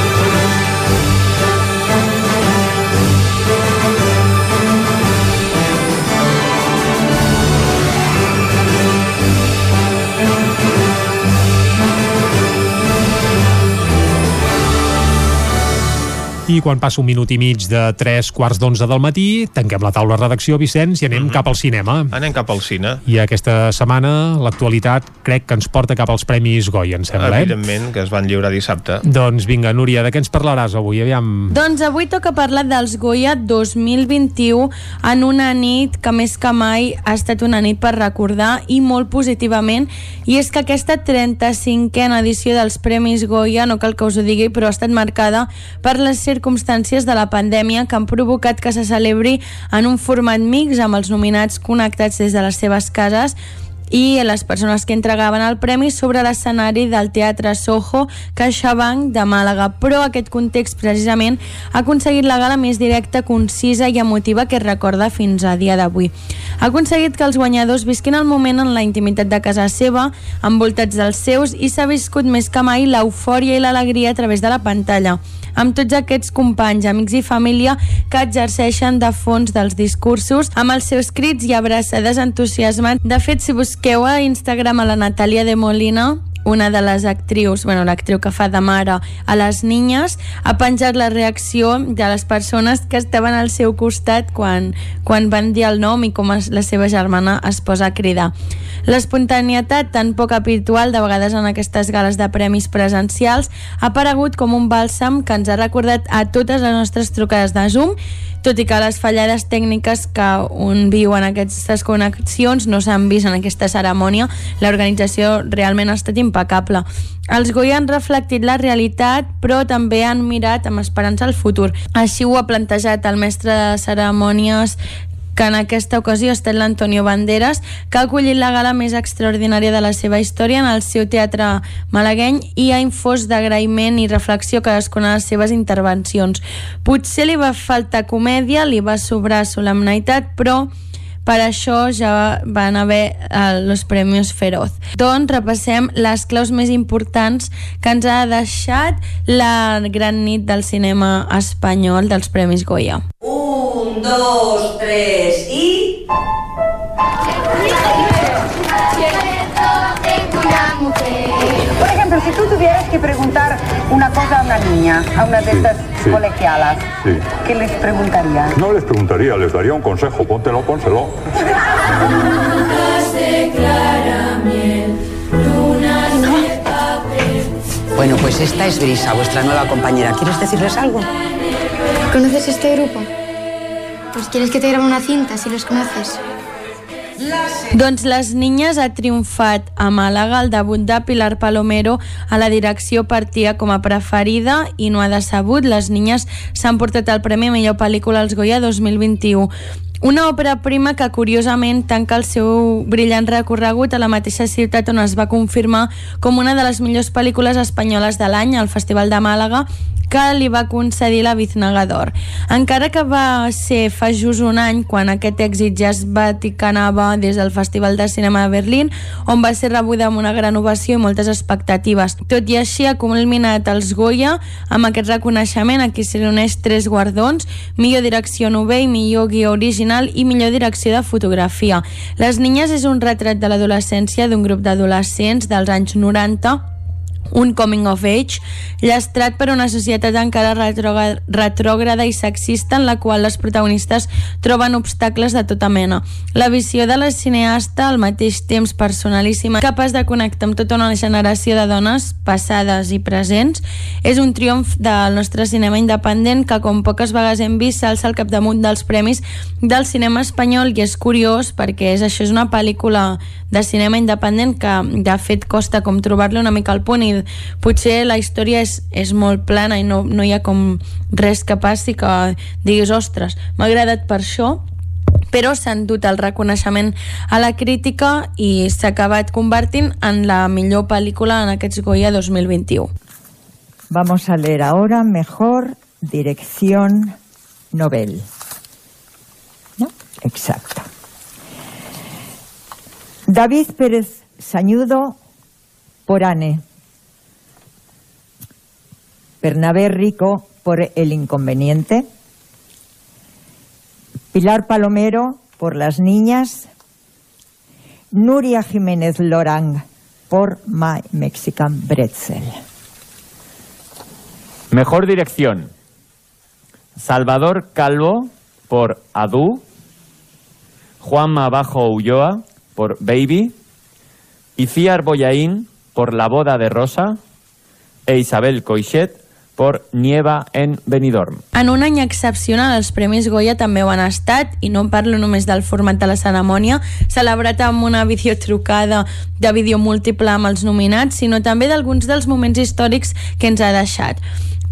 I quan passa un minut i mig de 3 quarts d'onze del matí, tanquem la taula de redacció, Vicenç, i anem mm -hmm. cap al cinema. Anem cap al cine. I aquesta setmana l'actualitat crec que ens porta cap als Premis Goya, em sembla, eh? Evidentment, eh? que es van lliurar dissabte. Doncs vinga, Núria, de què ens parlaràs avui? Aviam... Doncs avui toca parlar dels Goya 2021 en una nit que més que mai ha estat una nit per recordar i molt positivament, i és que aquesta 35a edició dels Premis Goya, no cal que us ho digui, però ha estat marcada per les circumstàncies circumstàncies de la pandèmia que han provocat que se celebri en un format mix amb els nominats connectats des de les seves cases i les persones que entregaven el premi sobre l'escenari del Teatre Soho CaixaBank de Màlaga. Però aquest context precisament ha aconseguit la gala més directa, concisa i emotiva que es recorda fins a dia d'avui. Ha aconseguit que els guanyadors visquin el moment en la intimitat de casa seva, envoltats dels seus, i s'ha viscut més que mai l'eufòria i l'alegria a través de la pantalla amb tots aquests companys, amics i família que exerceixen de fons dels discursos amb els seus crits i abraçades entusiasmats. De fet, si busqueu a Instagram a la Natàlia de Molina, una de les actrius, bueno, l'actriu que fa de mare a les niñes, ha penjat la reacció de les persones que estaven al seu costat quan, quan van dir el nom i com es, la seva germana es posa a cridar. L'espontanietat tan poc habitual de vegades en aquestes gales de premis presencials ha aparegut com un bàlsam que ens ha recordat a totes les nostres trucades de Zoom tot i que les fallades tècniques que un viu en aquestes connexions no s'han vist en aquesta cerimònia, l'organització realment ha estat impecable. Els Goya han reflectit la realitat, però també han mirat amb esperança al futur. Així ho ha plantejat el mestre de cerimònies que en aquesta ocasió ha estat l'Antonio Banderas, que ha acollit la gala més extraordinària de la seva història en el seu teatre malagueny i ha infós d'agraïment i reflexió cadascuna de les seves intervencions. Potser li va faltar comèdia, li va sobrar solemnitat, però per això ja van haver eh, els Premis Feroz. Doncs repassem les claus més importants que ens ha deixat la gran nit del cinema espanyol dels Premis Goya. Un, dos, tres i... Por ejemplo, si tú tuvieras que preguntar una cosa a una niña, a una de estas sí, colegialas, sí. ¿qué les preguntarías? No les preguntaría, les daría un consejo, póntelo, pónselo. Bueno, pues esta es Brisa, vuestra nueva compañera. ¿Quieres decirles algo? ¿Conoces este grupo? Pues quieres que te grabe una cinta si los conoces. Doncs Les Niñes ha triomfat a Màlaga. El debut de Pilar Palomero a la direcció partia com a preferida i no ha decebut. Les Niñes s'han portat el Premi Millor Pel·lícula als Goya 2021. Una òpera prima que curiosament tanca el seu brillant recorregut a la mateixa ciutat on es va confirmar com una de les millors pel·lícules espanyoles de l'any al Festival de Màlaga que li va concedir la Biznaga d'Or. Encara que va ser fa just un any quan aquest èxit ja es vaticanava des del Festival de Cinema de Berlín, on va ser rebuda amb una gran ovació i moltes expectatives. Tot i així ha culminat els Goya amb aquest reconeixement a qui se li uneix tres guardons, millor direcció novell, millor guió original i millor direcció de fotografia. Les Niñes és un retrat de l'adolescència d'un grup d'adolescents dels anys 90 un coming of age, llastrat per una societat encara retrògrada i sexista en la qual les protagonistes troben obstacles de tota mena. La visió de la cineasta, al mateix temps personalíssima, capaç de connectar amb tota una generació de dones passades i presents, és un triomf del nostre cinema independent que, com poques vegades hem vist, s'alça al capdamunt dels premis del cinema espanyol i és curiós perquè és això és una pel·lícula de cinema independent que de fet costa com trobar-li una mica al punt i potser la història és, és molt plana i no, no hi ha com res que passi que diguis, ostres, m'ha agradat per això però s'ha endut el reconeixement a la crítica i s'ha acabat convertint en la millor pel·lícula en aquests Goya 2021. Vamos a leer ahora mejor dirección novel. ¿No? Exacto. David Pérez Sañudo por Anne. Bernabé Rico por El Inconveniente. Pilar Palomero por Las Niñas. Nuria Jiménez Lorang por My Mexican Bretzel. Mejor dirección. Salvador Calvo por Adu. Juanma Bajo Ulloa por Baby. Iciar Boyaín por La boda de Rosa. E Isabel Coixet por Nieva en Benidorm. En un any excepcional, els Premis Goya també ho han estat, i no parlo només del format de la cerimònia, celebrat amb una videotrucada de vídeo múltiple amb els nominats, sinó també d'alguns dels moments històrics que ens ha deixat.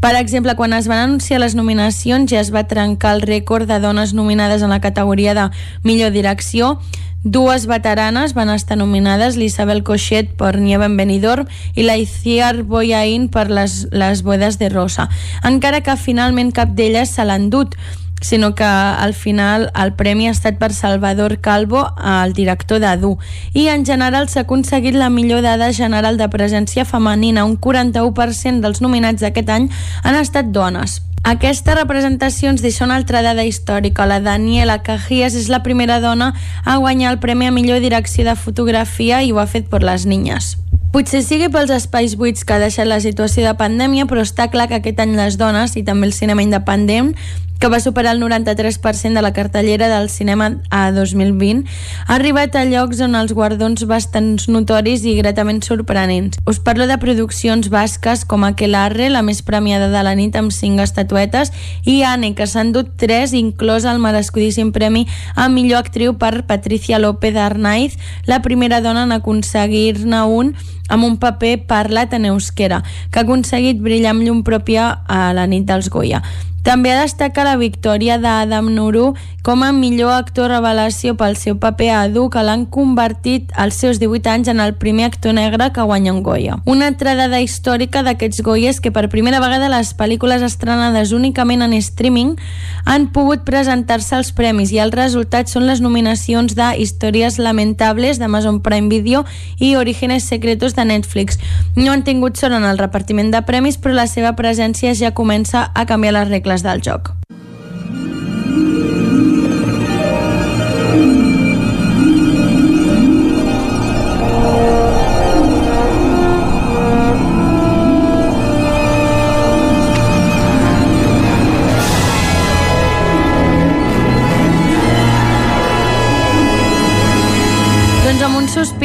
Per exemple, quan es van anunciar les nominacions ja es va trencar el rècord de dones nominades en la categoria de millor direcció. Dues veteranes van estar nominades, l'Isabel Coixet per Nieva en Benidorm i la Iciar Boyain per les, les bodes de Rosa. Encara que finalment cap d'elles se l'han dut sinó que al final el premi ha estat per Salvador Calvo, el director d'Adu. I en general s'ha aconseguit la millor dada general de presència femenina. Un 41% dels nominats d'aquest any han estat dones. Aquesta representació ens deixa una altra dada històrica. La Daniela Cajías és la primera dona a guanyar el Premi a millor direcció de fotografia i ho ha fet per les niñes. Potser sigui pels espais buits que ha deixat la situació de pandèmia, però està clar que aquest any les dones i també el cinema independent que va superar el 93% de la cartellera del cinema a 2020, ha arribat a llocs on els guardons bastants notoris i gratament sorprenents. Us parlo de produccions basques com Aquelarre, la més premiada de la nit amb 5 estatuetes, i Anne, que s'han dut 3, inclòs el merescudíssim premi a millor actriu per Patricia López Arnaiz, la primera dona en aconseguir-ne un amb un paper parlat en euskera, que ha aconseguit brillar amb llum pròpia a la nit dels Goya. També ha destacat la victòria d'Adam Nuru com a millor actor revelació pel seu paper a Adu, que l'han convertit als seus 18 anys en el primer actor negre que guanya un Goya. Una altra dada històrica d'aquests Goyes que per primera vegada les pel·lícules estrenades únicament en streaming han pogut presentar-se als premis i els resultats són les nominacions de Històries Lamentables d'Amazon Prime Video i Orígenes Secretos de Netflix. No han tingut sort en el repartiment de premis, però la seva presència ja comença a canviar les regles regles del joc.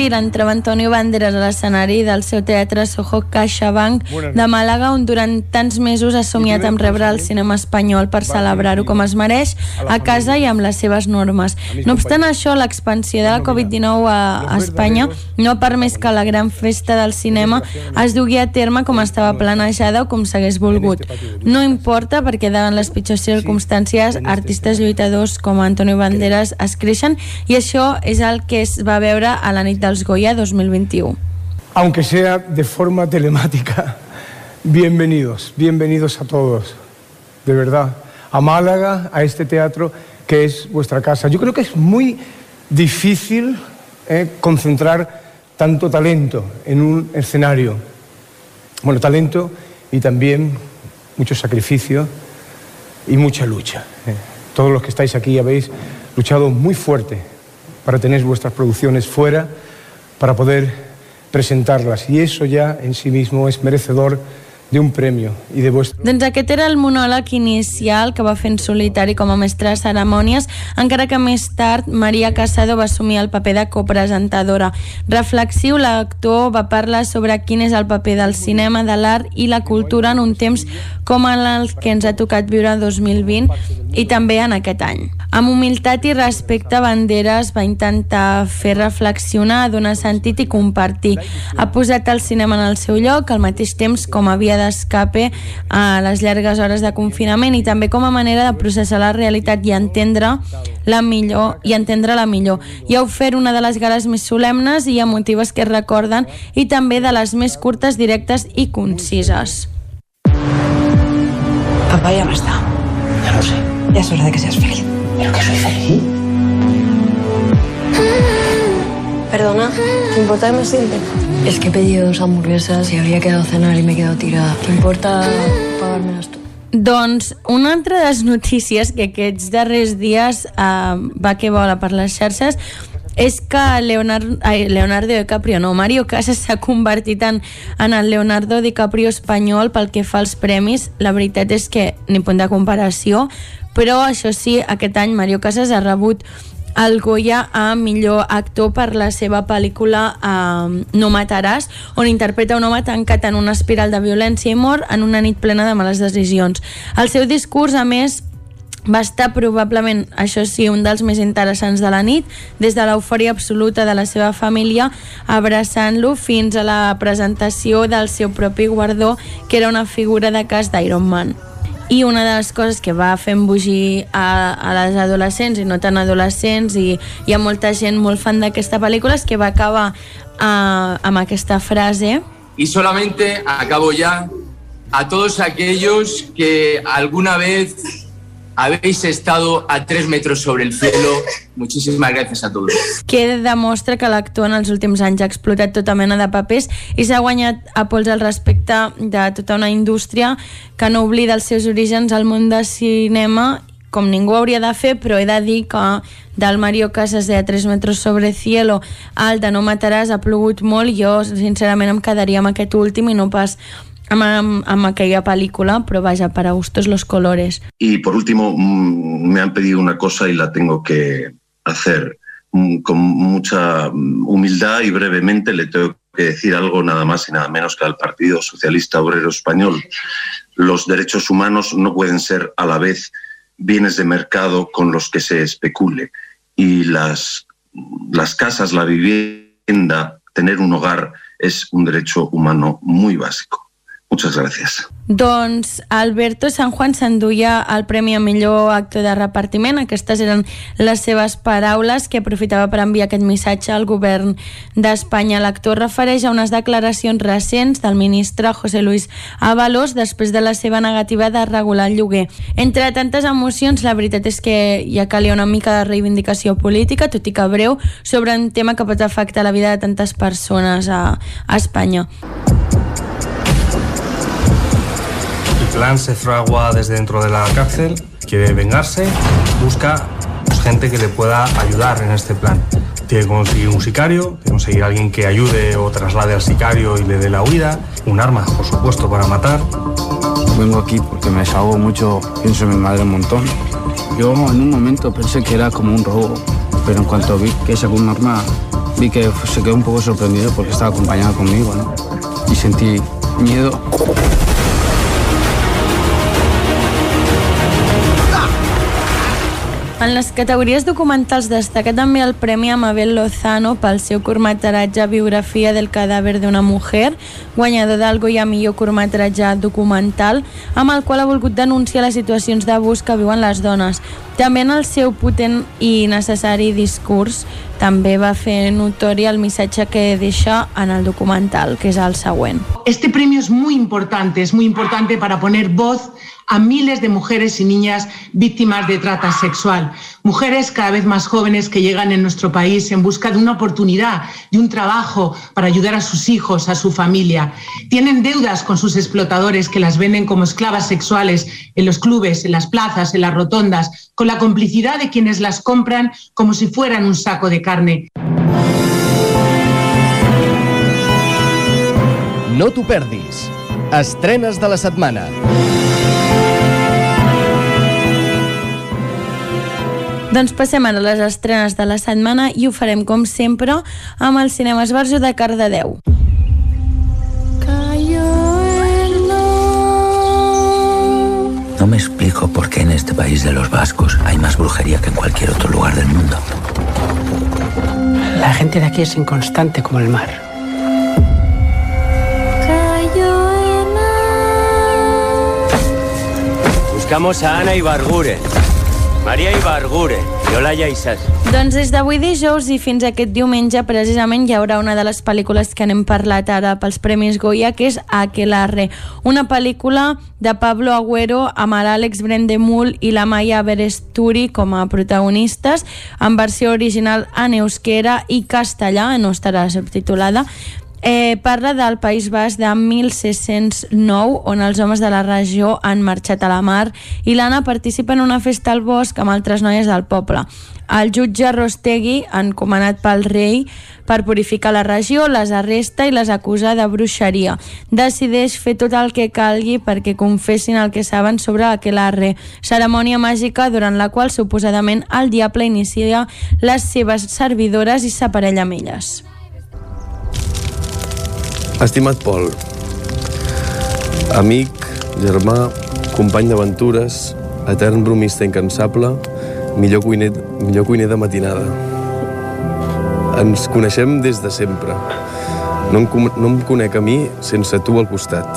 Ahir entrava Antonio Banderas a l'escenari del seu teatre Soho CaixaBank de Màlaga, on durant tants mesos ha somiat amb rebre el cinema espanyol per celebrar-ho com es mereix, a casa i amb les seves normes. No obstant això, l'expansió de la Covid-19 a, Espanya no ha permès que la gran festa del cinema es dugui a terme com estava planejada o com s'hagués volgut. No importa perquè davant les pitjors circumstàncies artistes lluitadors com Antonio Banderas es creixen i això és el que es va veure a la nit Goya 2021. Aunque sea de forma telemática, bienvenidos, bienvenidos a todos, de verdad, a Málaga, a este teatro que es vuestra casa. Yo creo que es muy difícil eh, concentrar tanto talento en un escenario. Bueno, talento y también mucho sacrificio y mucha lucha. eh. Todos los que estáis aquí habéis luchado muy fuerte para tener vuestras producciones fuera, para poder presentarlas. Y eso ya en sí mismo es merecedor de un premio i de vuestro... Doncs aquest era el monòleg inicial que va fer en solitari com a mestre de cerimònies, encara que més tard Maria Casado va assumir el paper de copresentadora. Reflexiu, l'actor va parlar sobre quin és el paper del cinema, de l'art i la cultura en un temps com el que ens ha tocat viure el 2020 i també en aquest any. Amb humilitat i respecte, Banderas va intentar fer reflexionar, donar sentit i compartir. Ha posat el cinema en el seu lloc, al mateix temps com a via d'escape a les llargues hores de confinament i també com a manera de processar la realitat i entendre la millor i entendre la millor. I ha ofert una de les gales més solemnes i emotives que es recorden i també de les més curtes, directes i concises. Papá ya no está. Ya lo sé. Ya es hora de que seas feliz. ¿Pero que soy feliz? Perdona, ¿te importa que me siente? Es que he pedido dos hamburguesas y habría quedado a cenar y me he quedado tirada. ¿Te importa pagármelas tú? Doncs una altra de les notícies que aquests darrers dies eh, va que vola per les xarxes és que Leonardo, ai, Leonardo DiCaprio, no, Mario Casas s'ha convertit en, en el Leonardo DiCaprio espanyol pel que fa als premis. La veritat és que ni punt de comparació, però això sí, aquest any Mario Casas ha rebut el Goya a millor actor per la seva pel·lícula eh, No mataràs, on interpreta un home tancat en una espiral de violència i mort en una nit plena de males decisions. El seu discurs, a més, va estar probablement, això sí, un dels més interessants de la nit, des de l'eufòria absoluta de la seva família, abraçant-lo fins a la presentació del seu propi guardó, que era una figura de cas d'Iron Man. I una de les coses que va fer embogir a, a les adolescents i no tan adolescents i hi ha molta gent molt fan d'aquesta pel·lícula és que va acabar uh, amb aquesta frase. Y solamente acabo ya a todos aquellos que alguna vez habéis estado a tres metros sobre el cielo. Muchísimas gracias a todos. que demostra que l'actor en els últims anys ha explotat tota mena de papers i s'ha guanyat a pols al respecte de tota una indústria que no oblida els seus orígens al món de cinema com ningú hauria de fer, però he de dir que del Mario Casas de 3 metres sobre cielo al de No mataràs ha plogut molt jo sincerament em quedaria amb aquest últim i no pas amb, amb, aquella pel·lícula, però vaja, para gustos los colores. Y por último, mm, me han pedido una cosa y la tengo que hacer Mm, con mucha mm, humildad y brevemente. Le tengo que decir algo nada más y nada menos que al Partido Socialista Obrero Español. Los derechos humanos no pueden ser a la vez bienes de mercado con los que se especule. Y las, las casas, la vivienda, tener un hogar es un derecho humano muy básico. Muchas gracias. Doncs Alberto San Juan s'enduia el Premi a millor actor de repartiment. Aquestes eren les seves paraules que aprofitava per enviar aquest missatge al govern d'Espanya. L'actor refereix a unes declaracions recents del ministre José Luis Ábalos després de la seva negativa de regular el lloguer. Entre tantes emocions, la veritat és que ja calia una mica de reivindicació política, tot i que breu, sobre un tema que pot afectar la vida de tantes persones a, a Espanya. El plan se fragua desde dentro de la cárcel, quiere vengarse, busca pues, gente que le pueda ayudar en este plan. Tiene que conseguir un sicario, tiene que conseguir alguien que ayude o traslade al sicario y le dé la huida, un arma, por supuesto, para matar. Vengo aquí porque me desahogo mucho, pienso en mi madre un montón. Yo en un momento pensé que era como un robo, pero en cuanto vi que sacó un arma, vi que se quedó un poco sorprendido porque estaba acompañada conmigo, ¿no? Y sentí miedo. En les categories documentals destaca també el Premi a Mabel Lozano pel seu curtmetratge Biografia del cadàver d'una mujer, guanyador del Goya millor curtmetratge documental, amb el qual ha volgut denunciar les situacions d'abús que viuen les dones. També en el seu potent i necessari discurs també va fer notori el missatge que deixa en el documental, que és el següent. Este premio es muy importante, es muy importante para poner voz a miles de mujeres y niñas víctimas de trata sexual. Mujeres cada vez más jóvenes que llegan en nuestro país en busca de una oportunidad, de un trabajo para ayudar a sus hijos, a su familia. Tienen deudas con sus explotadores que las venden como esclavas sexuales en los clubes, en las plazas, en las rotondas, con la complicidad de quienes las compran como si fueran un saco de carne. No t'ho perdis. Estrenes de la setmana. Doncs passem ara a les estrenes de la setmana i ho farem, com sempre, amb el Cinema Esbarjo de Cardedeu. No me explico por qué en este país de los vascos hay más brujería que en cualquier otro lugar del mundo. La gente de aquí es inconstante como el mar. Buscamos a Ana Ibargure. Maria Ibargure i Olaya Isas. Doncs des d'avui dijous i fins aquest diumenge precisament hi haurà una de les pel·lícules que n'hem parlat ara pels Premis Goya, que és Aquelarre, una pel·lícula de Pablo Agüero amb l'Àlex Brendemul i la Maya Beresturi com a protagonistes, en versió original en euskera i castellà, no estarà subtitulada, Eh, parla del País Basc de 1609, on els homes de la regió han marxat a la mar i l'Anna participa en una festa al bosc amb altres noies del poble. El jutge Rostegui, encomanat pel rei per purificar la regió, les arresta i les acusa de bruixeria. Decideix fer tot el que calgui perquè confessin el que saben sobre aquelarre, cerimònia màgica durant la qual suposadament el diable inicia les seves servidores i s'aparella amb elles. Estimat Pol, amic, germà, company d'aventures, etern bromista incansable, millor cuiner, millor cuiner de matinada. Ens coneixem des de sempre. No em, no em conec a mi sense tu al costat.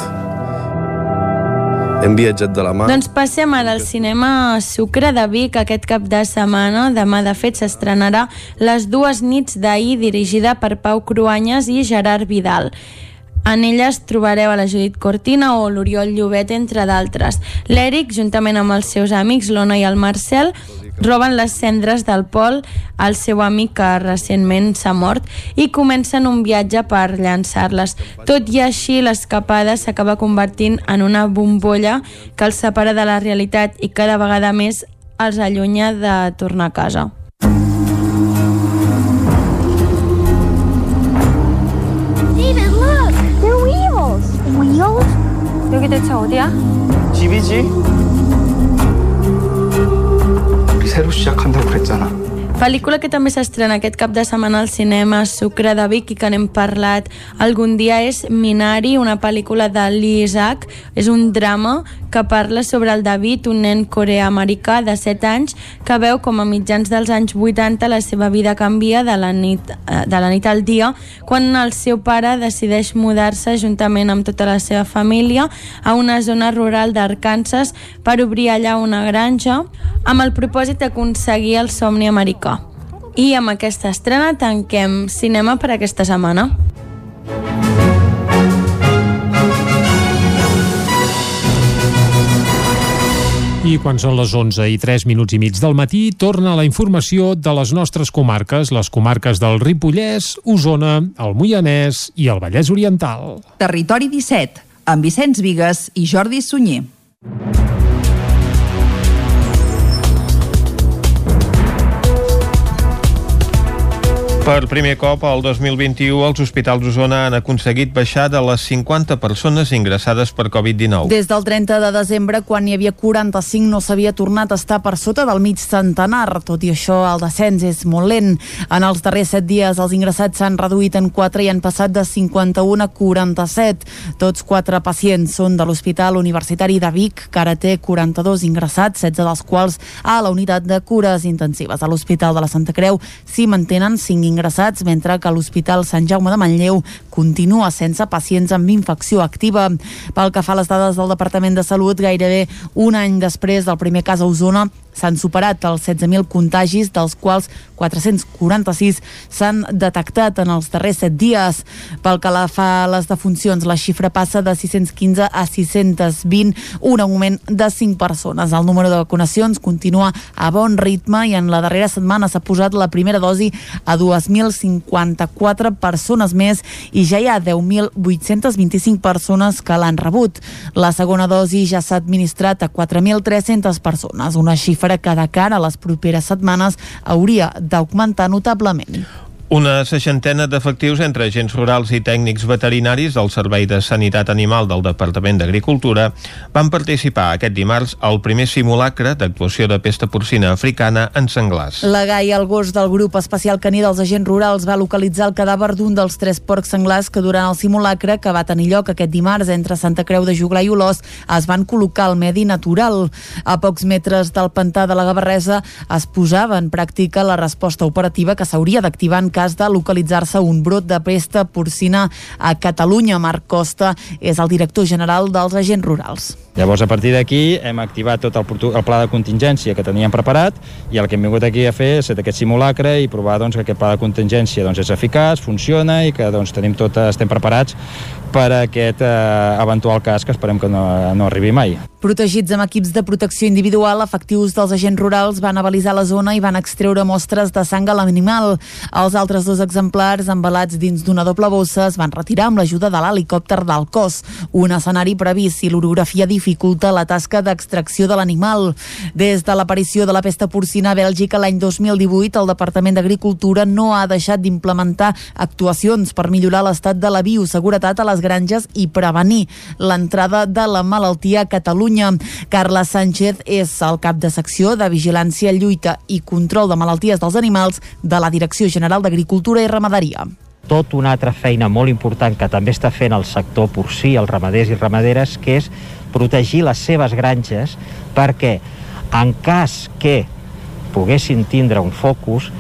Hem viatjat de la mà... Doncs passem ara al cinema Sucre de Vic aquest cap de setmana. Demà, de fet, s'estrenarà Les dues nits d'ahir, dirigida per Pau Cruanyes i Gerard Vidal. En elles trobareu a la Judit Cortina o l'Oriol Llobet, entre d'altres. L'Eric, juntament amb els seus amics, l'Ona i el Marcel, roben les cendres del Pol, el seu amic que recentment s'ha mort, i comencen un viatge per llançar-les. Tot i així, l'escapada s'acaba convertint en una bombolla que els separa de la realitat i cada vegada més els allunya de tornar a casa. 여기 대체 어디야? 집이지? 우리 새로 시작한다고 그랬잖아. Pel·lícula que també s'estrena aquest cap de setmana al cinema Sucre de Vic i que n'hem parlat algun dia és Minari, una pel·lícula de Lee Isaac. És un drama que parla sobre el David, un nen coreà-americà de 7 anys que veu com a mitjans dels anys 80 la seva vida canvia de la nit, eh, de la nit al dia quan el seu pare decideix mudar-se juntament amb tota la seva família a una zona rural d'Arkansas per obrir allà una granja amb el propòsit d'aconseguir el somni americà. I amb aquesta estrena tanquem cinema per aquesta setmana. I quan són les 11 i 3 minuts i mig del matí, torna la informació de les nostres comarques, les comarques del Ripollès, Osona, el Moianès i el Vallès Oriental. Territori 17, amb Vicenç Vigues i Jordi Sunyer. Per primer cop, el 2021, els hospitals d'Osona han aconseguit baixar de les 50 persones ingressades per Covid-19. Des del 30 de desembre, quan hi havia 45, no s'havia tornat a estar per sota del mig centenar. Tot i això, el descens és molt lent. En els darrers 7 dies, els ingressats s'han reduït en 4 i han passat de 51 a 47. Tots 4 pacients són de l'Hospital Universitari de Vic, que ara té 42 ingressats, 16 dels quals a la unitat de cures intensives. A l'Hospital de la Santa Creu s'hi mantenen 5 ingressats ingressats, mentre que l'Hospital Sant Jaume de Manlleu continua sense pacients amb infecció activa. Pel que fa a les dades del Departament de Salut, gairebé un any després del primer cas a Osona, s'han superat els 16.000 contagis, dels quals 446 s'han detectat en els darrers 7 dies. Pel que la fa a les defuncions, la xifra passa de 615 a 620, un augment de 5 persones. El número de vacunacions continua a bon ritme i en la darrera setmana s'ha posat la primera dosi a 2.054 persones més i ja hi ha 10.825 persones que l'han rebut. La segona dosi ja s'ha administrat a 4.300 persones, una xifra xifra que de cara a les properes setmanes hauria d'augmentar notablement. Una seixantena d'efectius entre agents rurals i tècnics veterinaris del Servei de Sanitat Animal del Departament d'Agricultura van participar aquest dimarts al primer simulacre d'actuació de pesta porcina africana en senglars. La Gai, el gos del grup especial caní dels agents rurals, va localitzar el cadàver d'un dels tres porcs senglars que durant el simulacre que va tenir lloc aquest dimarts entre Santa Creu de Juglar i Olós es van col·locar al medi natural. A pocs metres del pantà de la Gavarresa es posava en pràctica la resposta operativa que s'hauria d'activar en cas de localitzar-se un brot de pesta porcina a Catalunya. Marc Costa és el director general dels agents rurals. Llavors, a partir d'aquí, hem activat tot el, el pla de contingència que teníem preparat i el que hem vingut aquí a fer és aquest simulacre i provar doncs, que aquest pla de contingència doncs, és eficaç, funciona i que doncs, tenim tot, estem preparats per a aquest eh, eventual cas que esperem que no, no arribi mai. Protegits amb equips de protecció individual, efectius dels agents rurals van avalisar la zona i van extreure mostres de sang a l'animal. Els altres dos exemplars, embalats dins d'una doble bossa, es van retirar amb l'ajuda de l'helicòpter del cos. Un escenari previst si l'orografia dificulta la tasca d'extracció de l'animal. Des de l'aparició de la pesta porcina a Bèlgica l'any 2018, el Departament d'Agricultura no ha deixat d'implementar actuacions per millorar l'estat de la bioseguretat a les granges i prevenir l'entrada de la malaltia a Catalunya. Carla Sánchez és el cap de secció de Vigilància, Lluita i Control de Malalties dels Animals de la Direcció General d'Agricultura i Ramaderia tot una altra feina molt important que també està fent el sector porcí, els ramaders i ramaderes, que és protegir les seves granges perquè en cas que poguessin tindre un focus,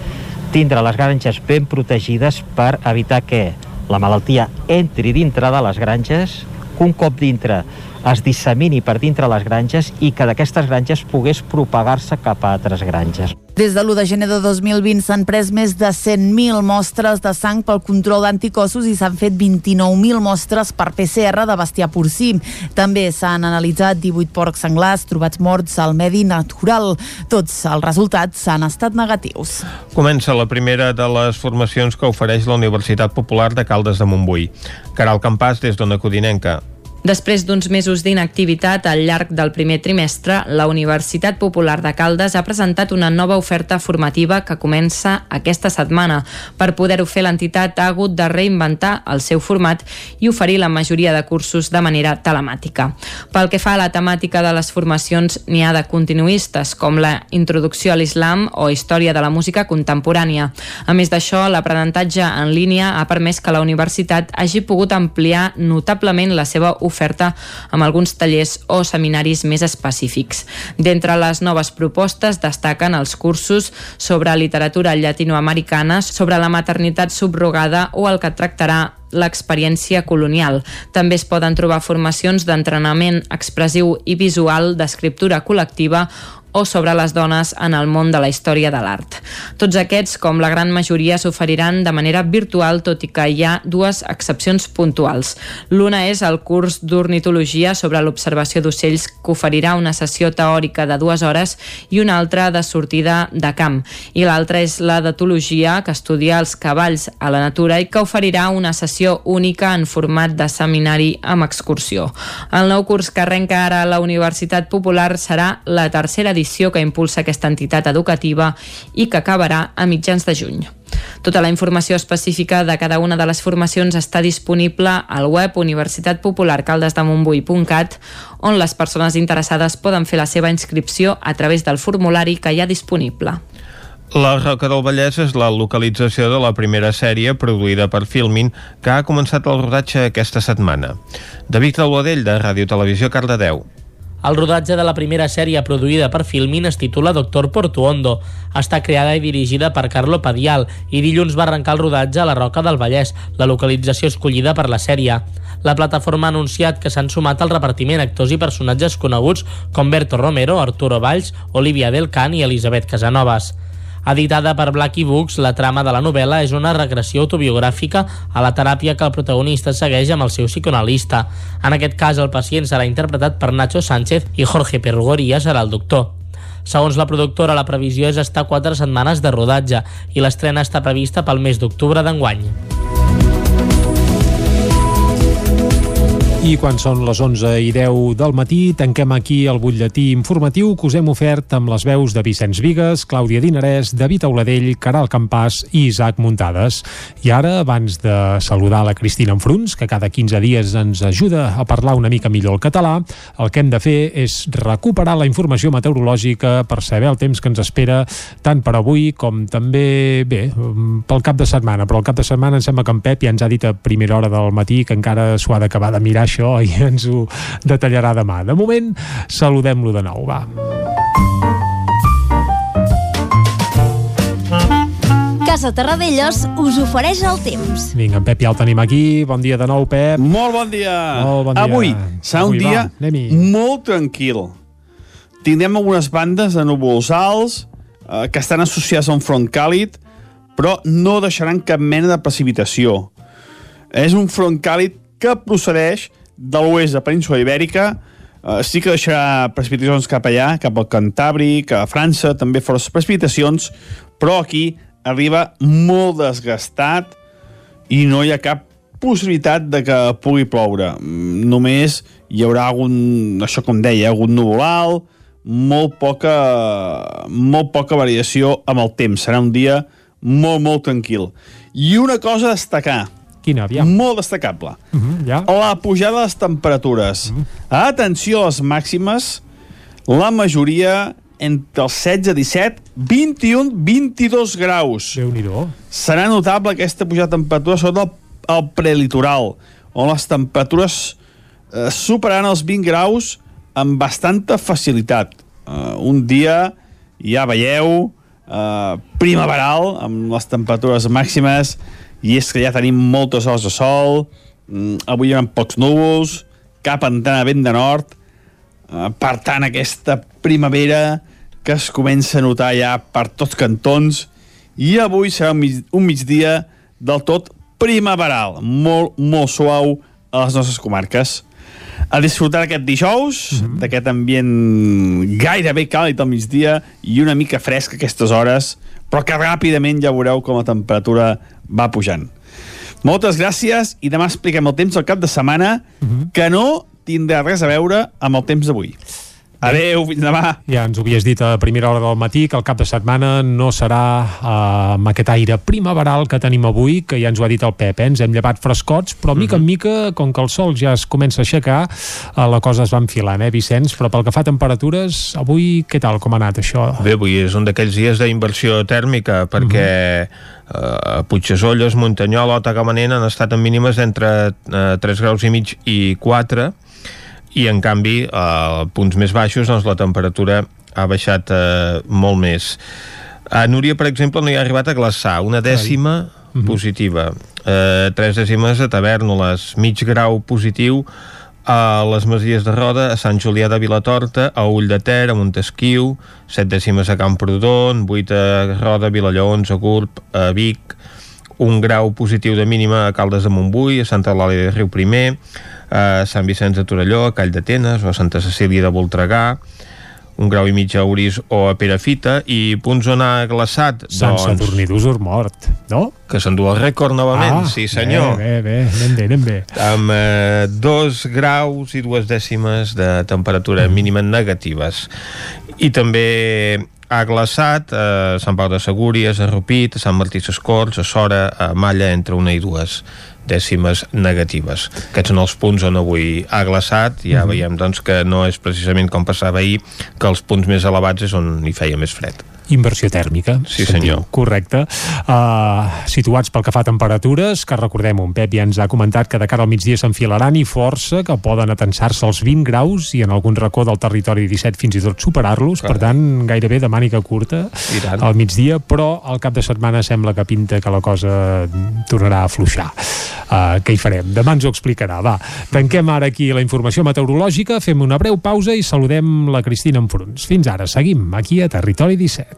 tindre les granges ben protegides per evitar que la malaltia entri dintre de les granges, un cop dintre es dissemini per dintre les granges i que d'aquestes granges pogués propagar-se cap a altres granges. Des de l'1 de gener de 2020 s'han pres més de 100.000 mostres de sang pel control d'anticossos i s'han fet 29.000 mostres per PCR de bestiar porcí. També s'han analitzat 18 porcs senglars trobats morts al medi natural. Tots els resultats han estat negatius. Comença la primera de les formacions que ofereix la Universitat Popular de Caldes de Montbui. Caral Campàs, des d'Ona Codinenca. Després d'uns mesos d'inactivitat al llarg del primer trimestre, la Universitat Popular de Caldes ha presentat una nova oferta formativa que comença aquesta setmana. Per poder-ho fer, l'entitat ha hagut de reinventar el seu format i oferir la majoria de cursos de manera telemàtica. Pel que fa a la temàtica de les formacions, n'hi ha de continuistes, com la Introducció a l'Islam o Història de la Música Contemporània. A més d'això, l'aprenentatge en línia ha permès que la universitat hagi pogut ampliar notablement la seva oferta amb alguns tallers o seminaris més específics. D'entre les noves propostes destaquen els cursos sobre literatura llatinoamericana, sobre la maternitat subrogada o el que tractarà l'experiència colonial. També es poden trobar formacions d'entrenament expressiu i visual, d'escriptura col·lectiva o sobre les dones en el món de la història de l'art. Tots aquests, com la gran majoria, s'oferiran de manera virtual, tot i que hi ha dues excepcions puntuals. L'una és el curs d'ornitologia sobre l'observació d'ocells que oferirà una sessió teòrica de dues hores i una altra de sortida de camp. I l'altra és la d'etologia, que estudia els cavalls a la natura i que oferirà una sessió única en format de seminari amb excursió. El nou curs que arrenca ara a la Universitat Popular serà la tercera edició que impulsa aquesta entitat educativa i que acabarà a mitjans de juny. Tota la informació específica de cada una de les formacions està disponible al web universitatpopularcaldesdemontbui.cat on les persones interessades poden fer la seva inscripció a través del formulari que hi ha disponible. La Roca del Vallès és la localització de la primera sèrie produïda per Filmin que ha començat el rodatge aquesta setmana. David Alboadell, de Ràdio Televisió, Cardedeu. El rodatge de la primera sèrie produïda per Filmin es titula Doctor Portuondo. Està creada i dirigida per Carlo Padial i dilluns va arrencar el rodatge a la Roca del Vallès, la localització escollida per la sèrie. La plataforma ha anunciat que s'han sumat al repartiment actors i personatges coneguts com Berto Romero, Arturo Valls, Olivia Del Can i Elisabet Casanovas. Editada per Blacky Books, la trama de la novel·la és una regressió autobiogràfica a la teràpia que el protagonista segueix amb el seu psicoanalista. En aquest cas, el pacient serà interpretat per Nacho Sánchez i Jorge Pergoria serà el doctor. Segons la productora, la previsió és estar quatre setmanes de rodatge i l'estrena està prevista pel mes d'octubre d'enguany. I quan són les 11 i 10 del matí, tanquem aquí el butlletí informatiu que us hem ofert amb les veus de Vicenç Vigues, Clàudia Dinarès, David Auladell, Caral Campàs i Isaac Muntades. I ara, abans de saludar la Cristina Enfruns, que cada 15 dies ens ajuda a parlar una mica millor el català, el que hem de fer és recuperar la informació meteorològica per saber el temps que ens espera tant per avui com també, bé, pel cap de setmana. Però el cap de setmana em sembla que en Pep ja ens ha dit a primera hora del matí que encara s'ho ha d'acabar de mirar això i ens ho detallarà demà. De moment, saludem-lo de nou, va. Casa Terradellos us ofereix el temps. Vinga, en Pep ja el tenim aquí. Bon dia de nou, Pep. Molt bon dia. Molt bon dia. Avui serà un Avui, dia va, molt tranquil. Tindrem algunes bandes de núvols alts eh, que estan associats a un front càlid, però no deixaran cap mena de precipitació. És un front càlid que procedeix de l'oest de Península Ibèrica, eh, sí que deixarà precipitacions cap allà, cap al Cantàbric, a França, també força precipitacions, però aquí arriba molt desgastat i no hi ha cap possibilitat de que pugui ploure. Mm, Només hi haurà algun, això com deia, algun núvol alt, molt poca, molt poca variació amb el temps. Serà un dia molt, molt tranquil. I una cosa a destacar, Quina, aviam. molt destacable, Uh -huh, ja. la pujada de les temperatures. Atenció a les màximes, la majoria entre els 16, 17, 21, 22 graus. déu nhi Serà notable aquesta pujada de temperatura sobretot al, al prelitoral, on les temperatures eh, superaran els 20 graus amb bastanta facilitat. Eh, un dia, ja veieu, eh, primaveral, amb les temperatures màximes, i és que ja tenim moltes hores de sol, mm, avui hi ha pocs núvols, cap entrada vent de nord, eh, per tant aquesta primavera que es comença a notar ja per tots cantons i avui serà un, mig, un migdia del tot primaveral, molt, molt suau a les nostres comarques. A disfrutar aquest dijous, mm -hmm. d'aquest ambient gairebé càlid al migdia i una mica fresc a aquestes hores, però que ràpidament ja veureu com la temperatura va pujant. Moltes gràcies i demà expliquem el temps al cap de setmana mm -hmm. que no tindrà res a veure amb el temps d'avui. Adeu, fins demà. Ja ens ho havies dit a primera hora del matí que el cap de setmana no serà eh, amb aquest aire primaveral que tenim avui, que ja ens ho ha dit el Pep, eh? ens hem llevat frescots, però mica en mica, com que el sol ja es comença a aixecar, eh, la cosa es va enfilant, eh, Vicenç? Però pel que fa a temperatures, avui què tal, com ha anat això? Bé, avui és un d'aquells dies d'inversió tèrmica perquè eh, Puigdesolles, Muntanyola o Tagamanent han estat en mínimes entre eh, 3 graus i mig i 4 i en canvi a punts més baixos doncs, la temperatura ha baixat eh, molt més. A Núria, per exemple, no hi ha arribat a glaçar, una dècima positiva, eh, tres dècimes a Tavernoles, mig grau positiu a les Masies de Roda, a Sant Julià de Vilatorta, a Ull de Ter, a Montesquiu, 7 dècimes a Camprodon, 8 a Roda, Vilallaons, a Gurb, a Vic, un grau positiu de mínima a Caldes de Montbui, a Santa Eulàlia de Riu Primer, a Sant Vicenç de Torelló, a Call d'Atenes o a Santa Cecília de Voltregà, un grau i mig a Uris o a Perafita, i punts on ha glaçat, Sant doncs... Sadurní d'Usor mort, no? Que s'endú el rècord novament, Ah, sí senyor. Bé, bé, bé, anem bé, anem bé. amb eh, dos graus i dues dècimes de temperatura mínima negatives. I també ha glaçat a Sant Pau de Segúries, a Rupit, a Sant Martí Sescorts, a Sora, a Malla, entre una i dues dècimes negatives. Aquests són els punts on avui ha glaçat ja Mhm. veiem doncs, que no és precisament com passava ahir, que els punts més elevats és on hi feia més fred. Inversió tèrmica. Sí, se'n senyor. Correcte. Uh, situats pel que fa a temperatures, que recordem, un Pep ja ens ha comentat que de cara al migdia s'enfilaran i força, que poden atensar-se als 20 graus i en algun racó del territori 17 fins i tot superar-los, per tant, gairebé de màniga curta I tant. al migdia, però al cap de setmana sembla que pinta que la cosa tornarà a afluixar. Uh, què hi farem? Demà ens ho explicarà. Va, tanquem ara aquí la informació meteorològica, fem una breu pausa i saludem la Cristina Enfruns. Fins ara, seguim aquí a Territori 17.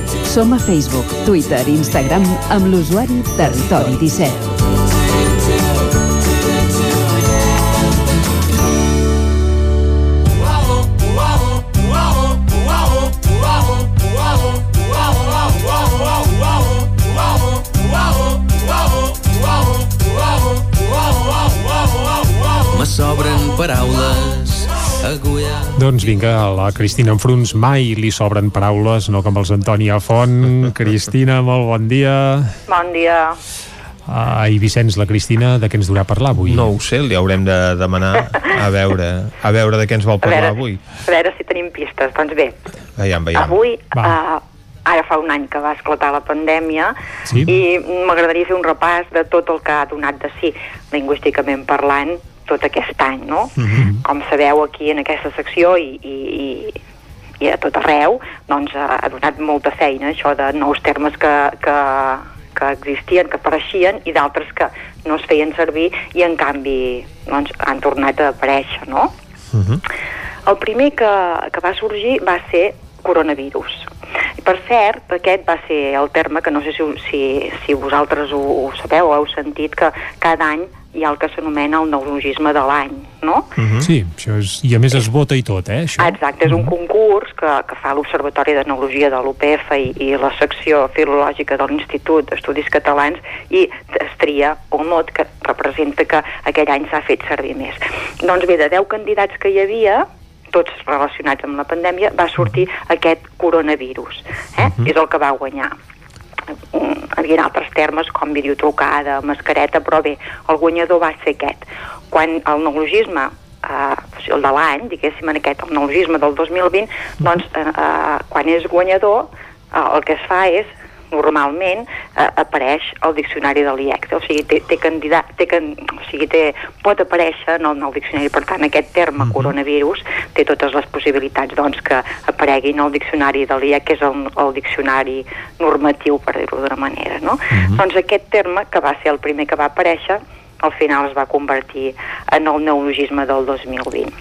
Som a Facebook, Twitter i Instagram amb l'usuari Territori 17. Me sobren paraules Doncs vinga, a la Cristina Enfruns mai li sobren paraules, no com els Antònia Font. Cristina, molt bon dia. Bon dia. Uh, I Vicenç, la Cristina, de què ens durà parlar avui? No ho sé, li haurem de demanar a veure, a veure de què ens vol A parlar veure, avui. a veure si tenim pistes. Doncs bé, Veiem, veiem. avui, uh, ara fa un any que va esclatar la pandèmia Sí. i m'agradaria fer un repàs de tot el que ha donat de si, lingüísticament parlant, tot aquest any, no? Com sabeu, aquí en aquesta secció i, i, i, i a tot arreu, doncs ha, ha donat molta feina això de nous termes que, que, que existien, que apareixien i d'altres que no es feien servir i en canvi doncs, han tornat a aparèixer, no? El primer que, que va sorgir va ser coronavirus. I per cert, aquest va ser el terme que no sé si, si, si vosaltres ho, ho sabeu o heu sentit que cada any hi ha el que s'anomena el neologisme de l'any, no? Sí, això és... i a més es vota i tot, eh, això? Exacte, és un concurs que, que fa l'Observatori d'Etnologia de l'UPF i, i la secció filològica de l'Institut d'Estudis Catalans i es tria un mot que representa que aquell any s'ha fet servir més. Doncs bé, de 10 candidats que hi havia, tots relacionats amb la pandèmia, va sortir aquest coronavirus. Eh? És el que va guanyar Mm, hi havia altres termes com videotrucada, mascareta, però bé, el guanyador va ser aquest. Quan el neologisme eh, el de l'any, diguéssim, en aquest, el neologisme del 2020, doncs, eh, eh, quan és guanyador, eh, el que es fa és normalment eh, apareix al diccionari de l'IEC, o sigui, té, té candidat, té, can, o sigui, té, pot aparèixer en el, en el diccionari, per tant, aquest terme coronavirus té totes les possibilitats doncs, que aparegui en el diccionari de l'IEC, que és el, el diccionari normatiu, per dir-ho d'una manera, no? Doncs aquest terme, que va ser el primer que va aparèixer, al final es va convertir en el neologisme del 2020.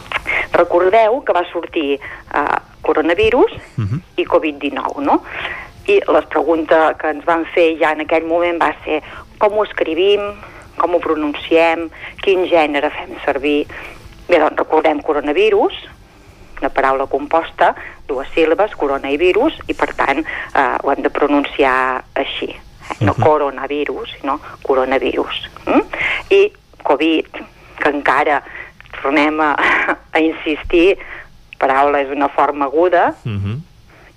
Recordeu que va sortir eh, coronavirus i Covid-19, no? I la pregunta que ens van fer ja en aquell moment va ser com ho escrivim, com ho pronunciem, quin gènere fem servir. Bé, doncs recordem coronavirus, una paraula composta, dues síl·labes, corona i virus, i per tant eh, ho hem de pronunciar així. Eh? No coronavirus, sinó coronavirus. Mm? I Covid, que encara tornem a, a insistir, paraula és una forma aguda,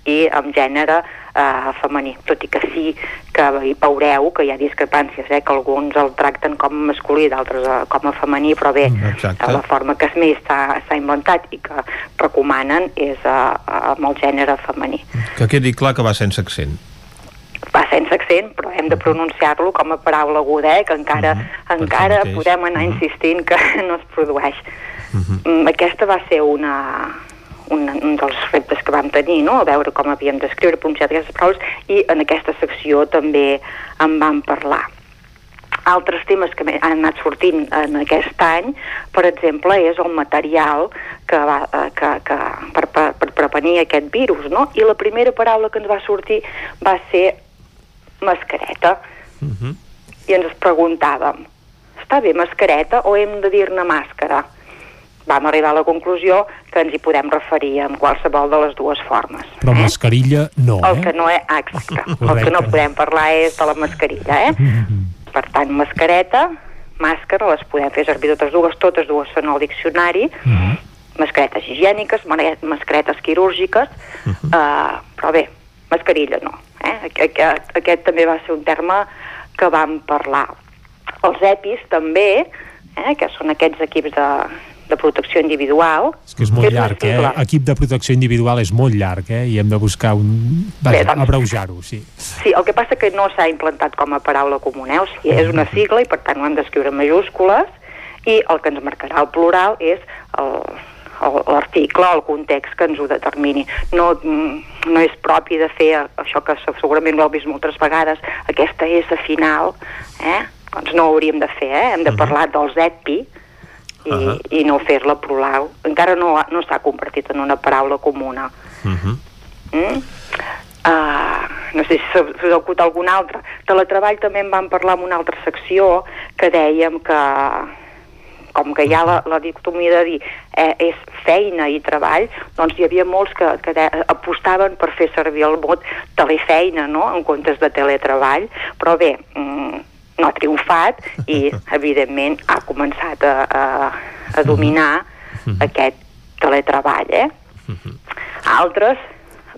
i amb gènere eh, femení, tot i que sí que hi veureu que hi ha discrepàncies, eh, que alguns el tracten com a masculí, d'altres eh, com a femení, però bé, Exacte. la forma que més s'ha inventat i que recomanen és eh, amb el gènere femení. Que quedi clar que va sense accent. Va sense accent, però hem de pronunciar-lo com a paraula aguda, eh, que encara, encara mateix. podem anar insistint que no es produeix. Mm, Aquesta va ser una, un, un dels reptes que vam tenir, no? a veure com havíem d'escriure, pronunciar aquestes paraules, i en aquesta secció també en vam parlar. Altres temes que han anat sortint en aquest any, per exemple, és el material que va, eh, que, que, per, per, per prevenir aquest virus, no? I la primera paraula que ens va sortir va ser mascareta. Uh -huh. I ens preguntàvem, està bé mascareta o hem de dir-ne màscara? Vam arribar a la conclusió que ens hi podem referir en qualsevol de les dues formes. Però mascarilla no, El eh? que no és, exacte, el que no podem parlar és de la mascarilla, eh? Per tant, mascareta, màscara, les podem fer servir totes dues, totes dues són al diccionari, mascaretes higièniques, mascaretes quirúrgiques, eh, però bé, mascarilla no. Eh? Aquest, aquest també va ser un terme que vam parlar. Els EPIs també, eh, que són aquests equips de, de protecció individual. És que és molt un llarg, eh? Equip de protecció individual és molt llarg, eh? I hem de buscar un... Vaja, doncs- abreujar-ho, sí. Sí, el que passa que no s'ha implantat com a paraula comuna, eh? o sigui, és una sigla i per tant ho hem d'escriure en majúscules i el que ens marcarà el plural és el- l'article, el context que ens ho determini. No, mm, no és propi de fer això que segurament ho heu vist moltes vegades, aquesta és a final, eh? doncs no ho hauríem de fer, eh? hem de parlar dels EPI i, Ahà. i no fer-la plural. Encara no, no s'ha convertit en una paraula comuna. Uh -huh. Mm? Uh, no sé si us acut algun altre. Teletreball també en vam parlar en una altra secció que dèiem que com que hi ha la, la dicotomia de dir eh, és feina i treball, doncs hi havia molts que, que de, apostaven per fer servir el mot telefeina, no?, en comptes de teletreball, però bé, mm, no ha triomfat i, evidentment, ha començat a, a, a dominar aquest teletreball, eh? Altres,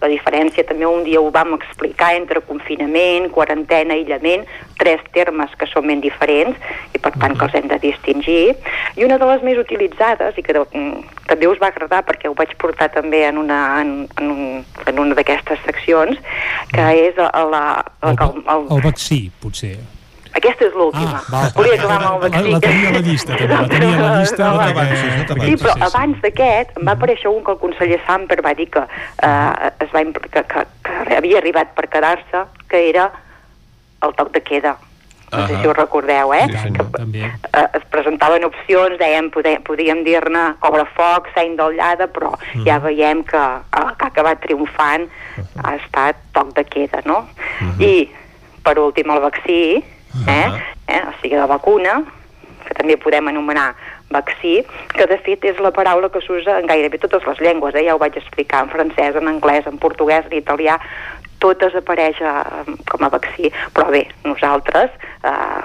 la diferència també un dia ho vam explicar entre confinament, quarantena, aïllament, tres termes que són ben diferents i per tant que els hem de distingir. I una de les més utilitzades, i que de- mm, també us va agradar perquè ho vaig portar també en una, en, en, un, en una d'aquestes seccions, que és la, la, la, que el, el, El vaccí, potser. Aquesta és l'última. Ah. Volia acabar amb el La, vaccí. la tenia a la llista, també, la tenia a la llista. No, perquè- Sí, però abans d'aquest em va aparèixer un que el conseller Samper va dir que, eh, es va, que, que, que havia arribat per quedar-se, que era el toc de queda. No sé si ho recordeu, eh? Sí, senyor, també. eh, es presentaven opcions, dèiem, poder, podíem dir-ne cobrafoc, seny d'ollada, però Mm. ja veiem que el que ha acabat triomfant ha estat toc de queda, no? Mm-hmm. I, per últim, el vaccí, eh? eh? o sigui, la vacuna, que també podem anomenar vaccí, que de fet és la paraula que s'usa en gairebé totes les llengües, eh? ja ho vaig explicar en francès, en anglès, en portuguès, en italià, totes apareix eh, com a vaccí, però bé, nosaltres eh,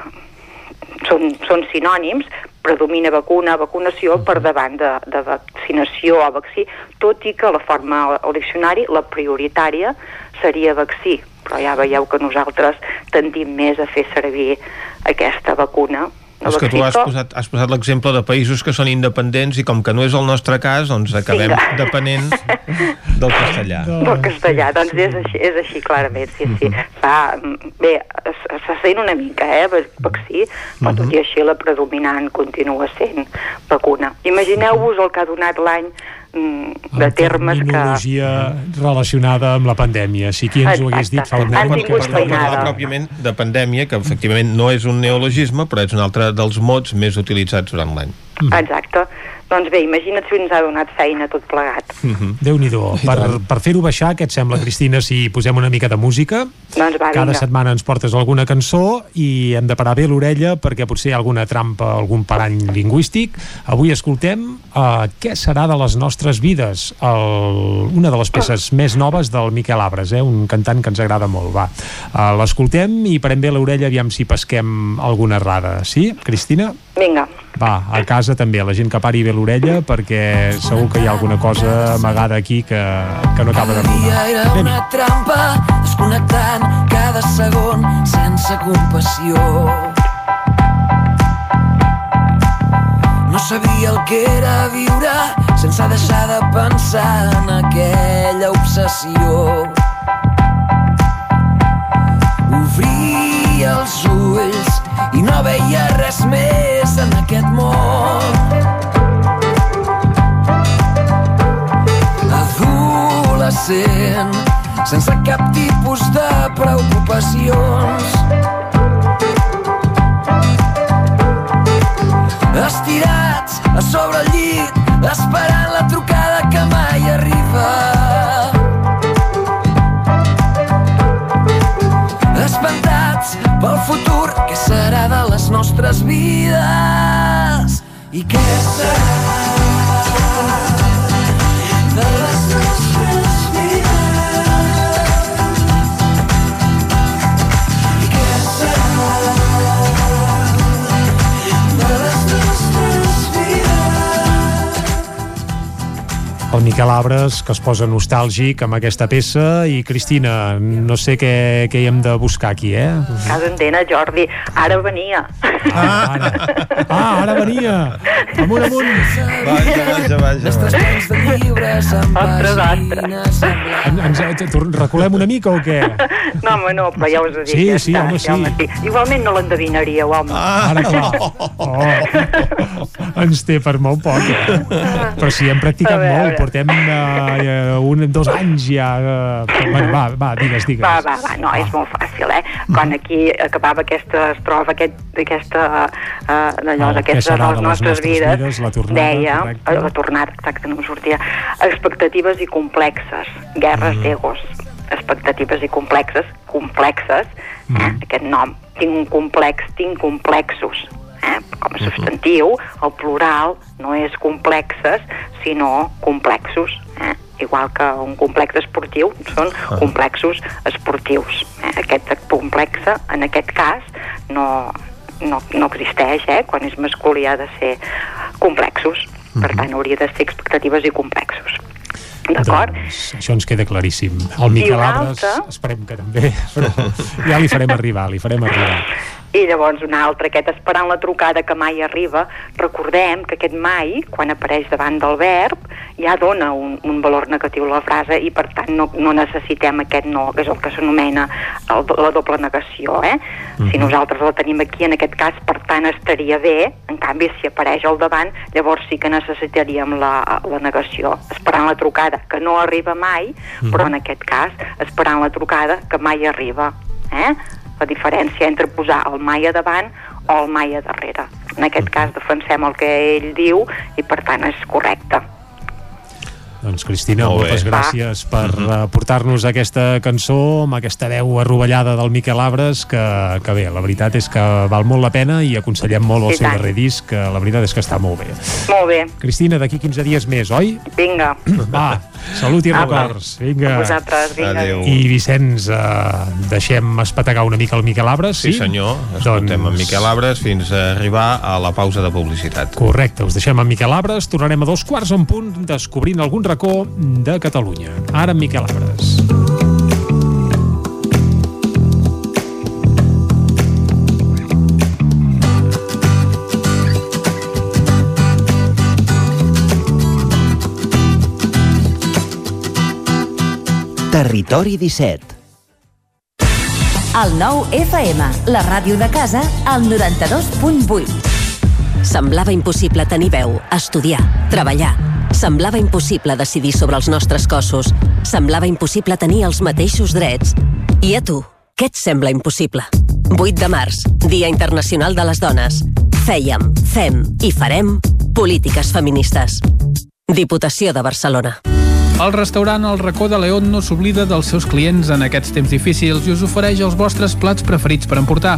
són, són sinònims, predomina vacuna, vacunació per davant de, de vaccinació o vaccí, tot i que la forma al diccionari, la prioritària, seria vaccí, però ja veieu que nosaltres tendim més a fer servir aquesta vacuna. No És que tu has posat, has posat l'exemple de països que són independents i com que no és el nostre cas, doncs acabem Vinga. depenent del castellà. del castellà, doncs és així, és així clarament, sí, sí. Fa, bé, es, se sent una mica, eh, vaccí, però tot i així la predominant continua sent vacuna. Imagineu-vos el que ha donat l'any de termes que... Relacionada amb la pandèmia. Si qui ens ho hagués dit fa un any... tingut que- Per parlar pròpiament de pandèmia, que efectivament no és un neologisme, però és un altre dels mots més utilitzats durant l'any. Exacte. Doncs bé, imagina't si ens ha donat feina tot plegat. Déu-n'hi-do. Per, per fer-ho baixar, què et sembla, Cristina, si posem una mica de música? Doncs va, Cada vinga. setmana ens portes alguna cançó i hem de parar bé l'orella perquè potser hi ha alguna trampa, algun parany lingüístic. Avui escoltem uh, Què serà de les nostres vides? El, una de les peces més noves del Miquel Abres, eh? un cantant que ens agrada molt. Va, uh, l'escoltem i parem bé l'orella aviam si pesquem alguna errada. Sí, Cristina? Vinga. Va, a casa també, la gent que pari bé l'orella perquè segur que hi ha alguna cosa amagada aquí que, que no acaba de dia rodar. era una trampa, desconnectant cada segon sense compassió. No sabia el que era viure sense deixar de pensar en aquella obsessió. Obria els ulls i no veia res més en aquest món. A innocent, sense cap tipus de preocupacions. Estirats a sobre el llit, esperant la trucada que mai arriba. Pel futur que serà de les nostres vides? I què serà de les El Miquel Abres, que es posa nostàlgic amb aquesta peça, i Cristina, no sé què, què hi hem de buscar aquí, eh? Casa Endena, Jordi, ara venia. Ah, ara, ah, ara venia! Amunt, amunt! Vaja, vaja, vaja. plens de llibres amb Ostres, pàgines En, ens, reculem una mica o què? No, home, no, però ja us ho dic. Sí, ja sí, està, home, ja, sí. Igualment no l'endevinaríeu, home. Ah, ara clar. Oh, ens té per molt poc, eh? Però sí, hem practicat molt, portem eh, un, dos anys ja... Eh, bueno, va, va, digues, digues. Va, va, va, no, és molt fàcil, eh? Quan aquí acabava aquesta estrofa, aquest, aquesta, uh, d'allò, El aquesta què serà de les nostres vides, vides, la tornada, deia, correcte. eh, la tornada, exacte, no em sortia, expectatives i complexes, guerres Mm. d'egos, expectatives i complexes, complexes, eh? Mm. aquest nom, tinc un complex, tinc complexos, eh? com a substantiu, el plural no és complexes, sinó complexos, eh? igual que un complex esportiu són complexos esportius. Eh? Aquest complexe, en aquest cas, no, no, no existeix, eh? quan és masculí ha de ser complexos, per tant hauria de ser expectatives i complexos. D'acord? Doncs això ens queda claríssim. El Miquel Abres, esperem que també, però ja li farem arribar, li farem arribar. I llavors un altre, aquest esperant la trucada que mai arriba, recordem que aquest mai, quan apareix davant del verb, ja dona un, un valor negatiu a la frase i per tant no, no necessitem aquest no, que és el que s'anomena la doble negació, eh? Si nosaltres la tenim aquí, en aquest cas, per tant estaria bé, en canvi si apareix al davant, llavors sí que necessitaríem la, la negació, esperant la trucada, que no arriba mai, però en aquest cas, esperant la trucada que mai arriba, eh? La diferència entre posar el mai a davant o el mai a darrere. En aquest cas defensem el que ell diu i per tant és correcte. Doncs Cristina, Molt bé. moltes gràcies per uh, portar-nos aquesta cançó amb aquesta veu arrovellada del Miquel Abres que, que bé, la veritat és que val molt la pena i aconsellem molt el I seu tant. darrer disc que la veritat és que està molt bé. Molt bé, Cristina, d'aquí 15 dies més, oi? vinga. Va, salut i Apa. records. Vinga. A vosaltres, vinga. Adéu. I Vicenç, eh, deixem espetegar una mica el Miquel Abres, Sí, sí? senyor. Escoltem Doncs- en Miquel Abres fins a arribar a la pausa de publicitat. Correcte, us deixem amb Miquel Abres, tornarem a dos quarts en punt descobrint algun racó de Catalunya. Ara amb Miquel Abres. Territori 17. El nou FM, la ràdio de casa, al 92.8. Semblava impossible tenir veu, estudiar, treballar. Semblava impossible decidir sobre els nostres cossos. Semblava impossible tenir els mateixos drets. I a tu, què et sembla impossible? 8 de març, Dia Internacional de les Dones. Fèiem, fem i farem polítiques feministes. Diputació de Barcelona. El restaurant El Racó de León no s'oblida dels seus clients en aquests temps difícils i us ofereix els vostres plats preferits per emportar.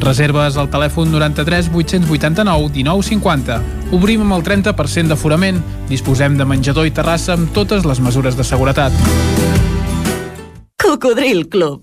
Reserves al telèfon 93 889 1950. Obrim amb el 30% d'aforament. Disposem de menjador i terrassa amb totes les mesures de seguretat. Cocodril Club.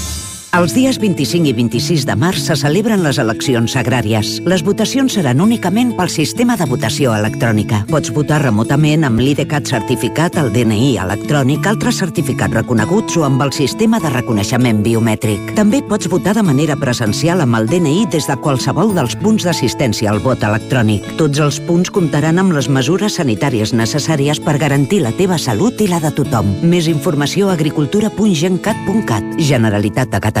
Els dies 25 i 26 de març se celebren les eleccions agràries. Les votacions seran únicament pel sistema de votació electrònica. Pots votar remotament amb l'IDCAT certificat, el DNI electrònic, altres certificats reconeguts o amb el sistema de reconeixement biomètric. També pots votar de manera presencial amb el DNI des de qualsevol dels punts d'assistència al vot electrònic. Tots els punts comptaran amb les mesures sanitàries necessàries per garantir la teva salut i la de tothom. Més informació a agricultura.gencat.cat. Generalitat de Catalunya.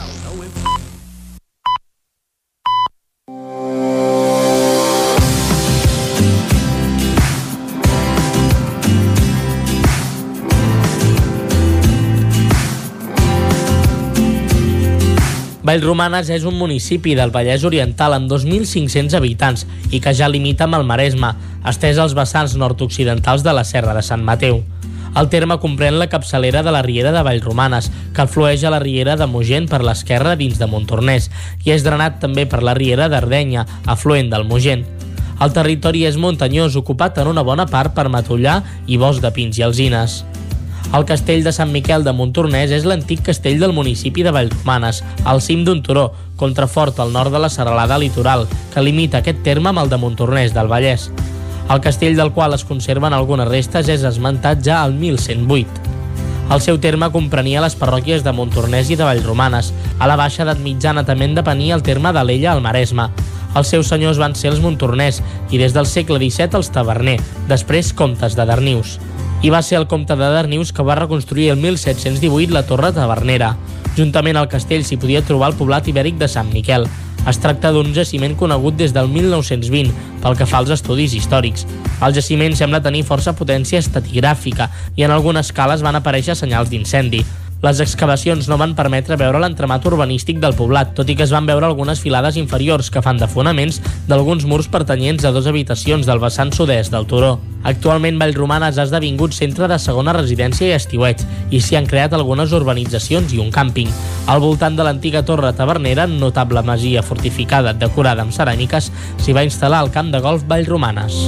Vallromanes és un municipi del Vallès Oriental amb 2.500 habitants i que ja limita amb el Maresme, estès als vessants nord-occidentals de la Serra de Sant Mateu. El terme comprèn la capçalera de la Riera de Vallromanes, que flueix a la Riera de Mogent per l'esquerra dins de Montornès, i és drenat també per la Riera d'Ardenya, afluent del Mogent. El territori és muntanyós, ocupat en una bona part per matollar i bosc de pins i alzines. El castell de Sant Miquel de Montornès és l'antic castell del municipi de Vallromanes, al cim d'un turó, contrafort al nord de la serralada litoral, que limita aquest terme amb el de Montornès del Vallès. El castell del qual es conserven algunes restes és esmentat ja al 1108. El seu terme comprenia les parròquies de Montornès i de Vallromanes. A la baixa edat mitjana també en depenia el terme d'Alella al Maresme. Els seus senyors van ser els Montornès i des del segle XVII els Taverner, després comtes de Darnius i va ser el comte de Darnius que va reconstruir el 1718 la Torre Tavernera. Juntament al castell s'hi podia trobar el poblat ibèric de Sant Miquel. Es tracta d'un jaciment conegut des del 1920 pel que fa als estudis històrics. El jaciment sembla tenir força potència estatigràfica i en algunes cales van aparèixer senyals d'incendi. Les excavacions no van permetre veure l'entramat urbanístic del poblat, tot i que es van veure algunes filades inferiors que fan de fonaments d'alguns murs pertanyents a dues habitacions del vessant sud-est del turó. Actualment Vallromanes ha esdevingut centre de segona residència i estiueig i s'hi han creat algunes urbanitzacions i un càmping. Al voltant de l'antiga torre tavernera, notable masia fortificada decorada amb ceràmiques, s'hi va instal·lar el camp de golf Vallromanes.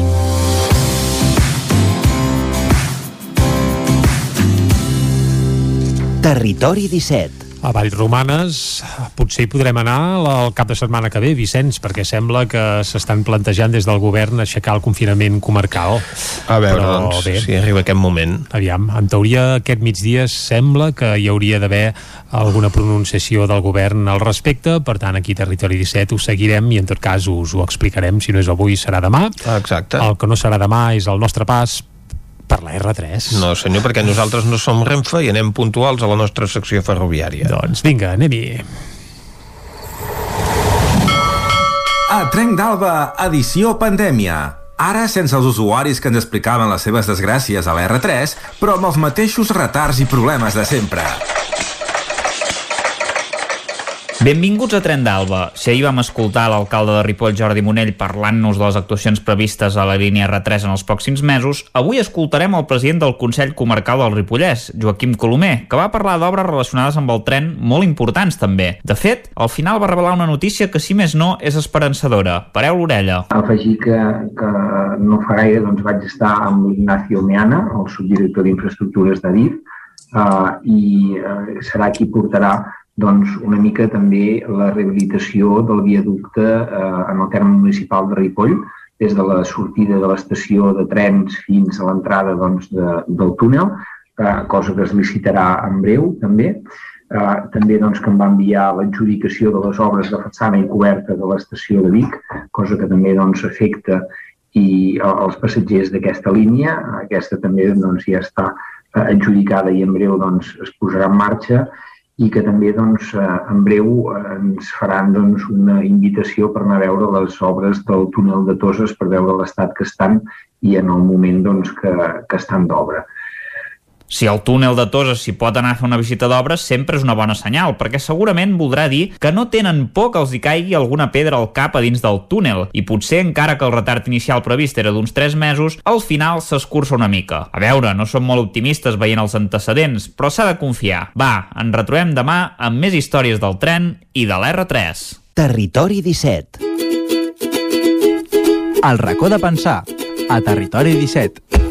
Territori 17 a Vallromanes potser hi podrem anar el cap de setmana que ve, Vicenç, perquè sembla que s'estan plantejant des del govern aixecar el confinament comarcal. A veure, Però, doncs, bé, si arriba aquest moment. Aviam, en teoria aquest migdia sembla que hi hauria d'haver alguna pronunciació del govern al respecte, per tant aquí Territori 17 ho seguirem i en tot cas us ho explicarem, si no és avui serà demà. Exacte. El que no serà demà és el nostre pas per la R3. No, senyor, perquè nosaltres no som Renfe i anem puntuals a la nostra secció ferroviària. Doncs vinga, anem-hi. A Trenc d'Alba, edició pandèmia. Ara sense els usuaris que ens explicaven les seves desgràcies a la R3, però amb els mateixos retards i problemes de sempre. Benvinguts a Tren d'Alba. Si ahir vam escoltar l'alcalde de Ripoll, Jordi Monell, parlant-nos de les actuacions previstes a la línia R3 en els pròxims mesos, avui escoltarem el president del Consell Comarcal del Ripollès, Joaquim Colomer, que va parlar d'obres relacionades amb el tren molt importants també. De fet, al final va revelar una notícia que, si més no, és esperançadora. Pareu l'orella. Afegir que, que no fa gaire doncs, vaig estar amb l'Ignacio Meana, el subdirector d'Infraestructures d'Adif, uh, i uh, serà qui portarà doncs, una mica també la rehabilitació del viaducte eh, en el terme municipal de Ripoll, des de la sortida de l'estació de trens fins a l'entrada doncs, de, del túnel, eh, cosa que es licitarà en breu també. eh, també doncs, que em va enviar l'adjudicació de les obres de façana i coberta de l'estació de Vic, cosa que també doncs, afecta i els passatgers d'aquesta línia. Aquesta també doncs, ja està eh, adjudicada i en breu doncs, es posarà en marxa i que també doncs, eh, en breu eh, ens faran doncs, una invitació per anar a veure les obres del túnel de Toses per veure l'estat que estan i en el moment doncs, que, que estan d'obra. Si el túnel de Toses s'hi pot anar a fer una visita d'obres, sempre és una bona senyal, perquè segurament voldrà dir que no tenen por que els hi caigui alguna pedra al cap a dins del túnel, i potser encara que el retard inicial previst era d'uns 3 mesos, al final s'escurça una mica. A veure, no som molt optimistes veient els antecedents, però s'ha de confiar. Va, ens retrobem demà amb més històries del tren i de l'R3. Territori 17 El racó de pensar a Territori 17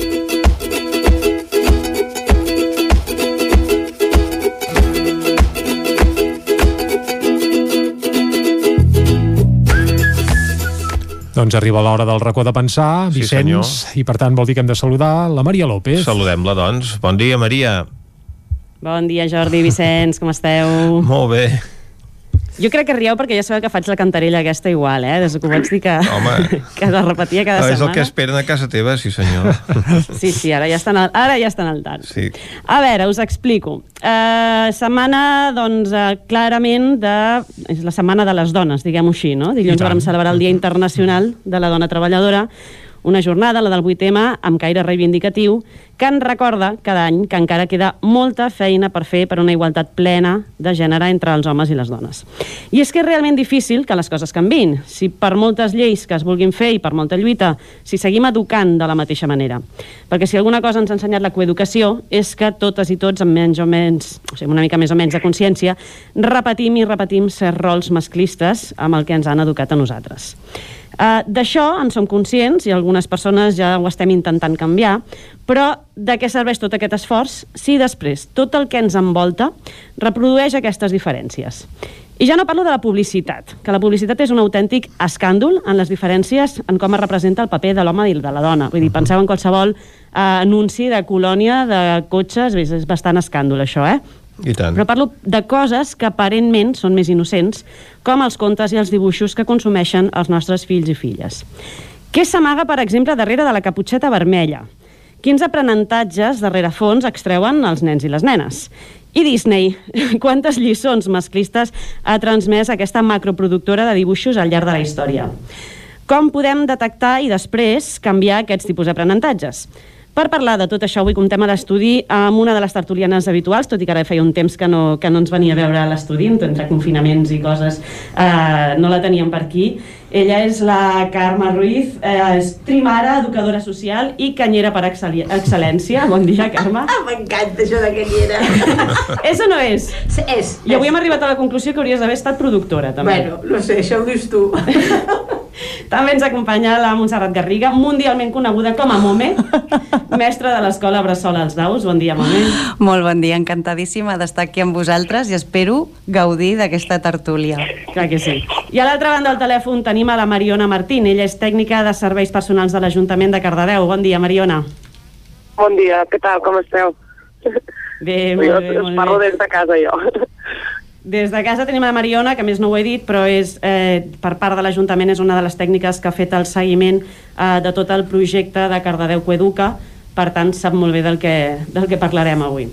Doncs arriba l'hora del racó de pensar, Vicenç, sí, i per tant vol dir que hem de saludar la Maria López. Saludem-la, doncs. Bon dia, Maria. Bon dia, Jordi, Vicenç, com esteu? Molt bé. Jo crec que rieu perquè ja sabeu que faig la cantarella aquesta igual, eh? Des que ho vaig dir que, Home. que la repetia cada no, setmana. És el que esperen a casa teva, sí senyor. Sí, sí, ara ja estan al, ara ja estan al tant. Sí. A veure, us explico. Uh, setmana, doncs, uh, clarament de... És la setmana de les dones, diguem-ho així, no? Dilluns vam celebrar el Dia Internacional de la Dona Treballadora, una jornada, la del 8M, amb caire reivindicatiu, que en recorda cada any que encara queda molta feina per fer per una igualtat plena de gènere entre els homes i les dones. I és que és realment difícil que les coses canvin. Si per moltes lleis que es vulguin fer i per molta lluita, si seguim educant de la mateixa manera. Perquè si alguna cosa ens ha ensenyat la coeducació és que totes i tots, amb menys o menys, o sigui, una mica més o menys de consciència, repetim i repetim certs rols masclistes amb el que ens han educat a nosaltres. Uh, D'això en som conscients i algunes persones ja ho estem intentant canviar, però de què serveix tot aquest esforç si després tot el que ens envolta reprodueix aquestes diferències? I ja no parlo de la publicitat, que la publicitat és un autèntic escàndol en les diferències en com es representa el paper de l'home i de la dona. Vull dir, penseu en qualsevol eh, anunci de colònia de cotxes, és bastant escàndol això, eh? I tant. Però parlo de coses que aparentment són més innocents, com els contes i els dibuixos que consumeixen els nostres fills i filles. Què s'amaga, per exemple, darrere de la caputxeta vermella? Quins aprenentatges darrere fons extreuen els nens i les nenes? I Disney, quantes lliçons masclistes ha transmès aquesta macroproductora de dibuixos al llarg de la història? Com podem detectar i després canviar aquests tipus d'aprenentatges? Per parlar de tot això, avui comptem a l'estudi amb una de les tertulianes habituals, tot i que ara feia un temps que no, que no ens venia a veure a l'estudi, entre confinaments i coses, eh, no la teníem per aquí. Ella és la Carme Ruiz, eh, és trimara, educadora social i canyera per excel·lència. Bon dia, Carme. Ah, m'encanta això de canyera. és o no és? Sí, és. I avui hem arribat a la conclusió que hauries d'haver estat productora, també. Bueno, no sé, això ho dius tu. També ens acompanya la Montserrat Garriga, mundialment coneguda com a Mome, mestra de l'escola Bressola als Daus. Bon dia, Mome. Molt bon dia, encantadíssima d'estar aquí amb vosaltres i espero gaudir d'aquesta tertúlia. Clar que sí. I a l'altra banda del telèfon tenim a la Mariona Martín. Ella és tècnica de serveis personals de l'Ajuntament de Cardedeu. Bon dia, Mariona. Bon dia, què tal, com esteu? Bé, jo molt bé, us molt parlo bé. des de casa, jo. Des de casa tenim la Mariona, que més no ho he dit, però és, eh, per part de l'Ajuntament és una de les tècniques que ha fet el seguiment eh, de tot el projecte de Cardedeu Coeduca, per tant sap molt bé del que, del que parlarem avui.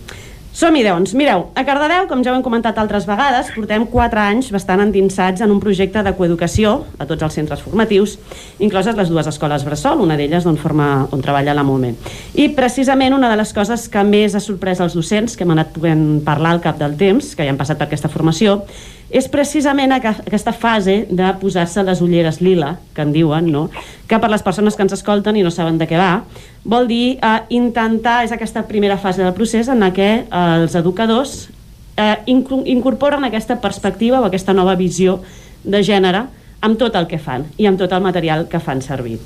Som-hi, doncs. Mireu, a Cardedeu, com ja ho hem comentat altres vegades, portem 4 anys bastant endinsats en un projecte de coeducació a tots els centres formatius, incloses les dues escoles Bressol, una d'elles on, forma, on treballa la MOME. I precisament una de les coses que més ha sorprès els docents, que hem anat podent parlar al cap del temps, que ja han passat per aquesta formació, és precisament aqu- aquesta fase de posar-se les ulleres lila, que en diuen, no? que per les persones que ens escolten i no saben de què va, vol dir eh, intentar, és aquesta primera fase del procés en que eh, els educadors eh, inco- incorporen aquesta perspectiva o aquesta nova visió de gènere amb tot el que fan i amb tot el material que fan servir.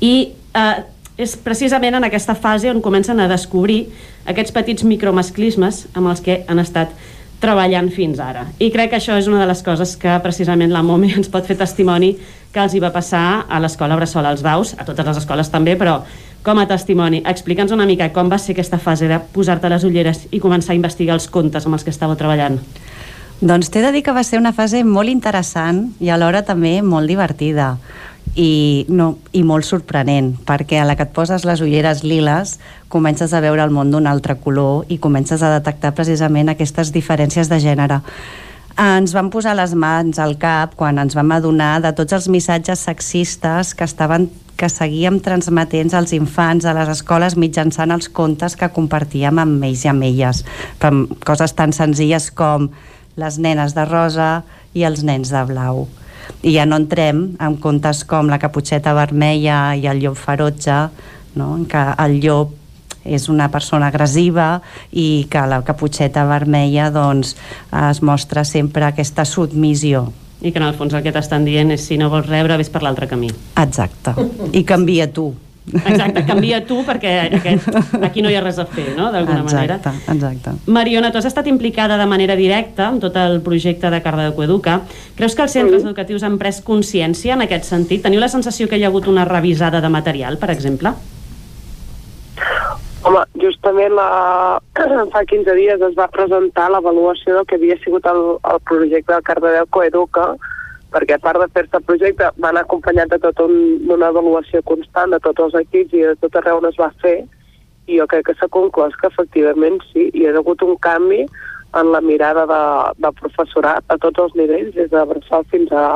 I eh, és precisament en aquesta fase on comencen a descobrir aquests petits micromasclismes amb els que han estat treballant fins ara. I crec que això és una de les coses que precisament la MOMI ens pot fer testimoni que els hi va passar a l'escola Bressol als Daus, a totes les escoles també, però com a testimoni. Explica'ns una mica com va ser aquesta fase de posar-te les ulleres i començar a investigar els contes amb els que estàveu treballant. Doncs t'he de dir que va ser una fase molt interessant i alhora també molt divertida i, no, i molt sorprenent, perquè a la que et poses les ulleres liles comences a veure el món d'un altre color i comences a detectar precisament aquestes diferències de gènere. Ens vam posar les mans al cap quan ens vam adonar de tots els missatges sexistes que estaven que seguíem transmetent als infants a les escoles mitjançant els contes que compartíem amb ells i amb elles. Per coses tan senzilles com les nenes de rosa i els nens de blau. I ja no entrem en contes com la caputxeta vermella i el llop ferotge, no? en què el llop és una persona agressiva i que la caputxeta vermella doncs, es mostra sempre aquesta submissió. I que en el fons el que t'estan dient és si no vols rebre, ves per l'altre camí. Exacte. I canvia tu. Exacte, canvia tu perquè aquest, aquí no hi ha res a fer, no?, d'alguna manera. Exacte, exacte. Mariona, tu has estat implicada de manera directa en tot el projecte de Cardedeu Coeduca. Creus que els centres educatius han pres consciència en aquest sentit? Teniu la sensació que hi ha hagut una revisada de material, per exemple? Home, justament la... fa 15 dies es va presentar l'avaluació del que havia sigut el, el projecte del Cardedeu Coeduca, perquè a part de fer-se el projecte van acompanyat de tota un, una avaluació constant de tots els equips i de tot arreu on es va fer i jo crec que s'ha conclòs que efectivament sí, hi ha hagut un canvi en la mirada de, del professorat a tots els nivells, des de bressol fins a,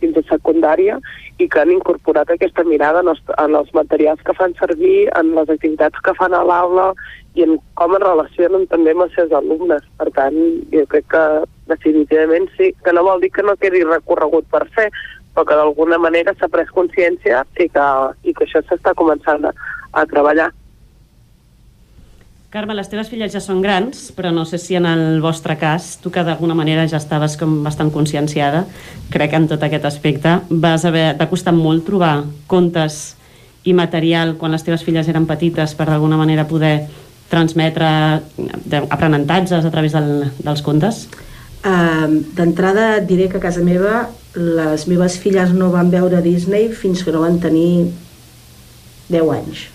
fins a secundària, i que han incorporat aquesta mirada en els, en els materials que fan servir, en les activitats que fan a l'aula i en com es relacionen també amb els seus alumnes. Per tant, jo crec que definitivament sí, que no vol dir que no quedi recorregut per fer, però que d'alguna manera s'ha pres consciència i que, i que això s'està començant a, a treballar. Carme, les teves filles ja són grans, però no sé si en el vostre cas, tu que d'alguna manera ja estaves com bastant conscienciada, crec que en tot aquest aspecte, vas haver, t'ha costat molt trobar contes i material quan les teves filles eren petites per d'alguna manera poder transmetre aprenentatges a través del, dels contes? Uh, D'entrada diré que a casa meva les meves filles no van veure Disney fins que no van tenir 10 anys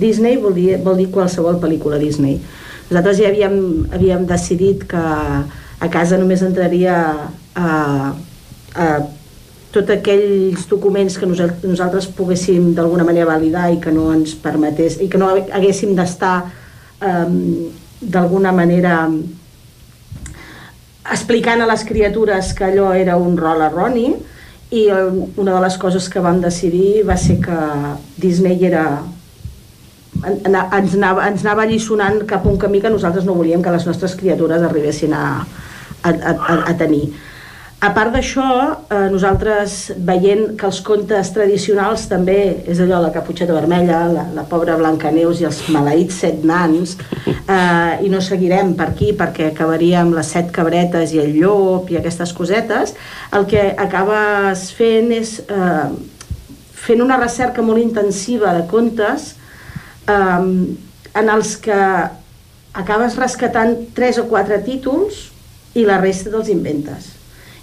Disney vol dir, vol dir qualsevol pel·lícula Disney. Nosaltres ja havíem, havíem decidit que a casa només entraria a, a tots aquells documents que nosaltres poguéssim d'alguna manera validar i que no ens permetés i que no haguéssim d'estar um, d'alguna manera explicant a les criatures que allò era un rol erroni i una de les coses que vam decidir va ser que Disney era ens anava, ens anava alliçonant cap a un camí que nosaltres no volíem que les nostres criatures arribessin a, a, a, a tenir. A part d'això, eh, nosaltres veient que els contes tradicionals també és allò, la caputxeta vermella, la, la pobra Blancaneus i els maleïts set nans, eh, i no seguirem per aquí perquè acabaríem les set cabretes i el llop i aquestes cosetes, el que acabes fent és eh, fent una recerca molt intensiva de contes um, en els que acabes rescatant tres o quatre títols i la resta dels inventes.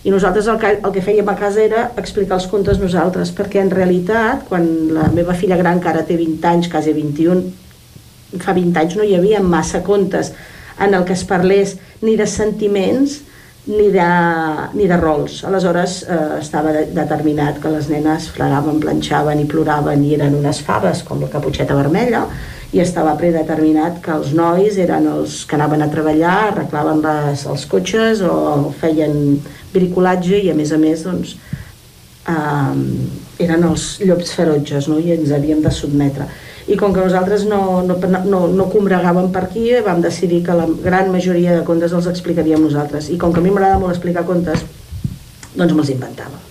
I nosaltres el que, el que fèiem a casa era explicar els contes nosaltres, perquè en realitat, quan la meva filla gran, que ara té 20 anys, quasi 21, fa 20 anys no hi havia massa contes en el que es parlés ni de sentiments ni de, ni de rols. Aleshores eh, estava de, determinat que les nenes fregaven, planxaven i ploraven i eren unes faves com la caputxeta vermella i estava predeterminat que els nois eren els que anaven a treballar, arreglaven les, els cotxes o feien bricolatge i a més a més doncs, eh, eren els llops ferotges no? i ens havíem de sotmetre i com que nosaltres no, no, no, no combregàvem per aquí, vam decidir que la gran majoria de contes els explicaríem nosaltres. I com que a mi m'agrada molt explicar contes, doncs me'ls inventava.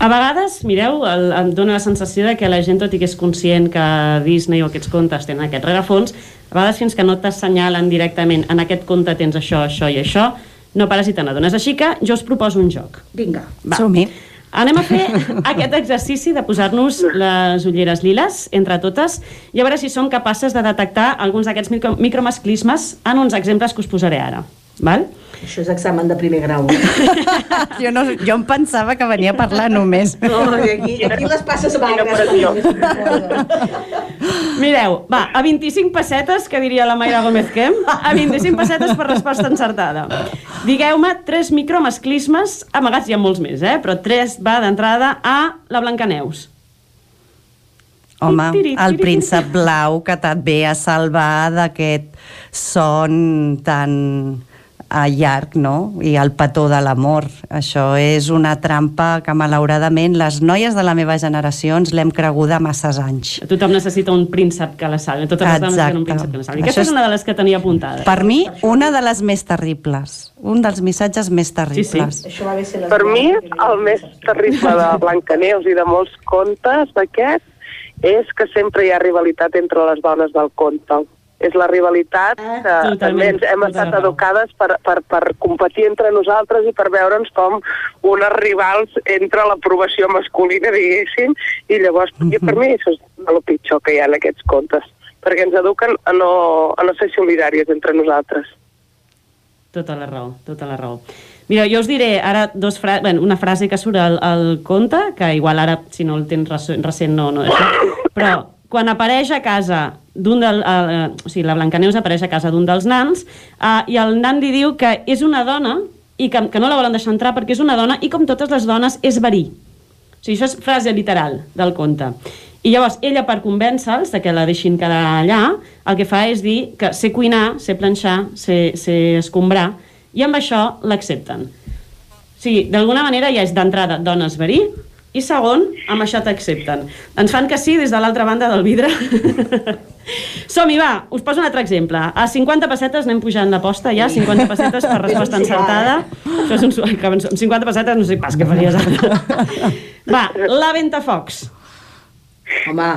A vegades, mireu, el, em dóna la sensació de que la gent, tot i que és conscient que Disney o aquests contes tenen aquest rerefons, a vegades fins que no t'assenyalen directament en aquest conte tens això, això i això, no pares i te n'adones. Així que jo us proposo un joc. Vinga, som-hi. Anem a fer aquest exercici de posar-nos les ulleres liles entre totes i a veure si som capaces de detectar alguns d'aquests micro micromasclismes en uns exemples que us posaré ara. Val? Això és examen de primer grau. jo, no, jo em pensava que venia a parlar només. No, aquí, aquí les passes magres. Mireu, va, a 25 pessetes, que diria la Mayra Gómez Kem, a 25 pessetes per resposta encertada. Digueu-me tres micromasclismes, amagats hi ha molts més, eh? però tres va d'entrada a la Blancaneus. Home, el príncep blau que te't ve a salvar d'aquest son tan a llarg, no? I el petó de l'amor. Això és una trampa que, malauradament, les noies de la meva generació ens l'hem creguda masses anys. Tothom necessita un príncep que la salvi. Totes les dones tenen un príncep que la salvi. Aquesta és una de les que tenia apuntada. Per mi, una de les més terribles. Un dels missatges més terribles. Sí, sí. Per mi, el més terrible de Blancaneus i de molts contes d'aquest és que sempre hi ha rivalitat entre les dones del conte és la rivalitat Ah, que també ens hem estat educades per, per, per competir entre nosaltres i per veure'ns com unes rivals entre l'aprovació masculina, diguéssim, i llavors, i per mi això és el pitjor que hi ha en aquests contes, perquè ens eduquen a no, a no ser solidàries entre nosaltres. Tota la raó, tota la raó. Mira, jo us diré ara dos fra bueno, una frase que surt al, al conte, que igual ara, si no el tens recent, no, no, això, però quan apareix a casa d'un del... Uh, o sigui, la Blancaneus apareix a casa d'un dels nans uh, i el nan li diu que és una dona i que, que no la volen deixar entrar perquè és una dona i com totes les dones és verí. O sigui, això és frase literal del conte. I llavors ella, per convèncer-los que la deixin quedar allà, el que fa és dir que sé cuinar, sé planxar, sé, sé escombrar, i amb això l'accepten. O sigui, d'alguna manera ja és d'entrada dones verí, i segon, amb això t'accepten. Ens fan que sí des de l'altra banda del vidre. Som-hi, va, us poso un altre exemple. A 50 pessetes anem pujant l'aposta ja, 50 pessetes per resposta encertada. Això és un amb 50 pessetes no sé pas què faries ara. Va, la Ventafocs. Home.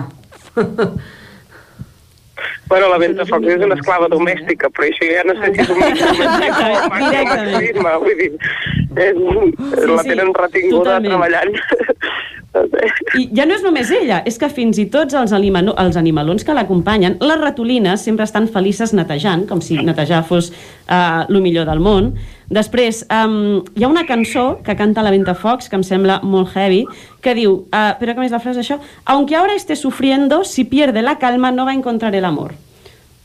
Bueno, la Ventafocs és una esclava domèstica, però això ja no sé si és un micromasclisme, vull dir, és, sí, la tenen retinguda totalment. treballant. I ja no és només ella, és que fins i tots els, animano, els animalons que l'acompanyen, les ratolines sempre estan felices netejant, com si netejar fos uh, el millor del món. Després, um, hi ha una cançó que canta la Ventafocs, que em sembla molt heavy, que diu, uh, però com és la frase això? Aunque ahora esté sufriendo, si pierde la calma no va a encontrar el amor.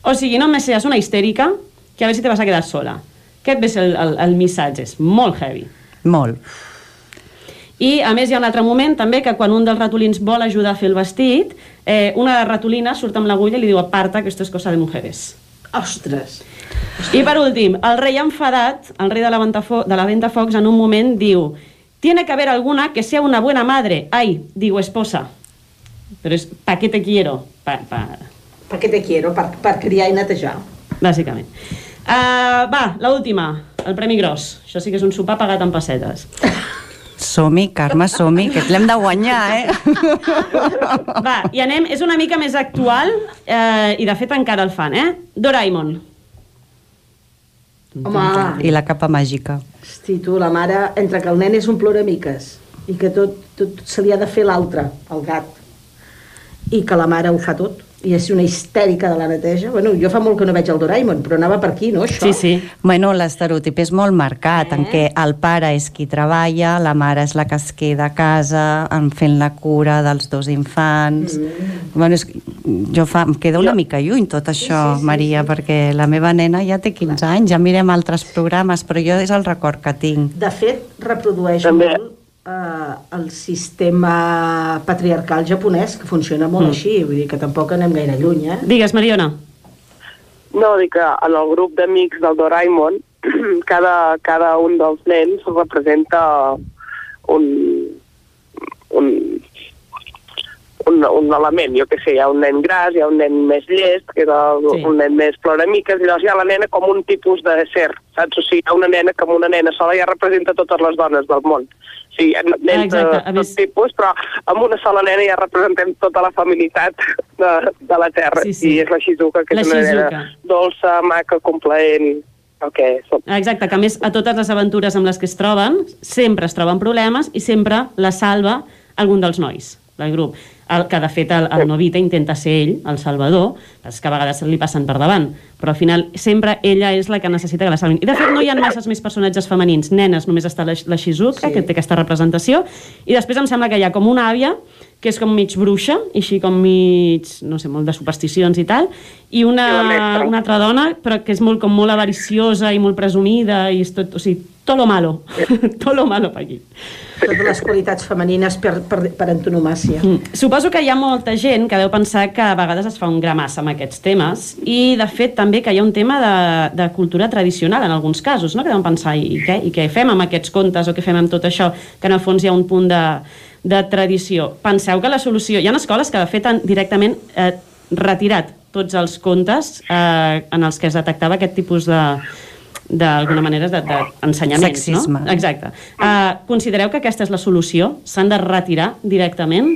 O sigui, no me seas una histèrica, que a ver si te vas a quedar sola. Aquest és el, el, el missatge, és molt heavy. Molt. I, a més, hi ha un altre moment també que quan un dels ratolins vol ajudar a fer el vestit, eh, una de les ratolines surt amb l'agulla i li diu aparta, que esto es cosa de mujeres. Ostres! I per últim, el rei enfadat, el rei de la, de la Ventafocs, en un moment diu Tiene que haber alguna que sea una buena madre. Ay, digo esposa. Però és pa qué te quiero. Pa, pa... Per què te quiero? Per, per criar i netejar. Bàsicament. Uh, va, la última, el premi gros. Això sí que és un sopar pagat en pessetes. Som-hi, Carme, som-hi, que l'hem de guanyar, eh? Va, i anem, és una mica més actual eh, i de fet encara el fan, eh? Doraemon. Home, I la capa màgica. hosti, tu, la mare, entre que el nen és un ploramiques i que tot, tot se li ha de fer l'altre, el gat, i que la mare ho fa tot, i és una histèrica de la neteja. Bueno, jo fa molt que no veig el Doraemon, però anava per aquí, no, això? Sí, sí. Bueno, l'estereotip és molt marcat, eh? en què el pare és qui treballa, la mare és la que es queda a casa, en fent la cura dels dos infants... Mm. Bueno, és, jo fa, em queda una mica lluny tot això, sí, sí, sí, Maria, sí. perquè la meva nena ja té 15 anys, ja mirem altres programes, però jo és el record que tinc. De fet, reprodueix També. molt eh, el sistema patriarcal japonès, que funciona molt Mm. així, vull dir que tampoc anem gaire lluny, eh? Digues, Mariona. No, dic que en el grup d'amics del Doraemon, cada, cada un dels nens representa un, un, un, un element, jo que sé, hi ha un nen gras, hi ha un nen més llest, que és el, Sí. un nen més ploramiques, i llavors hi ha la nena com un tipus de ser, saps? O sigui, hi ha una nena que amb una nena sola ja representa totes les dones del món. O sigui, nens Exacte, a de més- tot tipus, però amb una sola nena ja representem tota la familitat de, de la Terra. Sí, sí. I és la Shizuka, que La és una Shizuka. nena dolça, maca, complaent. el que és. Exacte, que a més a totes les aventures amb les que es troben, sempre es troben problemes i sempre la salva algun dels nois del grup. El, que de fet el, el Novita intenta ser ell, el salvador, és que a vegades li passen per davant, però al final sempre ella és la que necessita que la salvin. I de fet no hi ha masses més personatges femenins, nenes, només està la, la Shizuka, sí. que té aquesta representació, i després em sembla que hi ha com una àvia, que és com mig bruixa, i així com mig, no sé, molt de supersticions i tal, i una, una altra dona, però que és molt, com molt avariciosa i molt presumida, i és tot, o sigui, tot lo malo, tot lo malo per aquí. Totes les qualitats femenines per, per, per antonomàcia. Mm. Suposo que hi ha molta gent que deu pensar que a vegades es fa un gramassa amb aquests temes i, de fet, també que hi ha un tema de, de cultura tradicional en alguns casos, no? que deuen pensar i què, i què fem amb aquests contes o què fem amb tot això, que en el fons hi ha un punt de, de tradició. Penseu que la solució... Hi ha escoles que, de fet, han directament eh, retirat tots els contes eh, en els que es detectava aquest tipus de, d'alguna manera d'ensenyament, de, Sexisme. no? Exacte. Uh, considereu que aquesta és la solució? S'han de retirar directament?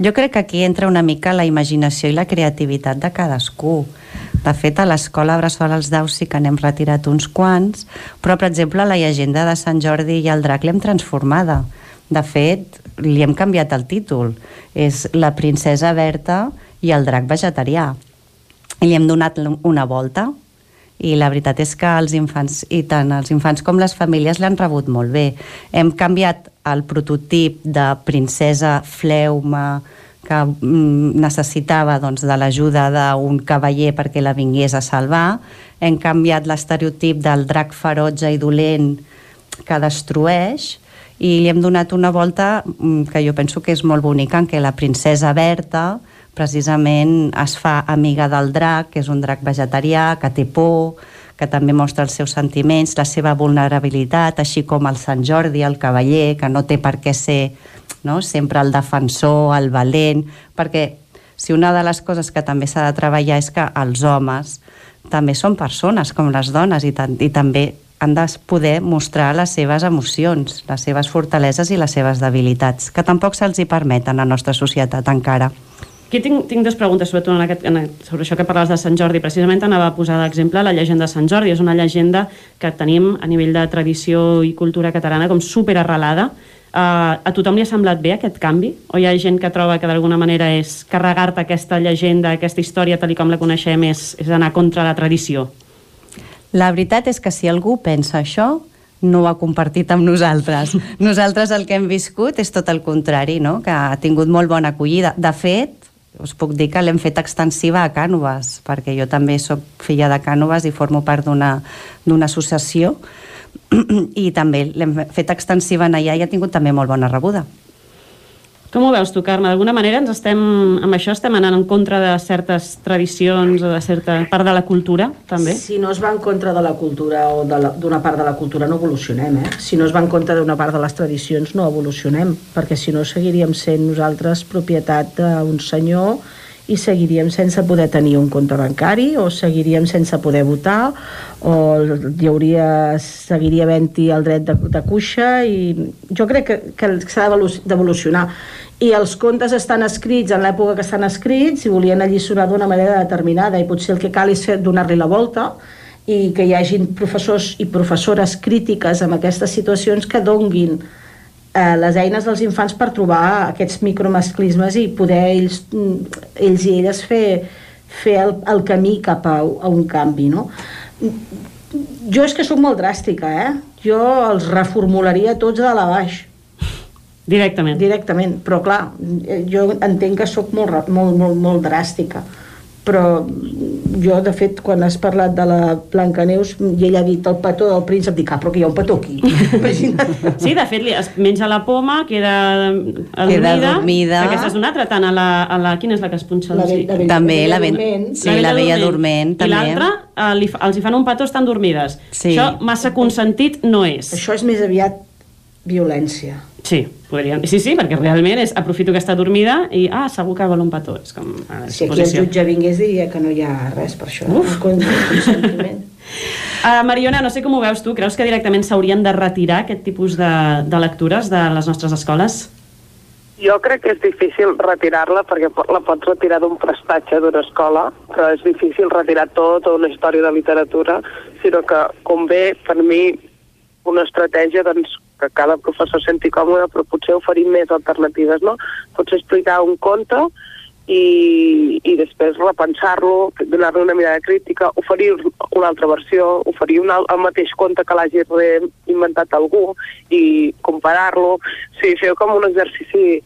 Jo crec que aquí entra una mica la imaginació i la creativitat de cadascú. De fet, a l'escola Bressol als Daus sí que n'hem retirat uns quants, però, per exemple, la llegenda de Sant Jordi i el drac l'hem transformada. De fet, li hem canviat el títol. És La princesa Berta i el drac vegetarià. I li hem donat una volta i la veritat és que els infants, i tant els infants com les famílies l'han rebut molt bé. Hem canviat el prototip de princesa fleuma que mm, necessitava doncs, de l'ajuda d'un cavaller perquè la vingués a salvar. Hem canviat l'estereotip del drac ferotge i dolent que destrueix i li hem donat una volta mm, que jo penso que és molt bonica, en què la princesa Berta precisament es fa amiga del drac, que és un drac vegetarià, que té por, que també mostra els seus sentiments, la seva vulnerabilitat, així com el Sant Jordi, el cavaller, que no té per què ser no? sempre el defensor, el valent, perquè si una de les coses que també s'ha de treballar és que els homes també són persones com les dones i, i també han de poder mostrar les seves emocions, les seves fortaleses i les seves debilitats, que tampoc se'ls hi permeten a la nostra societat encara. Aquí tinc, tinc dues preguntes, sobretot en aquest, en, sobre això que parlaves de Sant Jordi. Precisament anava a posar d'exemple la llegenda de Sant Jordi. És una llegenda que tenim a nivell de tradició i cultura catalana com super arrelada. Uh, a tothom li ha semblat bé aquest canvi? O hi ha gent que troba que d'alguna manera és carregar-te aquesta llegenda, aquesta història tal com la coneixem, és, és anar contra la tradició? La veritat és que si algú pensa això, no ho ha compartit amb nosaltres. Nosaltres el que hem viscut és tot el contrari, no? que ha tingut molt bona acollida. De fet, us puc dir que l'hem fet extensiva a Cànoves, perquè jo també sóc filla de Cànoves i formo part d'una associació i també l'hem fet extensiva en allà i ha tingut també molt bona rebuda. Com ho veus tu, Carme? D'alguna manera ens estem, amb això estem anant en contra de certes tradicions o de certa part de la cultura, també? Si no es va en contra de la cultura o d'una part de la cultura no evolucionem, eh? Si no es va en contra d'una part de les tradicions no evolucionem, perquè si no seguiríem sent nosaltres propietat d'un senyor i seguiríem sense poder tenir un compte bancari o seguiríem sense poder votar o hi hauria, seguiria havent-hi el dret de, de cuixa i jo crec que, que s'ha d'evolucionar. I els contes estan escrits en l'època que estan escrits i volien alliçonar d'una manera determinada i potser el que cal és donar-li la volta i que hi hagin professors i professores crítiques amb aquestes situacions que donguin eh, les eines dels infants per trobar aquests micromasclismes i poder ells, mm, ells i elles fer, fer el, el camí cap a, a un canvi, no? Jo és que sóc molt dràstica, eh? Jo els reformularia tots de la baix. Directament. Directament, però clar, jo entenc que sóc molt, molt, molt, molt dràstica però jo, de fet, quan has parlat de la Blancaneus i ella ha dit el petó del príncep, dic, ah, però que hi ha un petó aquí. sí, de fet, li es menja la poma, queda adormida. Queda adormida. Aquesta és una altra, tant a la, a la... Quina és la que es punxa? La, ve, la vella, també, la, vella dorment. Sí, la vella dorment. I l'altra, eh, li, els hi fan un petó, estan dormides. Sí. Això massa consentit no és. Això és més aviat violència. Sí, podríem... Sí, sí, perquè realment és aprofito que està dormida i, ah, segur que vol un petó. És com, a si aquí el jutge vingués diria que no hi ha res per això. Uf! consentiment. Uh, Mariona, no sé com ho veus tu, creus que directament s'haurien de retirar aquest tipus de, de lectures de les nostres escoles? Jo crec que és difícil retirar-la perquè la pots retirar d'un prestatge d'una escola, però és difícil retirar tota una història de literatura sinó que convé, per mi, una estratègia doncs, que cada professor senti còmode, però potser oferir més alternatives, no? Potser explicar un conte i, i després repensar-lo, donar-li una mirada crítica, oferir una altra versió, oferir un, el mateix conte que l'hagi inventat algú i comparar-lo. O sigui, fer com un exercici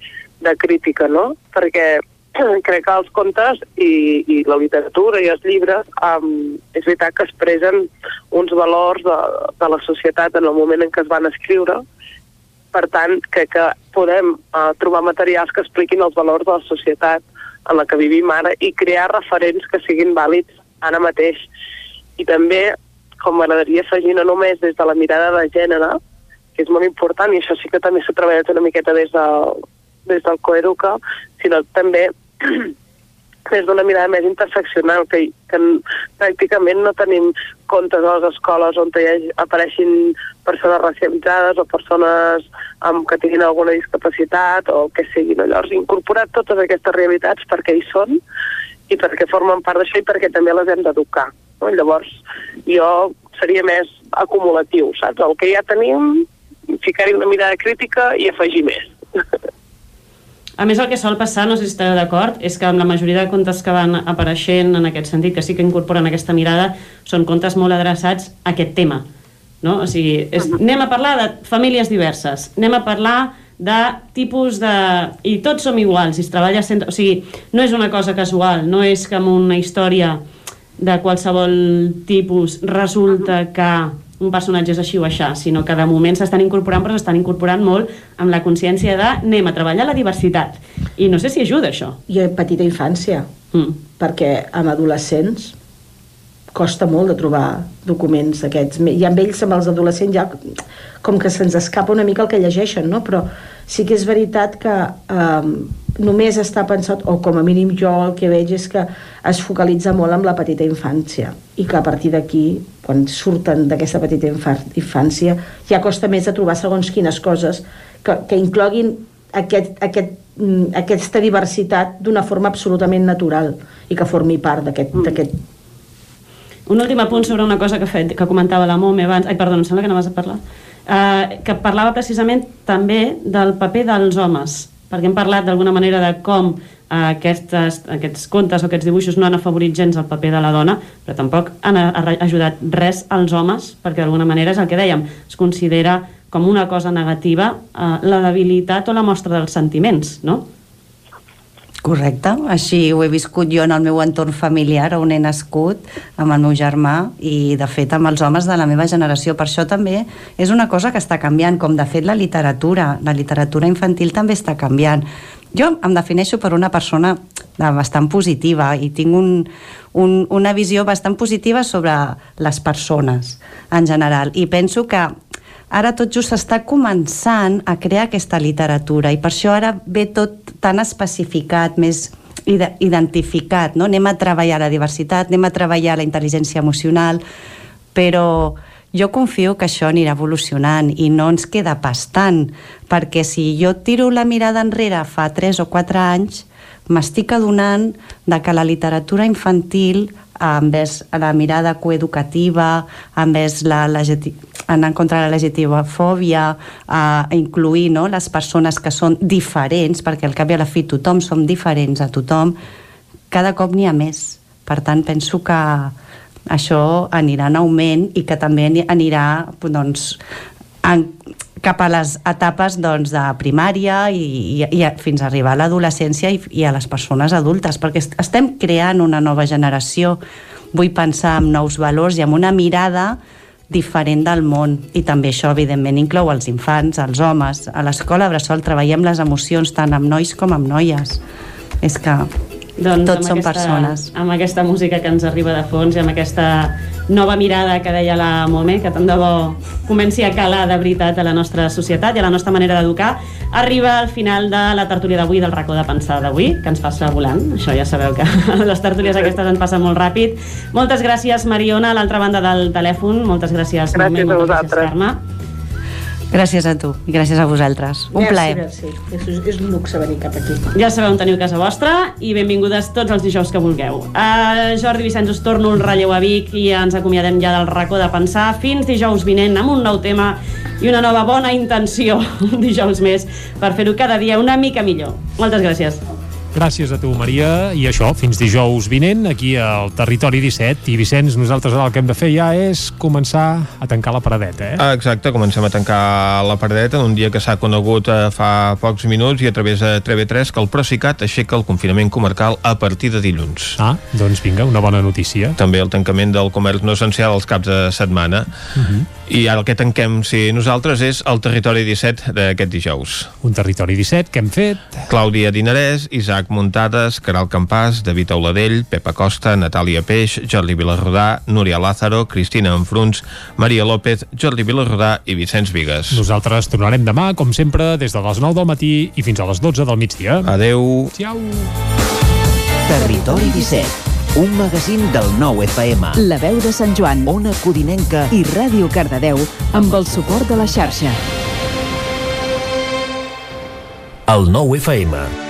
de crítica, no? Perquè crec que els contes i, i la literatura i els llibres um, és veritat que expressen uns valors de, de la societat en el moment en què es van escriure per tant, crec que podem uh, trobar materials que expliquin els valors de la societat en la que vivim ara i crear referents que siguin vàlids ara mateix. I també, com m'agradaria afegir, no només des de la mirada de gènere, que és molt important, i això sí que també s'ha treballat una miqueta des del, des del Coeduca, sinó també des d'una mirada més interseccional, que, que pràcticament no tenim comptes a les escoles on hi apareixin persones racialitzades o persones amb que tinguin alguna discapacitat o que siguin. No? Llavors, incorporar totes aquestes realitats perquè hi són i perquè formen part d'això i perquè també les hem d'educar. No? Llavors, jo seria més acumulatiu, saps? El que ja tenim, ficar-hi una mirada crítica i afegir més. A més, el que sol passar, no sé si esteu d'acord, és que amb la majoria de contes que van apareixent en aquest sentit, que sí que incorporen aquesta mirada, són contes molt adreçats a aquest tema. No? O sigui, és, anem a parlar de famílies diverses, anem a parlar de tipus de... i tots som iguals, i es treballa sempre... O sigui, no és una cosa casual, no és que amb una història de qualsevol tipus resulta que un personatge és així o aixà, sinó que de moment s'estan incorporant, però s'estan incorporant molt amb la consciència de anem a treballar la diversitat. I no sé si ajuda això. I a petita infància, mm. perquè amb adolescents costa molt de trobar documents d'aquests. I amb ells, amb els adolescents, ja com que se'ns escapa una mica el que llegeixen, no? Però sí que és veritat que eh, només està pensat, o com a mínim jo el que veig és que es focalitza molt en la petita infància i que a partir d'aquí quan surten d'aquesta petita infància ja costa més de trobar segons quines coses que, que incloguin aquest, aquest, mm, aquesta diversitat d'una forma absolutament natural i que formi part d'aquest mm. Un últim apunt sobre una cosa que, fet, que comentava la Mome abans. Ai, perdó, em sembla que no vas a parlar. Uh, que parlava precisament també del paper dels homes, perquè hem parlat d'alguna manera de com aquestes, aquests contes o aquests dibuixos no han afavorit gens el paper de la dona, però tampoc han ajudat res als homes, perquè d'alguna manera és el que dèiem, es considera com una cosa negativa eh, la debilitat o la mostra dels sentiments, no? Correcte, així ho he viscut jo en el meu entorn familiar on he nascut amb el meu germà i de fet amb els homes de la meva generació. Per això també és una cosa que està canviant com de fet la literatura, la literatura infantil també està canviant. Jo em defineixo per una persona bastant positiva i tinc un, un, una visió bastant positiva sobre les persones en general. I penso que ara tot just s'està començant a crear aquesta literatura i per això ara ve tot tan especificat, més identificat, no? anem a treballar la diversitat, anem a treballar la intel·ligència emocional, però jo confio que això anirà evolucionant i no ens queda pas tant, perquè si jo tiro la mirada enrere fa 3 o 4 anys, m'estic adonant de que la literatura infantil envers la mirada coeducativa, envers la, la anar en contra de la legitimofòbia, a incluir no, les persones que són diferents, perquè al cap i a la fi tothom som diferents a tothom, cada cop n'hi ha més. Per tant, penso que, això anirà en augment i que també anirà doncs, en, cap a les etapes doncs, de primària i, i, i fins a arribar a l'adolescència i, i a les persones adultes, perquè estem creant una nova generació. Vull pensar en nous valors i amb una mirada diferent del món. I també això evidentment inclou els infants, els homes. A l'escola Bressol treballem les emocions tant amb nois com amb noies. És que doncs Tots són aquesta, persones. Amb aquesta música que ens arriba de fons i amb aquesta nova mirada que deia la Mome, que tant de bo comenci a calar de veritat a la nostra societat i a la nostra manera d'educar, arriba al final de la tertúlia d'avui, del racó de pensar d'avui, que ens passa volant. Això ja sabeu que les tertúlies aquestes ens passen molt ràpid. Moltes gràcies, Mariona, a l'altra banda del telèfon. Moltes gràcies, gràcies Mome. Moltes gràcies, Carme. Gràcies a tu i gràcies a vosaltres. Un merci, plaer. Merci. És, és un luxe venir cap aquí. Ja sabeu on teniu casa vostra i benvingudes tots els dijous que vulgueu. Uh, Jordi Vicenç, us torno un relleu a Vic i ens acomiadem ja del racó de pensar. Fins dijous vinent amb un nou tema i una nova bona intenció un dijous més per fer-ho cada dia una mica millor. Moltes gràcies. Gràcies a tu, Maria. I això, fins dijous vinent, aquí al Territori 17. I Vicenç, nosaltres ara el que hem de fer ja és començar a tancar la paradeta, eh? Ah, exacte, comencem a tancar la paradeta en un dia que s'ha conegut eh, fa pocs minuts i a través de TV3 que el Procicat aixeca el confinament comarcal a partir de dilluns. Ah, doncs vinga, una bona notícia. També el tancament del comerç no essencial als caps de setmana. Uh -huh. I ara el que tanquem, si nosaltres, és el Territori 17 d'aquest dijous. Un Territori 17 que hem fet... Clàudia Dinarès, Isaac Muntades, Caral Campàs, David Auladell, Pepa Costa, Natàlia Peix, Jordi Vilarrodà, Núria Lázaro, Cristina Enfruns, Maria López, Jordi Vilarrodà i Vicenç Vigues. Nosaltres tornarem demà, com sempre, des de les 9 del matí i fins a les 12 del migdia. Adeu. Ciao. Territori 17, un magazín del nou FM. La veu de Sant Joan, Ona Codinenca i Ràdio Cardedeu amb el suport de la xarxa. El nou FM.